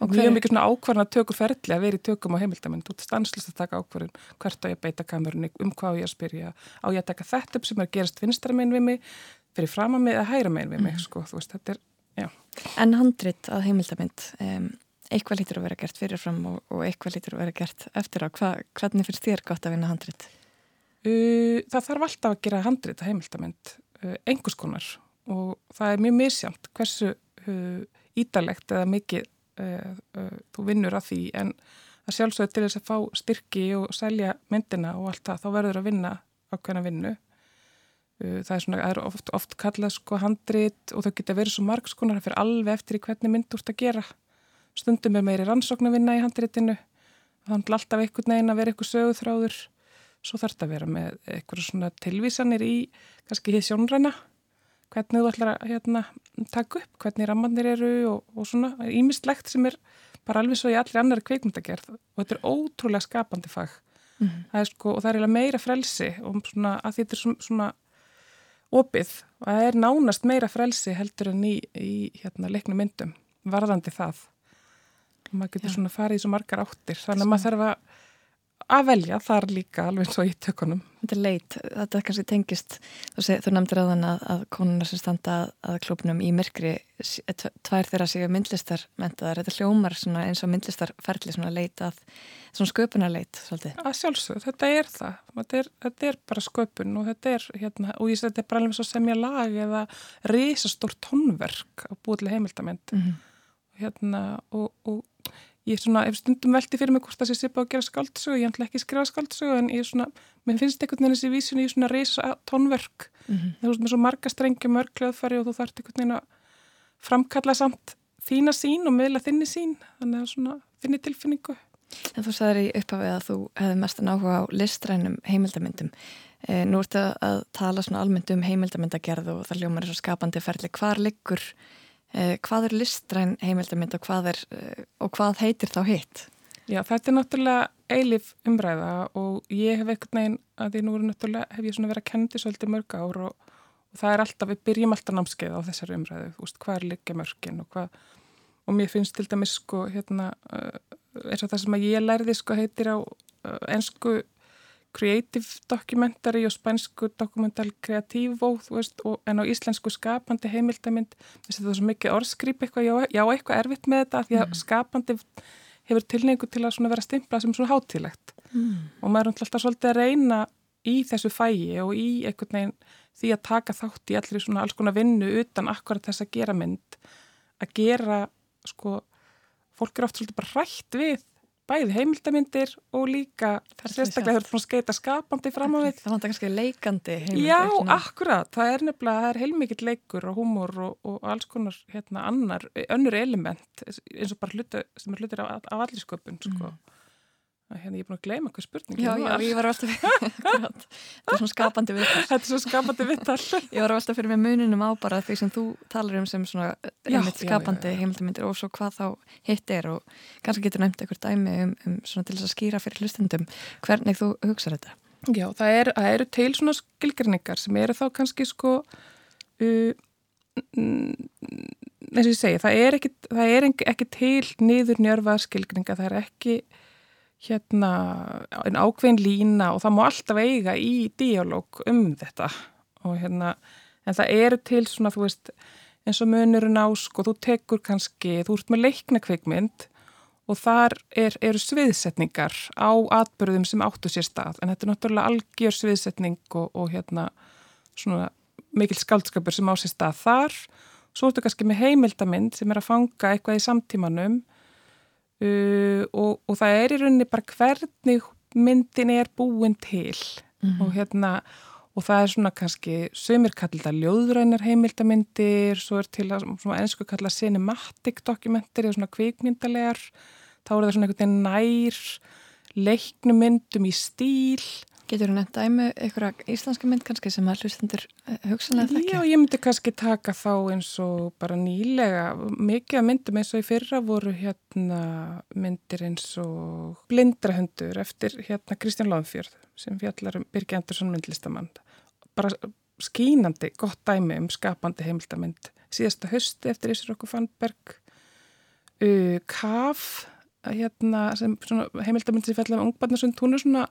Og mjög mikið svona ákvarðan að tökur ferli að vera í tökum á heimildamind þú ert stanslust að taka ákvarðun hvert á ég að beita kamerunni, um hvað ég að spyrja á ég að taka þetta upp sem er að gerast vinstra megin við mig fyrir fram að mig eða hæra megin við mig
Mhm.
sko, veist, er,
En handrit að heimildamind, um, eitthvað lítur að vera gert fyrirfram og, og eitthvað lítur að vera gert eftir á. Hva, hvernig finnst þér gott að vinna handrit?
Uh, það þarf alltaf að gera handrit að heimildamind, uh, einhvers konar og það er mjög misjamt hversu uh, ídalegt eða mikið þú vinnur að því en að sjálfsögðu til þess að fá styrki og selja myndina og allt það, þá verður að vinna ákveðna vinnu. Það er svona, það er oft, oft kallað sko handrit og það geta verið svo margskonar, það fyrir alveg eftir í hvernig mynd þú ert að gera. Stundum er meiri rannsóknarvinna í handritinu, þannig alltaf einhvern veginn að vera eitthvað söguþráður. Svo þarf þetta að vera með eitthvað svona tilvísanir í kannski hér sjónræna. Hvernig þú ætlar að hérna, taka upp, hvernig rammannir eru og, og svona ímistlegt sem er bara alveg svo í allir annar kveikmyndagerð og þetta er ótrúlega skapandi fag.
Mhm.
það er sko, og það er eiginlega meira frelsi og svona að þetta er svona, svona opið. Og það er nánast meira frelsi heldur en í, í hérna, leiknum myndum varðandi það maður getur svona farið í svo margar áttir þannig að maður þarf að að velja þar líka alveg eins og í tökunum.
Þetta er leit, þetta er kannski tengist, þú, þú nefndir að þann að, að konunar sem standa að, að klubnum í myrkri, tv- tvær þeirra séu myndlistar mentaðar, þetta hljómar eins og myndlistarferli svona leit að, svona sköpunarleit svolítið.
Að sjálfsög, þetta er það. Þetta er, þetta er bara sköpun og þetta er, hérna, og ég segi þetta er bara alveg og semja lag eða risastór tónverk að búið til heimildamind.
Mhm.
Hérna, og, og ég svona, ef stundum velti fyrir mig hvort það sé svipa að gera skáldsögu, ég ætla ekki að skrifa skáldsögu en ég svona, mér finnst einhvern veginn þessi vísun í svona risa tónverk
Mhm.
þú veist með svo marga strengi mörg hljóðfæri og þú þarft einhvern veginn að framkalla samt þína sín og miðla þinni sín þannig að svona þinni tilfinningu
En þú sagðir í upphafið að þú hefði mestan áhuga á listrænum heimildamindum. E, nú ertu að tala svona almennt um heimildamyndagerð og það ljómar er svo skapandi ferli. Hvar liggur, hvað er listræn heimildamind og hvað, er, e, og hvað heitir þá hitt?
Já, þetta er náttúrulega eilif umræða og ég hef einhvern veginn að því nú er náttúrulega, hef ég svona verið að kendi svolítið mörg ár og, og það er alltaf, við byrjum alltaf námskeið á þessari umræðu, veist, hvað er liggja mörgin og hvað, og mér finnst til dæmis sko, hérna, uh, eins og það sem að ég lærði sko heitir á ensku creative documentary og spænsku veist, og, en á íslensku skapandi heimildamind, það er svo mikið orðskrýp eitthvað, já, já, eitthvað erfitt með þetta, því að skapandi hefur tilningu til að vera stimplað sem svona hátilegt
Mm.
og maður er alltaf svolítið að reyna í þessu fægi og í einhvern veginn því að taka þátt í allir svona alls konar vinnu utan akkurat þess að gera mynd. Að gera sko fólk er oft svolítið bara hrætt við bæði heimildamindir og líka sérstaklega þurfum að skeita skapandi fram á við
Það vantar kannski leikandi heimildir.
Já,
svona.
akkurat, það er nefnilega, það er heilmikill leikur og húmor og, og alls konar hérna annar, önnur element eins og bara hluti, sem er hlutir af, af allir sköpun, sko. Mm. Hérna, ég er búin að gleyma hvað spurningi
Já, já, ég var alltaf. Þetta er svona skapandi viðtal.
Þetta er svona skapandi viðtal.
ég var alltaf fyrir með muninum á bara því sem þú talar um sem svona
Já,
einmitt
já,
skapandi heimildamindir og svo hvað þá hitt er og kannski getur nefnt eitthvað dæmi um, um svona til þess að skýra fyrir hlustendum hvernig þú hugsaður þetta.
Já, það, er, það eru til svona skilgrinningar sem eru þá kannski sko uh, mm, eins og ég segi, það er ekki, það er ekki, ekki til niður njörfa skilgrinninga, það er ekki hérna en ákveðin lína og það má alltaf eiga í dialóg um þetta. Og hérna, en það eru til svona, þú veist, eins og munurinn á sko, þú tekur kannski, þú ert með leikna kvikmynd og þar er, eru sviðsetningar á atbyrðum sem áttu sér stað. En þetta er náttúrulega algjör sviðsetning og, og hérna svona mikil skaldskapur sem á sér stað þar. Svo ertu kannski með heimildamind sem er að fanga eitthvað í samtímanum uh, og, og það er í rauninni bara hvernig myndin er búin til.
Mhm.
og hérna og það er svona kannski sömur kallda ljóðrænar heimildamindir svo er til að svona ennsku kalla cinematic dokumentir eða svona kvikmyndalegar. Þá er það svona einhvern veginn nær leiknumyndum í stíl
Getur þú nefnt dæmi einhverja íslenska mynd kannski sem að hlustendur eh, hugsanlega þekkja?
Já, ég myndi kannski taka þá eins og bara nýlega, mikið af myndum eins og í fyrra voru hérna myndir eins og blindrahundur eftir hérna Kristján Láðfjörð sem fjallar um Birgi Andersson myndlistamann. Bara skínandi gott dæmi um skapandi heimildamind. Síðasta hösti eftir Ísir okkur Fannberg uh, Kaf hérna, heimildamind sem fjallar um ungbarnasund, hún er svona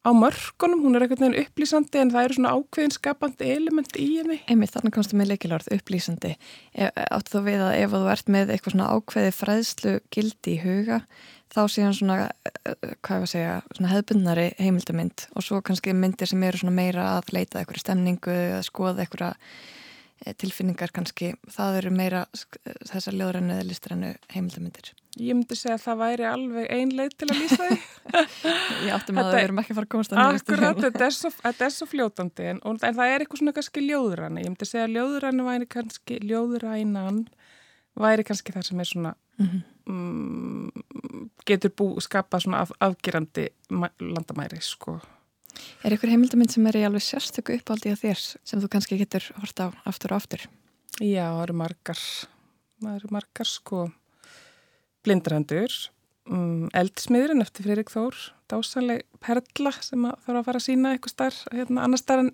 á mörgunum, hún er einhvern veginn upplýsandi en það eru svona ákveðin skapandi element í henni.
Einmitt, þannig komstu með leikilorð upplýsandi. E, áttu þú við að ef þú ert með eitthvað svona ákveði fræðslu gildi í huga, þá séum svona, e, hvað er að segja, svona hefbundnari heimildamind og svo kannski myndir sem eru svona meira að leita eitthvað stemningu eða skoða eitthvað e, tilfinningar kannski, það eru meira þessar ljóðrannu eða listrannu heimildamindir.
Ég myndi segja að það væri alveg ein leið til að lýsa því.
Ég áttum að það erum ekki fara að komast að.
Akkurat, þetta er, svo, þetta er svo fljótandi en, en það er eitthvað svona kannski ljóðræni. Ég myndi segja að ljóðræni væri kannski, ljóðrænan væri kannski það sem er svona, mm -hmm. mm, getur bú, skapað svona af, afgerandi landamæri, sko.
Er ykkur heimildamind sem er í alveg sérstöku uppáldi á þér sem þú kannski getur hort á aftur og aftur?
Já, það eru margar, það eru margar, sko. Blindrandur um, eldsmiðurinn eftir Freirik Þór dásanleg perla sem að þarf að fara að sína eitthvað starf, hérna annar starf en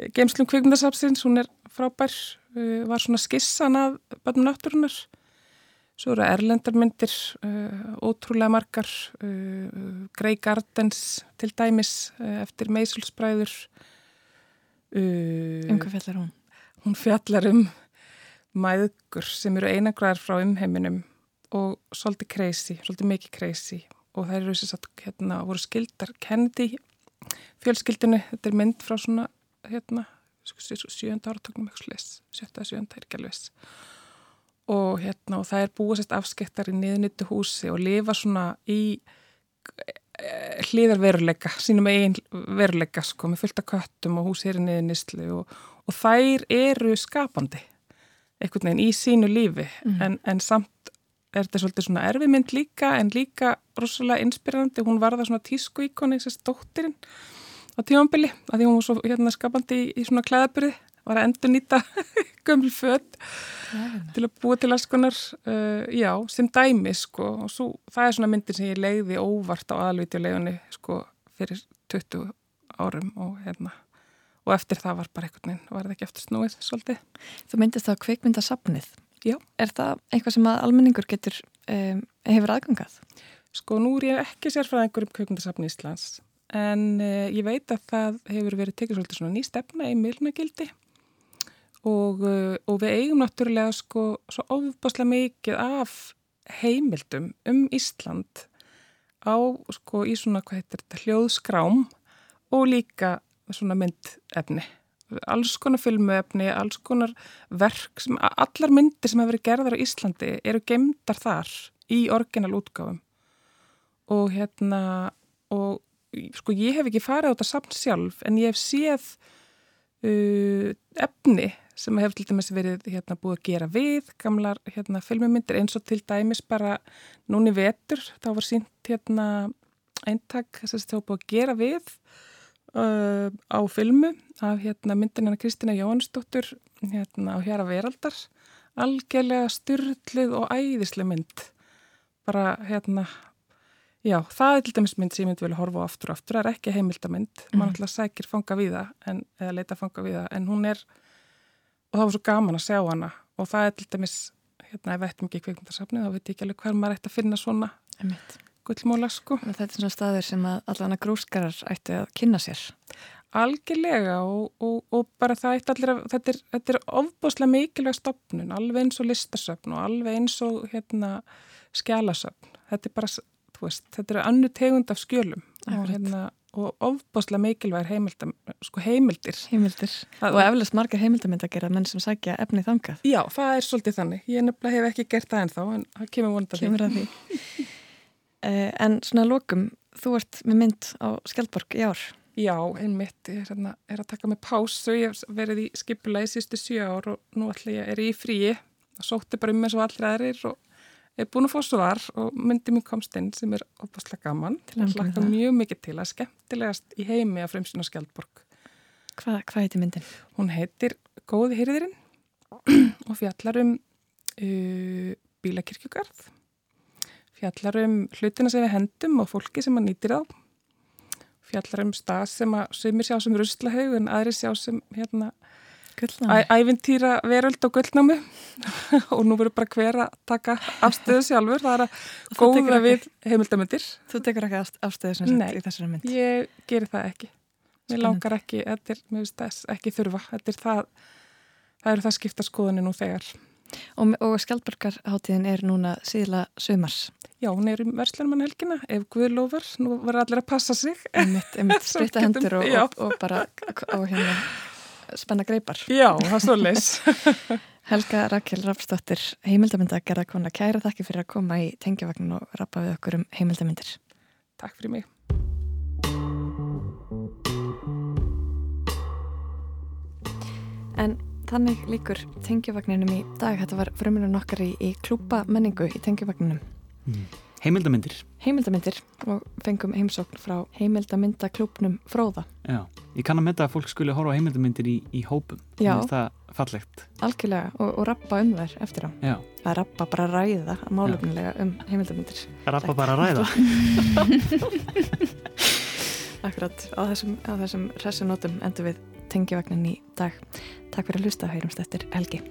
eh, geimslum kvikmyndasapsins, hún er frábær. Uh, var svona skissan að bannum náttúrunar svo eru erlendarmyndir uh, ótrúlega margar uh, Grey Gardens til dæmis eftir Meisulsbræður
Um hvað fjallar hún?
Hún fjallar um mæðgur sem eru einagræðar frá umheiminum og svolítið crazy, svolítið mikið crazy. Og það eru þess að hérna voru skildar Kennedy fjölskyldinu, þetta er mynd frá svona hérna, sjönda áratögnum sjötta, sjönda er ekki alveg og hérna og það er búið sérst afskektar í niðnittu húsi og lifa svona í eh, hlýðar veruleika, sínum eigin veruleika sko, með fullta köttum og húsi er í niðnistlu og, og þær eru skapandi einhvern veginn í sínu lífi. Mm. en, en samt er þetta svolítið svona erfimynd líka en líka rosalega inspirandi hún var það svona tísku íkoni þess dóttirinn á tímanbili að því hún var svo hérna skapandi í, í svona klæðabyrði var að endur nýta gömul född til að búa til alls konar uh, já, sem dæmi sko og svo, það er svona myndir sem ég leiði óvart á aðalvítjulegunni sko fyrir 20 árum og hérna og eftir það var bara einhvern veginn, var það ekki eftir snúið svolítið.
Þú myndist það kveikmyndasafnið
Já.
Er það eitthvað sem að almenningur getur um, hefur aðgangað?
Sko nú er ég ekki sérfræðingur um kveikmyndasafni Íslands en uh, ég veit að það hefur verið tekið svolítið svona ný stefna í milnagildi og, uh, og við eigum náttúrulega sko svo ofbáslega mikið af heimildum um Ísland á sko í svona hvað heitir þetta hljóðskrám og líka svona myndefni. Alls konar filmuefni, alls konar verk, sem, allar myndir sem hafa verið gerðar á Íslandi eru gemdar þar í orginal útgáfum. Og hérna og sko ég hef ekki farið á þetta samt sjálf en ég hef séð uh, efni sem hefur til dæmis verið hérna búið að gera við gamlar hérna filmumyndir eins og til dæmis bara núni vetur. Þá var sínt hérna eintak að það var búið að gera við uh, á filmu af hérna, myndin hennar Kristina Jónsdóttur hérna, á Hjara Veraldar. Algjörlega styrlið og æðislega mynd. Bara hérna já, það er til dæmis mynd sem ég myndi vilja horfa á aftur og aftur, það er ekki heimildamind mm. mann alltaf sækir fanga við það en, eða leita fanga við það, en hún er og það var svo gaman að sjá hana og það er til dæmis, hérna, ef við ættum ekki kveikmyndarsafni, þá veit ég ekki alveg hver maður ætti að finna svona gullmóla sko.
Þetta er svona staður sem allan að grúskarar ætti að kynna sér.
Algjörlega og, og, og bara það eitt allir að þetta er, þetta er ofbúslega mikilvæg stopnun, alveg eins og listasöfn og alveg eins og hérna skjálasöfn. Þetta er bara, þú veist, þetta eru annu tegund af skjölum og, hérna, og ofbúslega mikilvæg heimildam, sko heimildir.
Heimildir það, og eflust margar heimildamind að gera menn sem sækja efni þangað.
Já, það er svolítið þannig. Ég nefnilega hef ekki gert það ennþá en það kemur vonandi
að. Kemur að því. Eh, en svona lokum, þú ert með mynd á Skjaldborg í ár.
Já, einmitt, ég er, hérna, er að taka með pásu, ég hef verið í skipula í sístu sjö ár og nú ætla ég er í fríi sótti bara um eins og allra aðrir og er búin að fá svar og myndi mér komst inn sem er opastlega gaman og hlaka mjög mikið til að skemmtilegast í heimi af fremsinu Skjaldborg.
Hva, hvað heitir myndin?
Hún heitir Góði hýrðirinn og fjallar um uh, bílakirkjugarð fjallar um hlutina sem við hendum og fólki sem að nýtir á fjallar um stað sem að sumir sjá sem ruslahaug en aðri sjá sem hérna. Ævintýra veröld og gullnámi og nú verður bara hver að taka afstöðu sjálfur, það er að góða við heimildamindir.
Þú tekur ekki afst- afstöðu sem
Nei,
í þessari mynd?
ég geri það ekki. Mér
Spennandi.
langar ekki, þetta er, mér finnst þess ekki þurfa, þetta er það, það eru það skipta skoðanir nú þegar.
Og, og Skjaldborgarháttíðin er núna síðla sömars.
Já, hún er í verslunum hann helgina, ef Guð lofar, nú verður allir að passa sig.
Einmitt, einmitt
getum-
hendur og, og, og bara og hérna spenna greipar.
Já, það er svoleiðis.
Helga Rakel Rapsdóttir, heimildamynda gerða kona, kæra þakki fyrir að koma í tengjavagnin og rappa við okkur um heimildamindir.
Takk fyrir mig.
En þannig líkur tengjavagninum í dag. Þetta var frumurinn okkar í, í klúpa menningu í tengjavagninum.
Heimildamindir.
Heimildamindir og fengum heimsókn frá heimildamyndaklúpnum Fróða.
Já, ég kann að metta að fólk skuli horfa heimildamindir í, í hópum.
Já.
Mér finnst það fallegt.
Algjörlega og, og rappa um þær eftir á.
Já.
Það er rappa bara að ræða málefnilega um heimildamindir.
Rappa bara að ræða.
Akkurat, á þessum, á þessum hressunótum endur við tengjavagnin í dag. Takk fyrir að hlusta, heyrumst eftir helgi.